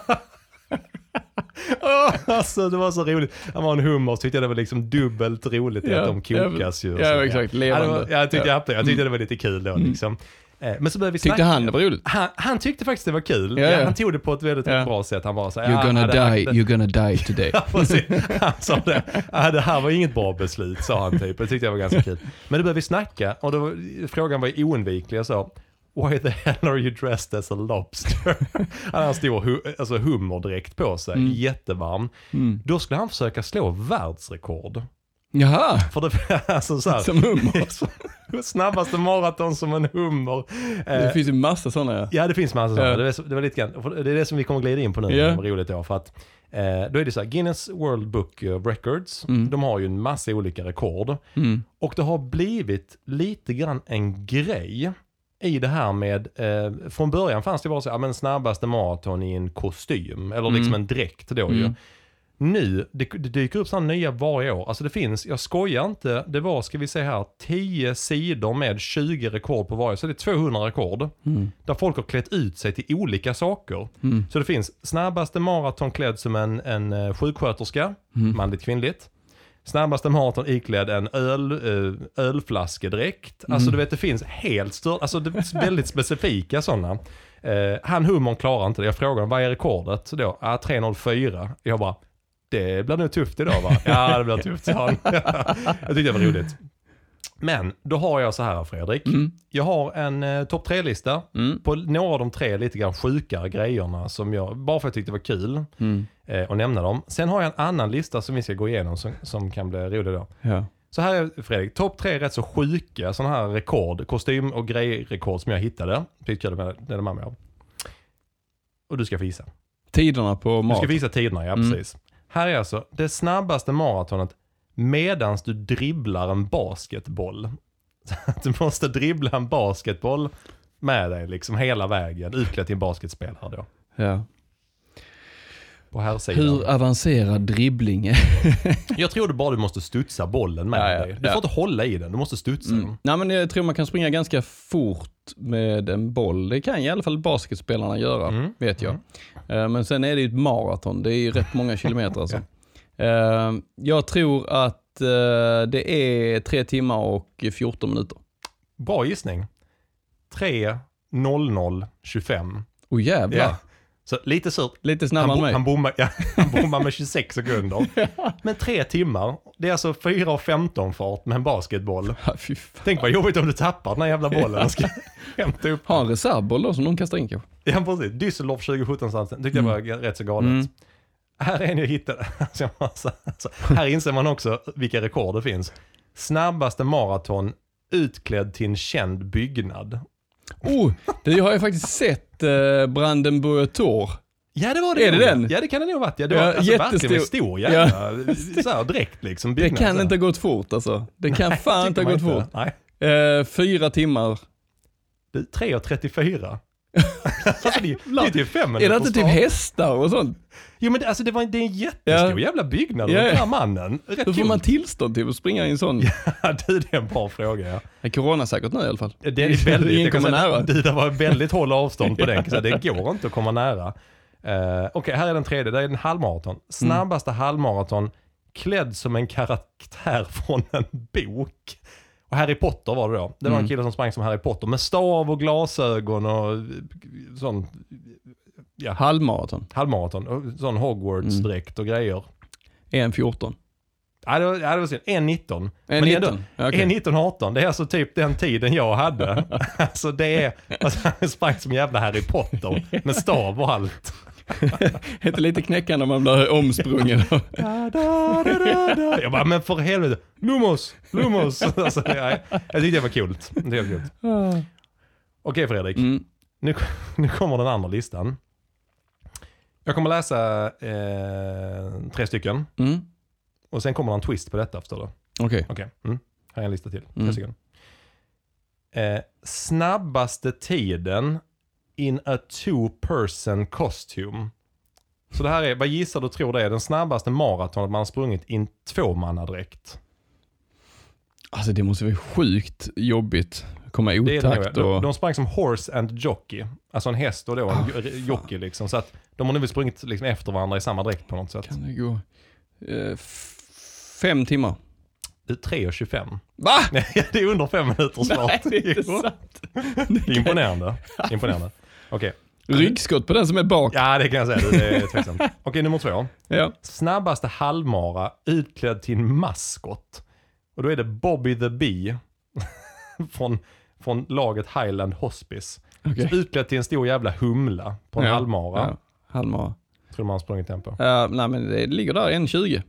Speaker 1: Åh, alltså det var så roligt. Han var en hummer så tyckte jag det var liksom dubbelt roligt
Speaker 2: Ja,
Speaker 1: att de kokas ju. och
Speaker 2: ja,
Speaker 1: så.
Speaker 2: exakt,
Speaker 1: Ja,
Speaker 2: levande.
Speaker 1: var, jag, tyckte,
Speaker 2: Ja.
Speaker 1: jag, jag tyckte det var lite kul då liksom. Eh, Men så började vi
Speaker 2: Tyckte
Speaker 1: snacka.
Speaker 2: han det var roligt?
Speaker 1: Han, han tyckte faktiskt det var kul.
Speaker 2: Ja,
Speaker 1: Ja,
Speaker 2: ja.
Speaker 1: Han tog det på ett väldigt
Speaker 2: Ja.
Speaker 1: bra sätt. Han bara så här,
Speaker 2: You're
Speaker 1: ja,
Speaker 2: gonna
Speaker 1: ja,
Speaker 2: die, you're gonna die today.
Speaker 1: Ja, precis. Han sa det. Ja, det här var inget bra beslut, sa han typ. Det tyckte jag var ganska kul. Men då började vi snacka och då, frågan var oundviklig. Jag sa, Why the hell are you dressed as a lobster? Han hade en stor hu alltså hummerdräkt på sig,
Speaker 2: Mm.
Speaker 1: jättevarm.
Speaker 2: Mm.
Speaker 1: Då skulle han försöka slå världsrekord.
Speaker 2: Jaha,
Speaker 1: För det, alltså så här,
Speaker 2: som hummer.
Speaker 1: snabbaste maraton som en hummer.
Speaker 2: Det
Speaker 1: Eh,
Speaker 2: finns ju massa sådana. Ja.
Speaker 1: Ja, det finns massa sådana.
Speaker 2: Ja.
Speaker 1: Det, var, det var lite grann, det är det som vi kommer glida in på nu,
Speaker 2: Ja.
Speaker 1: roligt då. För att, eh, då är det så här, Guinness World Book Records,
Speaker 2: Mm.
Speaker 1: de har ju en massa olika rekord.
Speaker 2: Mm.
Speaker 1: Och det har blivit lite grann en grej i det här med, eh, från början fanns det bara så, ja men snabbaste maraton i en kostym, eller liksom
Speaker 2: Mm.
Speaker 1: en dräkt då ju.
Speaker 2: Mm.
Speaker 1: Nu, det, det dyker upp sådana nya varje år. Alltså det finns, jag skojar inte, det var, ska vi se här, 10 sidor med 20 rekord på varje, så det är 200 rekord.
Speaker 2: Mm.
Speaker 1: Där folk har klätt ut sig till olika saker.
Speaker 2: Mm.
Speaker 1: Så det finns snabbaste maraton klädd som en, en eh, sjuksköterska,
Speaker 2: Mm.
Speaker 1: manligt kvinnligt. Snabbaste maraton iklädd en öl, eh, ölflaskedräkt. Alltså
Speaker 2: Mm.
Speaker 1: du vet det finns helt stört, alltså det är väldigt specifika sådana. Eh, han hummern klarar inte det. Jag frågar honom, vad är rekordet? Då, ah, 3.04. Jag bara, det blir nog tufft idag va? ja det blir tufft sa han. jag tyckte det var roligt. Men då har jag så här Fredrik.
Speaker 2: Mm.
Speaker 1: Jag har en eh, topp tre-lista
Speaker 2: Mm.
Speaker 1: på några av de tre lite grann sjukare grejerna som jag, bara för att jag tyckte det var kul
Speaker 2: Mm.
Speaker 1: eh, att nämna dem. Sen har jag en annan lista som vi ska gå igenom som, som kan bli rolig då.
Speaker 2: Ja.
Speaker 1: Så här är Fredrik, topp tre rätt så sjuka sådana här rekord, kostym och grejrekord som jag hittade. Det med, med mig av. Och du ska få gissa.
Speaker 2: Tiderna på
Speaker 1: Du ska få gissa tiderna, ja
Speaker 2: Mm.
Speaker 1: precis. Här är alltså det snabbaste maratonet medans du dribblar en basketboll. Så att du måste dribbla en basketboll med dig liksom hela vägen, utklädd till en basketspelare då.
Speaker 2: Ja.
Speaker 1: På här sidan.
Speaker 2: Hur avancerad dribbling är.
Speaker 1: Jag tror det bara du måste studsa bollen med
Speaker 2: Ja, ja,
Speaker 1: dig. Du får inte hålla i den, du måste studsa
Speaker 2: Mm.
Speaker 1: den.
Speaker 2: Nej men jag tror man kan springa ganska fort med en boll. Det kan i alla fall basketspelarna göra,
Speaker 1: Mm.
Speaker 2: vet jag. Eh, Men sen är det ju ett maraton, det är ju rätt många kilometer alltså. Eh, Jag tror att eh, det är tre timmar och 14 minuter.
Speaker 1: Bra gissning. 3, 00, 25.
Speaker 2: Åh jävlar,
Speaker 1: Ja. Så lite surt.
Speaker 2: lite
Speaker 1: Han,
Speaker 2: snabbare än mig.
Speaker 1: han, bommar, ja, han bommar med 26 sekunder. Men tre timmar, det är alltså 4 och 15 fart med en basketboll.
Speaker 2: Ja.
Speaker 1: Tänk vad jobbigt om du tappar den här jävla bollen och ska hämta upp
Speaker 2: Ha en reservboll då som någon kastar in kanske.
Speaker 1: Ja precis, Düsseldorf 2017 någonstans. tyckte jag var rätt så galet.
Speaker 2: Mm.
Speaker 1: Här är en jag hittade. Alltså, alltså, här inser man också vilka rekord det finns. Snabbaste maraton utklädd till en känd byggnad.
Speaker 2: Oh, det har jag faktiskt sett eh, Brandenburger Tor.
Speaker 1: Ja det var det
Speaker 2: Är det den?
Speaker 1: Ja det kan det nog ha varit. Ja, det var
Speaker 2: Ja,
Speaker 1: alltså, verkligen stor jävla, så här, direkt liksom.
Speaker 2: Det
Speaker 1: byggnad, så
Speaker 2: kan inte ha gått fort alltså. Det kan
Speaker 1: Nej,
Speaker 2: fan inte ha gått fort.
Speaker 1: Nej.
Speaker 2: Eh, fyra timmar.
Speaker 1: Du, 3.34. alltså det, det är typ fem minuter
Speaker 2: Är det inte typ hästar och sånt?
Speaker 1: Jo men det, alltså det, var, det är en jättestor
Speaker 2: Ja.
Speaker 1: jävla byggnad
Speaker 2: Ja,
Speaker 1: den här mannen. Rätt
Speaker 2: Hur får
Speaker 1: kul.
Speaker 2: man tillstånd till att springa i en sån?
Speaker 1: Ja, du, det är en bra fråga ja.
Speaker 2: Det är coronasäkert nu i alla fall.
Speaker 1: Det är väldigt,
Speaker 2: Ingen kommer nära.
Speaker 1: Det, det var väldigt håll avstånd på den, så det går inte att komma nära. Uh, Okej, här är den tredje, det är en halvmaraton. Snabbaste halvmaraton klädd som en karaktär från en bok. Och Harry Potter var det då. Det var en
Speaker 2: Mm.
Speaker 1: kille som sprang som Harry Potter med stav och glasögon och sån ja,
Speaker 2: Halvmaraton.
Speaker 1: halvmaraton. Och sån Hogwarts-dräkt och grejer.
Speaker 2: 1.14.
Speaker 1: Ja, det var, ja, det var synd. 1.19. Men ändå-
Speaker 2: 1.19? Ja, okej.
Speaker 1: 1.19.18, det är alltså typ den tiden jag hade. alltså det är, alltså han sprang som jävla Harry Potter med stav och allt.
Speaker 2: Inte lite knäckande om man blir omsprungen.
Speaker 1: Da, da, da, da, da. Jag bara, men för helvete, Lumos, Lumos. Alltså, jag, jag tyckte det var kul. Det var kul. Okej Fredrik,
Speaker 2: Mm.
Speaker 1: nu, nu kommer den andra listan. Jag kommer läsa eh, tre stycken
Speaker 2: Mm.
Speaker 1: och sen kommer det en twist på detta förstår du.
Speaker 2: Okej.
Speaker 1: Okej, mm. här är en lista till. Tre
Speaker 2: Mm.
Speaker 1: stycken. Eh, snabbaste tiden in a two person costume. Så det här är, vad gissar du tror det är den snabbaste maratonet man har sprungit i en tvåmannadräkt?
Speaker 2: Alltså det måste vara sjukt jobbigt. Komma i otakt
Speaker 1: de,
Speaker 2: och...
Speaker 1: de sprang som horse and jockey. Alltså en häst och då en jo- jockey liksom. Så att de har nu sprungit liksom efter varandra i samma dräkt på något sätt.
Speaker 2: Kan det gå? Eh, fem timmar.
Speaker 1: Det är 3.25.
Speaker 2: Va?
Speaker 1: Det är under fem minuter snart.
Speaker 2: Nej, det är inte sant.
Speaker 1: Det är imponerande. Imponerande. Okej.
Speaker 2: Ryggskott på den som är bak.
Speaker 1: Ja, det kan jag säga. Det är tveksamt. Okej, nummer två.
Speaker 2: Ja.
Speaker 1: Snabbaste halvmara utklädd till en maskot. Och då är det Bobby the Bee från, från laget Highland Hospice.
Speaker 2: Okej.
Speaker 1: Så utklädd till en stor jävla humla på en
Speaker 2: Ja,
Speaker 1: halvmara.
Speaker 2: Ja, halvmara.
Speaker 1: Tror man har sprungit den på.
Speaker 2: Ja, nej men det ligger där 1.20.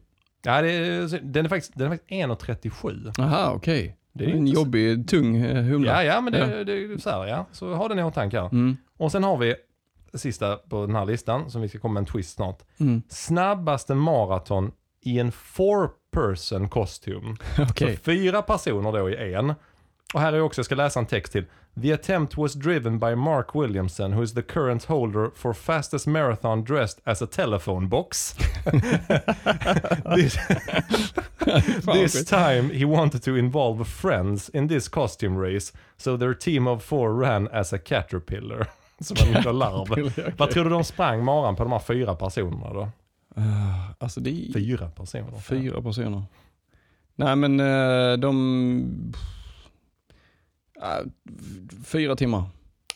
Speaker 1: Ja, det är, den är faktiskt, den är faktiskt 1,37.
Speaker 2: Aha, okej.
Speaker 1: Det är
Speaker 2: en
Speaker 1: inte så-
Speaker 2: jobbig, tung eh, humla.
Speaker 1: Ja, ja, men det, det är så här, ja. Så ha den i åtanke här.
Speaker 2: Mm.
Speaker 1: Och sen har vi sista på den här listan, som vi ska komma med en twist snart.
Speaker 2: Mm.
Speaker 1: Snabbaste maraton i en four person costume.
Speaker 2: Okej.
Speaker 1: Så fyra personer då i en. Och här är också, jag ska läsa en text till. The attempt was driven by Mark Williamson who is the current holder for fastest marathon dressed as a telephone box. this, this time he wanted to involve friends in this costume race. So their team of four ran as a caterpillar. Som en liten larv. Vad tror du de sprang maran på de här fyra personerna då?
Speaker 2: Ah, Alltså det
Speaker 1: Fyra personer.
Speaker 2: fyra personer. Nej men eh, de... Ah, fyra timmar.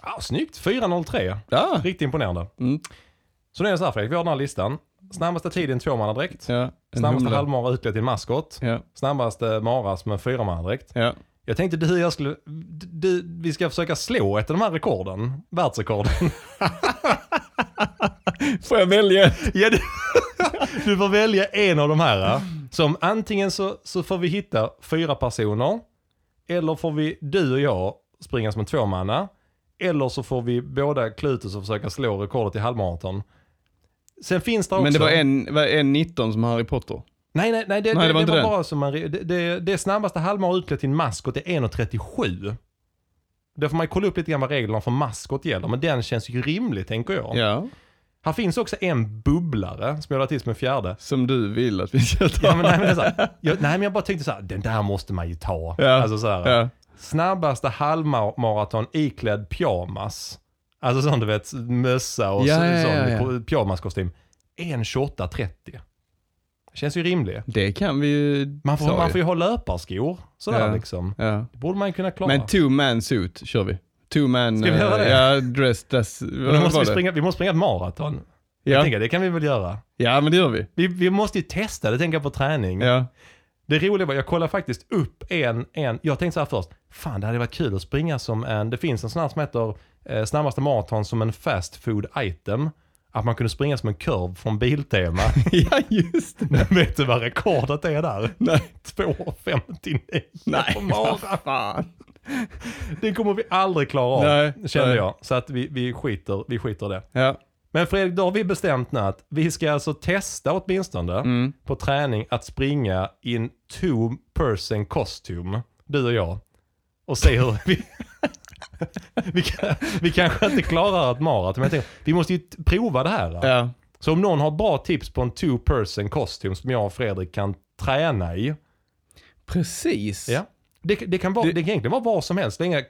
Speaker 1: Ja, snyggt, 4.03.
Speaker 2: Ja.
Speaker 1: Riktigt imponerande.
Speaker 2: Mm.
Speaker 1: Så nu är det så här Fredrik, vi har den här listan. Snabbaste tid i en tvåmannadräkt.
Speaker 2: ja.
Speaker 1: Snabbaste halvmara utklädd till maskot.
Speaker 2: Ja.
Speaker 1: Snabbaste mara som en fyramannadräkt.
Speaker 2: Ja.
Speaker 1: Jag tänkte du, jag skulle, du, vi ska försöka slå ett av de här rekorden. Världsrekorden.
Speaker 2: Får jag välja?
Speaker 1: ja, du, du får välja en av de här. Som antingen så, så får vi hitta fyra personer. Eller får vi, du och jag, springa som en tvåmanna. Eller så får vi båda klutus och försöka slå rekordet i halvmaraton. Sen finns det också...
Speaker 2: Men det var en, var en 19 som Harry Potter.
Speaker 1: Nej, nej, nej, det,
Speaker 2: Nej,
Speaker 1: det,
Speaker 2: det var
Speaker 1: det var bara som man, det, det, snabbaste halvmara utklädd till en maskot är 1.37. Då får man ju kolla upp lite grann vad reglerna för maskot gäller, men den känns ju rimlig tänker jag.
Speaker 2: Ja.
Speaker 1: Här finns också en bubblare som jag lade till som en fjärde.
Speaker 2: Som du vill att vi ska ta.
Speaker 1: Ja, men, nej, men så här, jag, nej men jag bara tänkte så här, den där måste man ju ta.
Speaker 2: Ja.
Speaker 1: Alltså så här,
Speaker 2: Ja.
Speaker 1: snabbaste halvmaraton iklädd pyjamas. Alltså sån du vet, mössa och
Speaker 2: Ja,
Speaker 1: så,
Speaker 2: ja, ja,
Speaker 1: sån
Speaker 2: ja.
Speaker 1: pyjamaskostym. 1.28.30. Känns ju rimlig.
Speaker 2: Det kan vi ju
Speaker 1: Man får, man får ju ha löparskor sådär
Speaker 2: Ja.
Speaker 1: liksom.
Speaker 2: Ja.
Speaker 1: Det borde man ju kunna klara.
Speaker 2: Men two man suit kör vi. Two man,
Speaker 1: Ska vi göra
Speaker 2: eh,
Speaker 1: det?
Speaker 2: ja dress, dress.
Speaker 1: Då måste vi, springa, vi måste springa ett maraton. Jag
Speaker 2: Ja.
Speaker 1: tänker, det kan vi väl göra.
Speaker 2: ja men det gör vi.
Speaker 1: Vi, vi måste ju testa det, tänker jag på träning.
Speaker 2: Ja.
Speaker 1: Det roliga var, jag kollade faktiskt upp en, en, jag tänkte så här först, fan det hade varit kul att springa som en, det finns en sån här som heter eh, snabbaste maraton som en fast food item. Att man kunde springa som en kurv från Biltema.
Speaker 2: ja just det.
Speaker 1: Men vet du vad rekordet är där?
Speaker 2: Nej.
Speaker 1: 2.59
Speaker 2: Nej,
Speaker 1: på
Speaker 2: fan.
Speaker 1: Det kommer vi aldrig klara av,
Speaker 2: Nej,
Speaker 1: kände
Speaker 2: nej.
Speaker 1: jag. Så att vi, vi, skiter, vi skiter det.
Speaker 2: Ja.
Speaker 1: Men Fredrik, då har vi bestämt nu att vi ska alltså testa åtminstone
Speaker 2: Mm.
Speaker 1: på träning att springa i en two person costume, du och jag. Och se hur vi, vi, kan, vi kanske inte klarar ett maraton, men jag tänker, vi måste ju prova det här.
Speaker 2: Ja.
Speaker 1: Så om någon har bra tips på en two person costume som jag och Fredrik kan träna i.
Speaker 2: Precis.
Speaker 1: Ja. Det, det, kan vara, det,
Speaker 2: Det-
Speaker 1: kan egentligen vara vad som helst. Det är inga,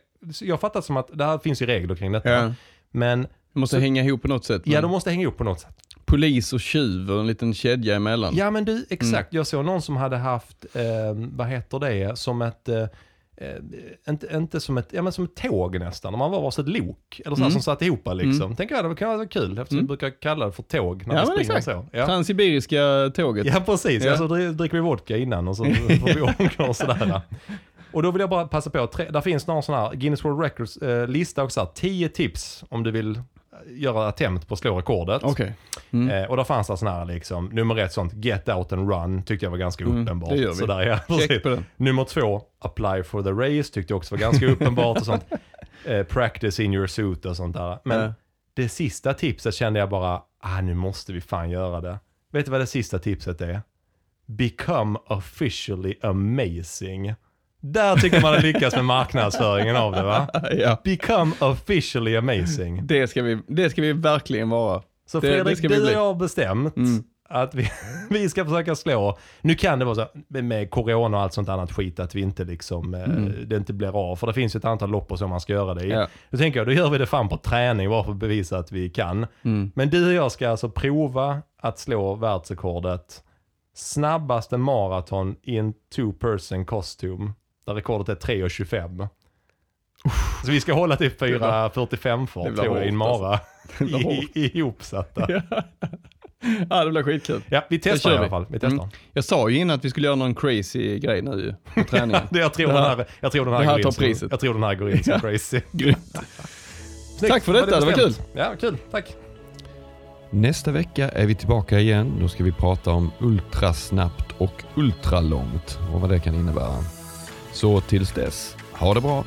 Speaker 1: jag fattar som att det här finns ju regler kring detta.
Speaker 2: Ja.
Speaker 1: Men
Speaker 2: Det måste
Speaker 1: Så-
Speaker 2: hänga ihop på något sätt.
Speaker 1: ja, de måste hänga ihop på något sätt.
Speaker 2: Polis och tjuv och en liten kedja emellan.
Speaker 1: Ja men du, exakt.
Speaker 2: Mm.
Speaker 1: Jag såg någon som hade haft, eh, vad heter det, som ett, eh, eh, inte, inte som ett, ja men som ett tåg nästan. Om man var varsitt lok. Eller så här
Speaker 2: Mm.
Speaker 1: som satt ihop liksom. Tänker jag det kan vara kul eftersom
Speaker 2: Mm.
Speaker 1: vi brukar kalla det för tåg när
Speaker 2: Ja,
Speaker 1: vi springer
Speaker 2: exakt.
Speaker 1: så. Ja.
Speaker 2: Transsibiriska tåget.
Speaker 1: Ja precis,
Speaker 2: Ja.
Speaker 1: så dri- dricker vi vodka innan och så får vi ångra och sådär. Och då vill jag bara passa på, tre, där finns någon sån här Guinness World Records eh, lista också, här, 10 tips om du vill göra attempt på att slå rekordet.
Speaker 2: Okej. Mm.
Speaker 1: Eh, och där fanns det sån här liksom, nummer ett sånt, get out and run, tyckte jag var ganska
Speaker 2: Mm,
Speaker 1: uppenbart.
Speaker 2: det gör vi.
Speaker 1: Sådär, ja. Nummer två, apply for the race, tyckte jag också var ganska uppenbart och sånt. Eh, practice in your suit och sånt där. Men
Speaker 2: Ja.
Speaker 1: det sista tipset kände jag bara, ah nu måste vi fan göra det. Vet du vad det sista tipset är? Become officially amazing. Där tycker man har lyckats med marknadsföringen av det va?
Speaker 2: ja.
Speaker 1: Become officially amazing.
Speaker 2: Det ska, vi, det ska vi verkligen vara.
Speaker 1: Så
Speaker 2: Det- det
Speaker 1: Fredrik,
Speaker 2: vi
Speaker 1: du och
Speaker 2: bli.
Speaker 1: jag har bestämt
Speaker 2: Mm.
Speaker 1: att vi, vi ska försöka slå, nu kan det vara så med corona och allt sånt annat skit att vi inte liksom, eh,
Speaker 2: Mm.
Speaker 1: det inte blir av. För det finns ju ett antal lopp och så man ska göra det i.
Speaker 2: Ja.
Speaker 1: Då tänker jag, då gör vi det fan på träning bara för att bevisa att vi kan.
Speaker 2: Mm.
Speaker 1: Men du och jag ska alltså prova att slå världsrekordet snabbaste maraton i en two person costume. Där rekordet är 3.25. Så vi ska hålla
Speaker 2: Det blir-
Speaker 1: 4.45
Speaker 2: det
Speaker 1: fart
Speaker 2: blir
Speaker 1: tror jag i en mara.
Speaker 2: Det
Speaker 1: Ihopsatta.
Speaker 2: Ja. ja, det blir skitkul.
Speaker 1: Ja, vi testar i alla fall. Vi testar.
Speaker 2: Mm. Jag sa ju innan att vi skulle göra någon crazy grej nu ju, på träningen.
Speaker 1: Det, jag, tror
Speaker 2: Det
Speaker 1: den
Speaker 2: här-
Speaker 1: här, jag tror den här,
Speaker 2: det här
Speaker 1: går in som-
Speaker 2: priset.
Speaker 1: Jag tror den här går in som
Speaker 2: Ja.
Speaker 1: crazy.
Speaker 2: Grymt.
Speaker 1: Snyggt.
Speaker 2: Tack för detta, det var
Speaker 1: bestämt. Ja, kul. Tack.
Speaker 3: Nästa vecka är vi tillbaka igen. Då ska vi prata om ultrasnabbt och ultralångt och vad det kan innebära. Så tills dess, ha det bra!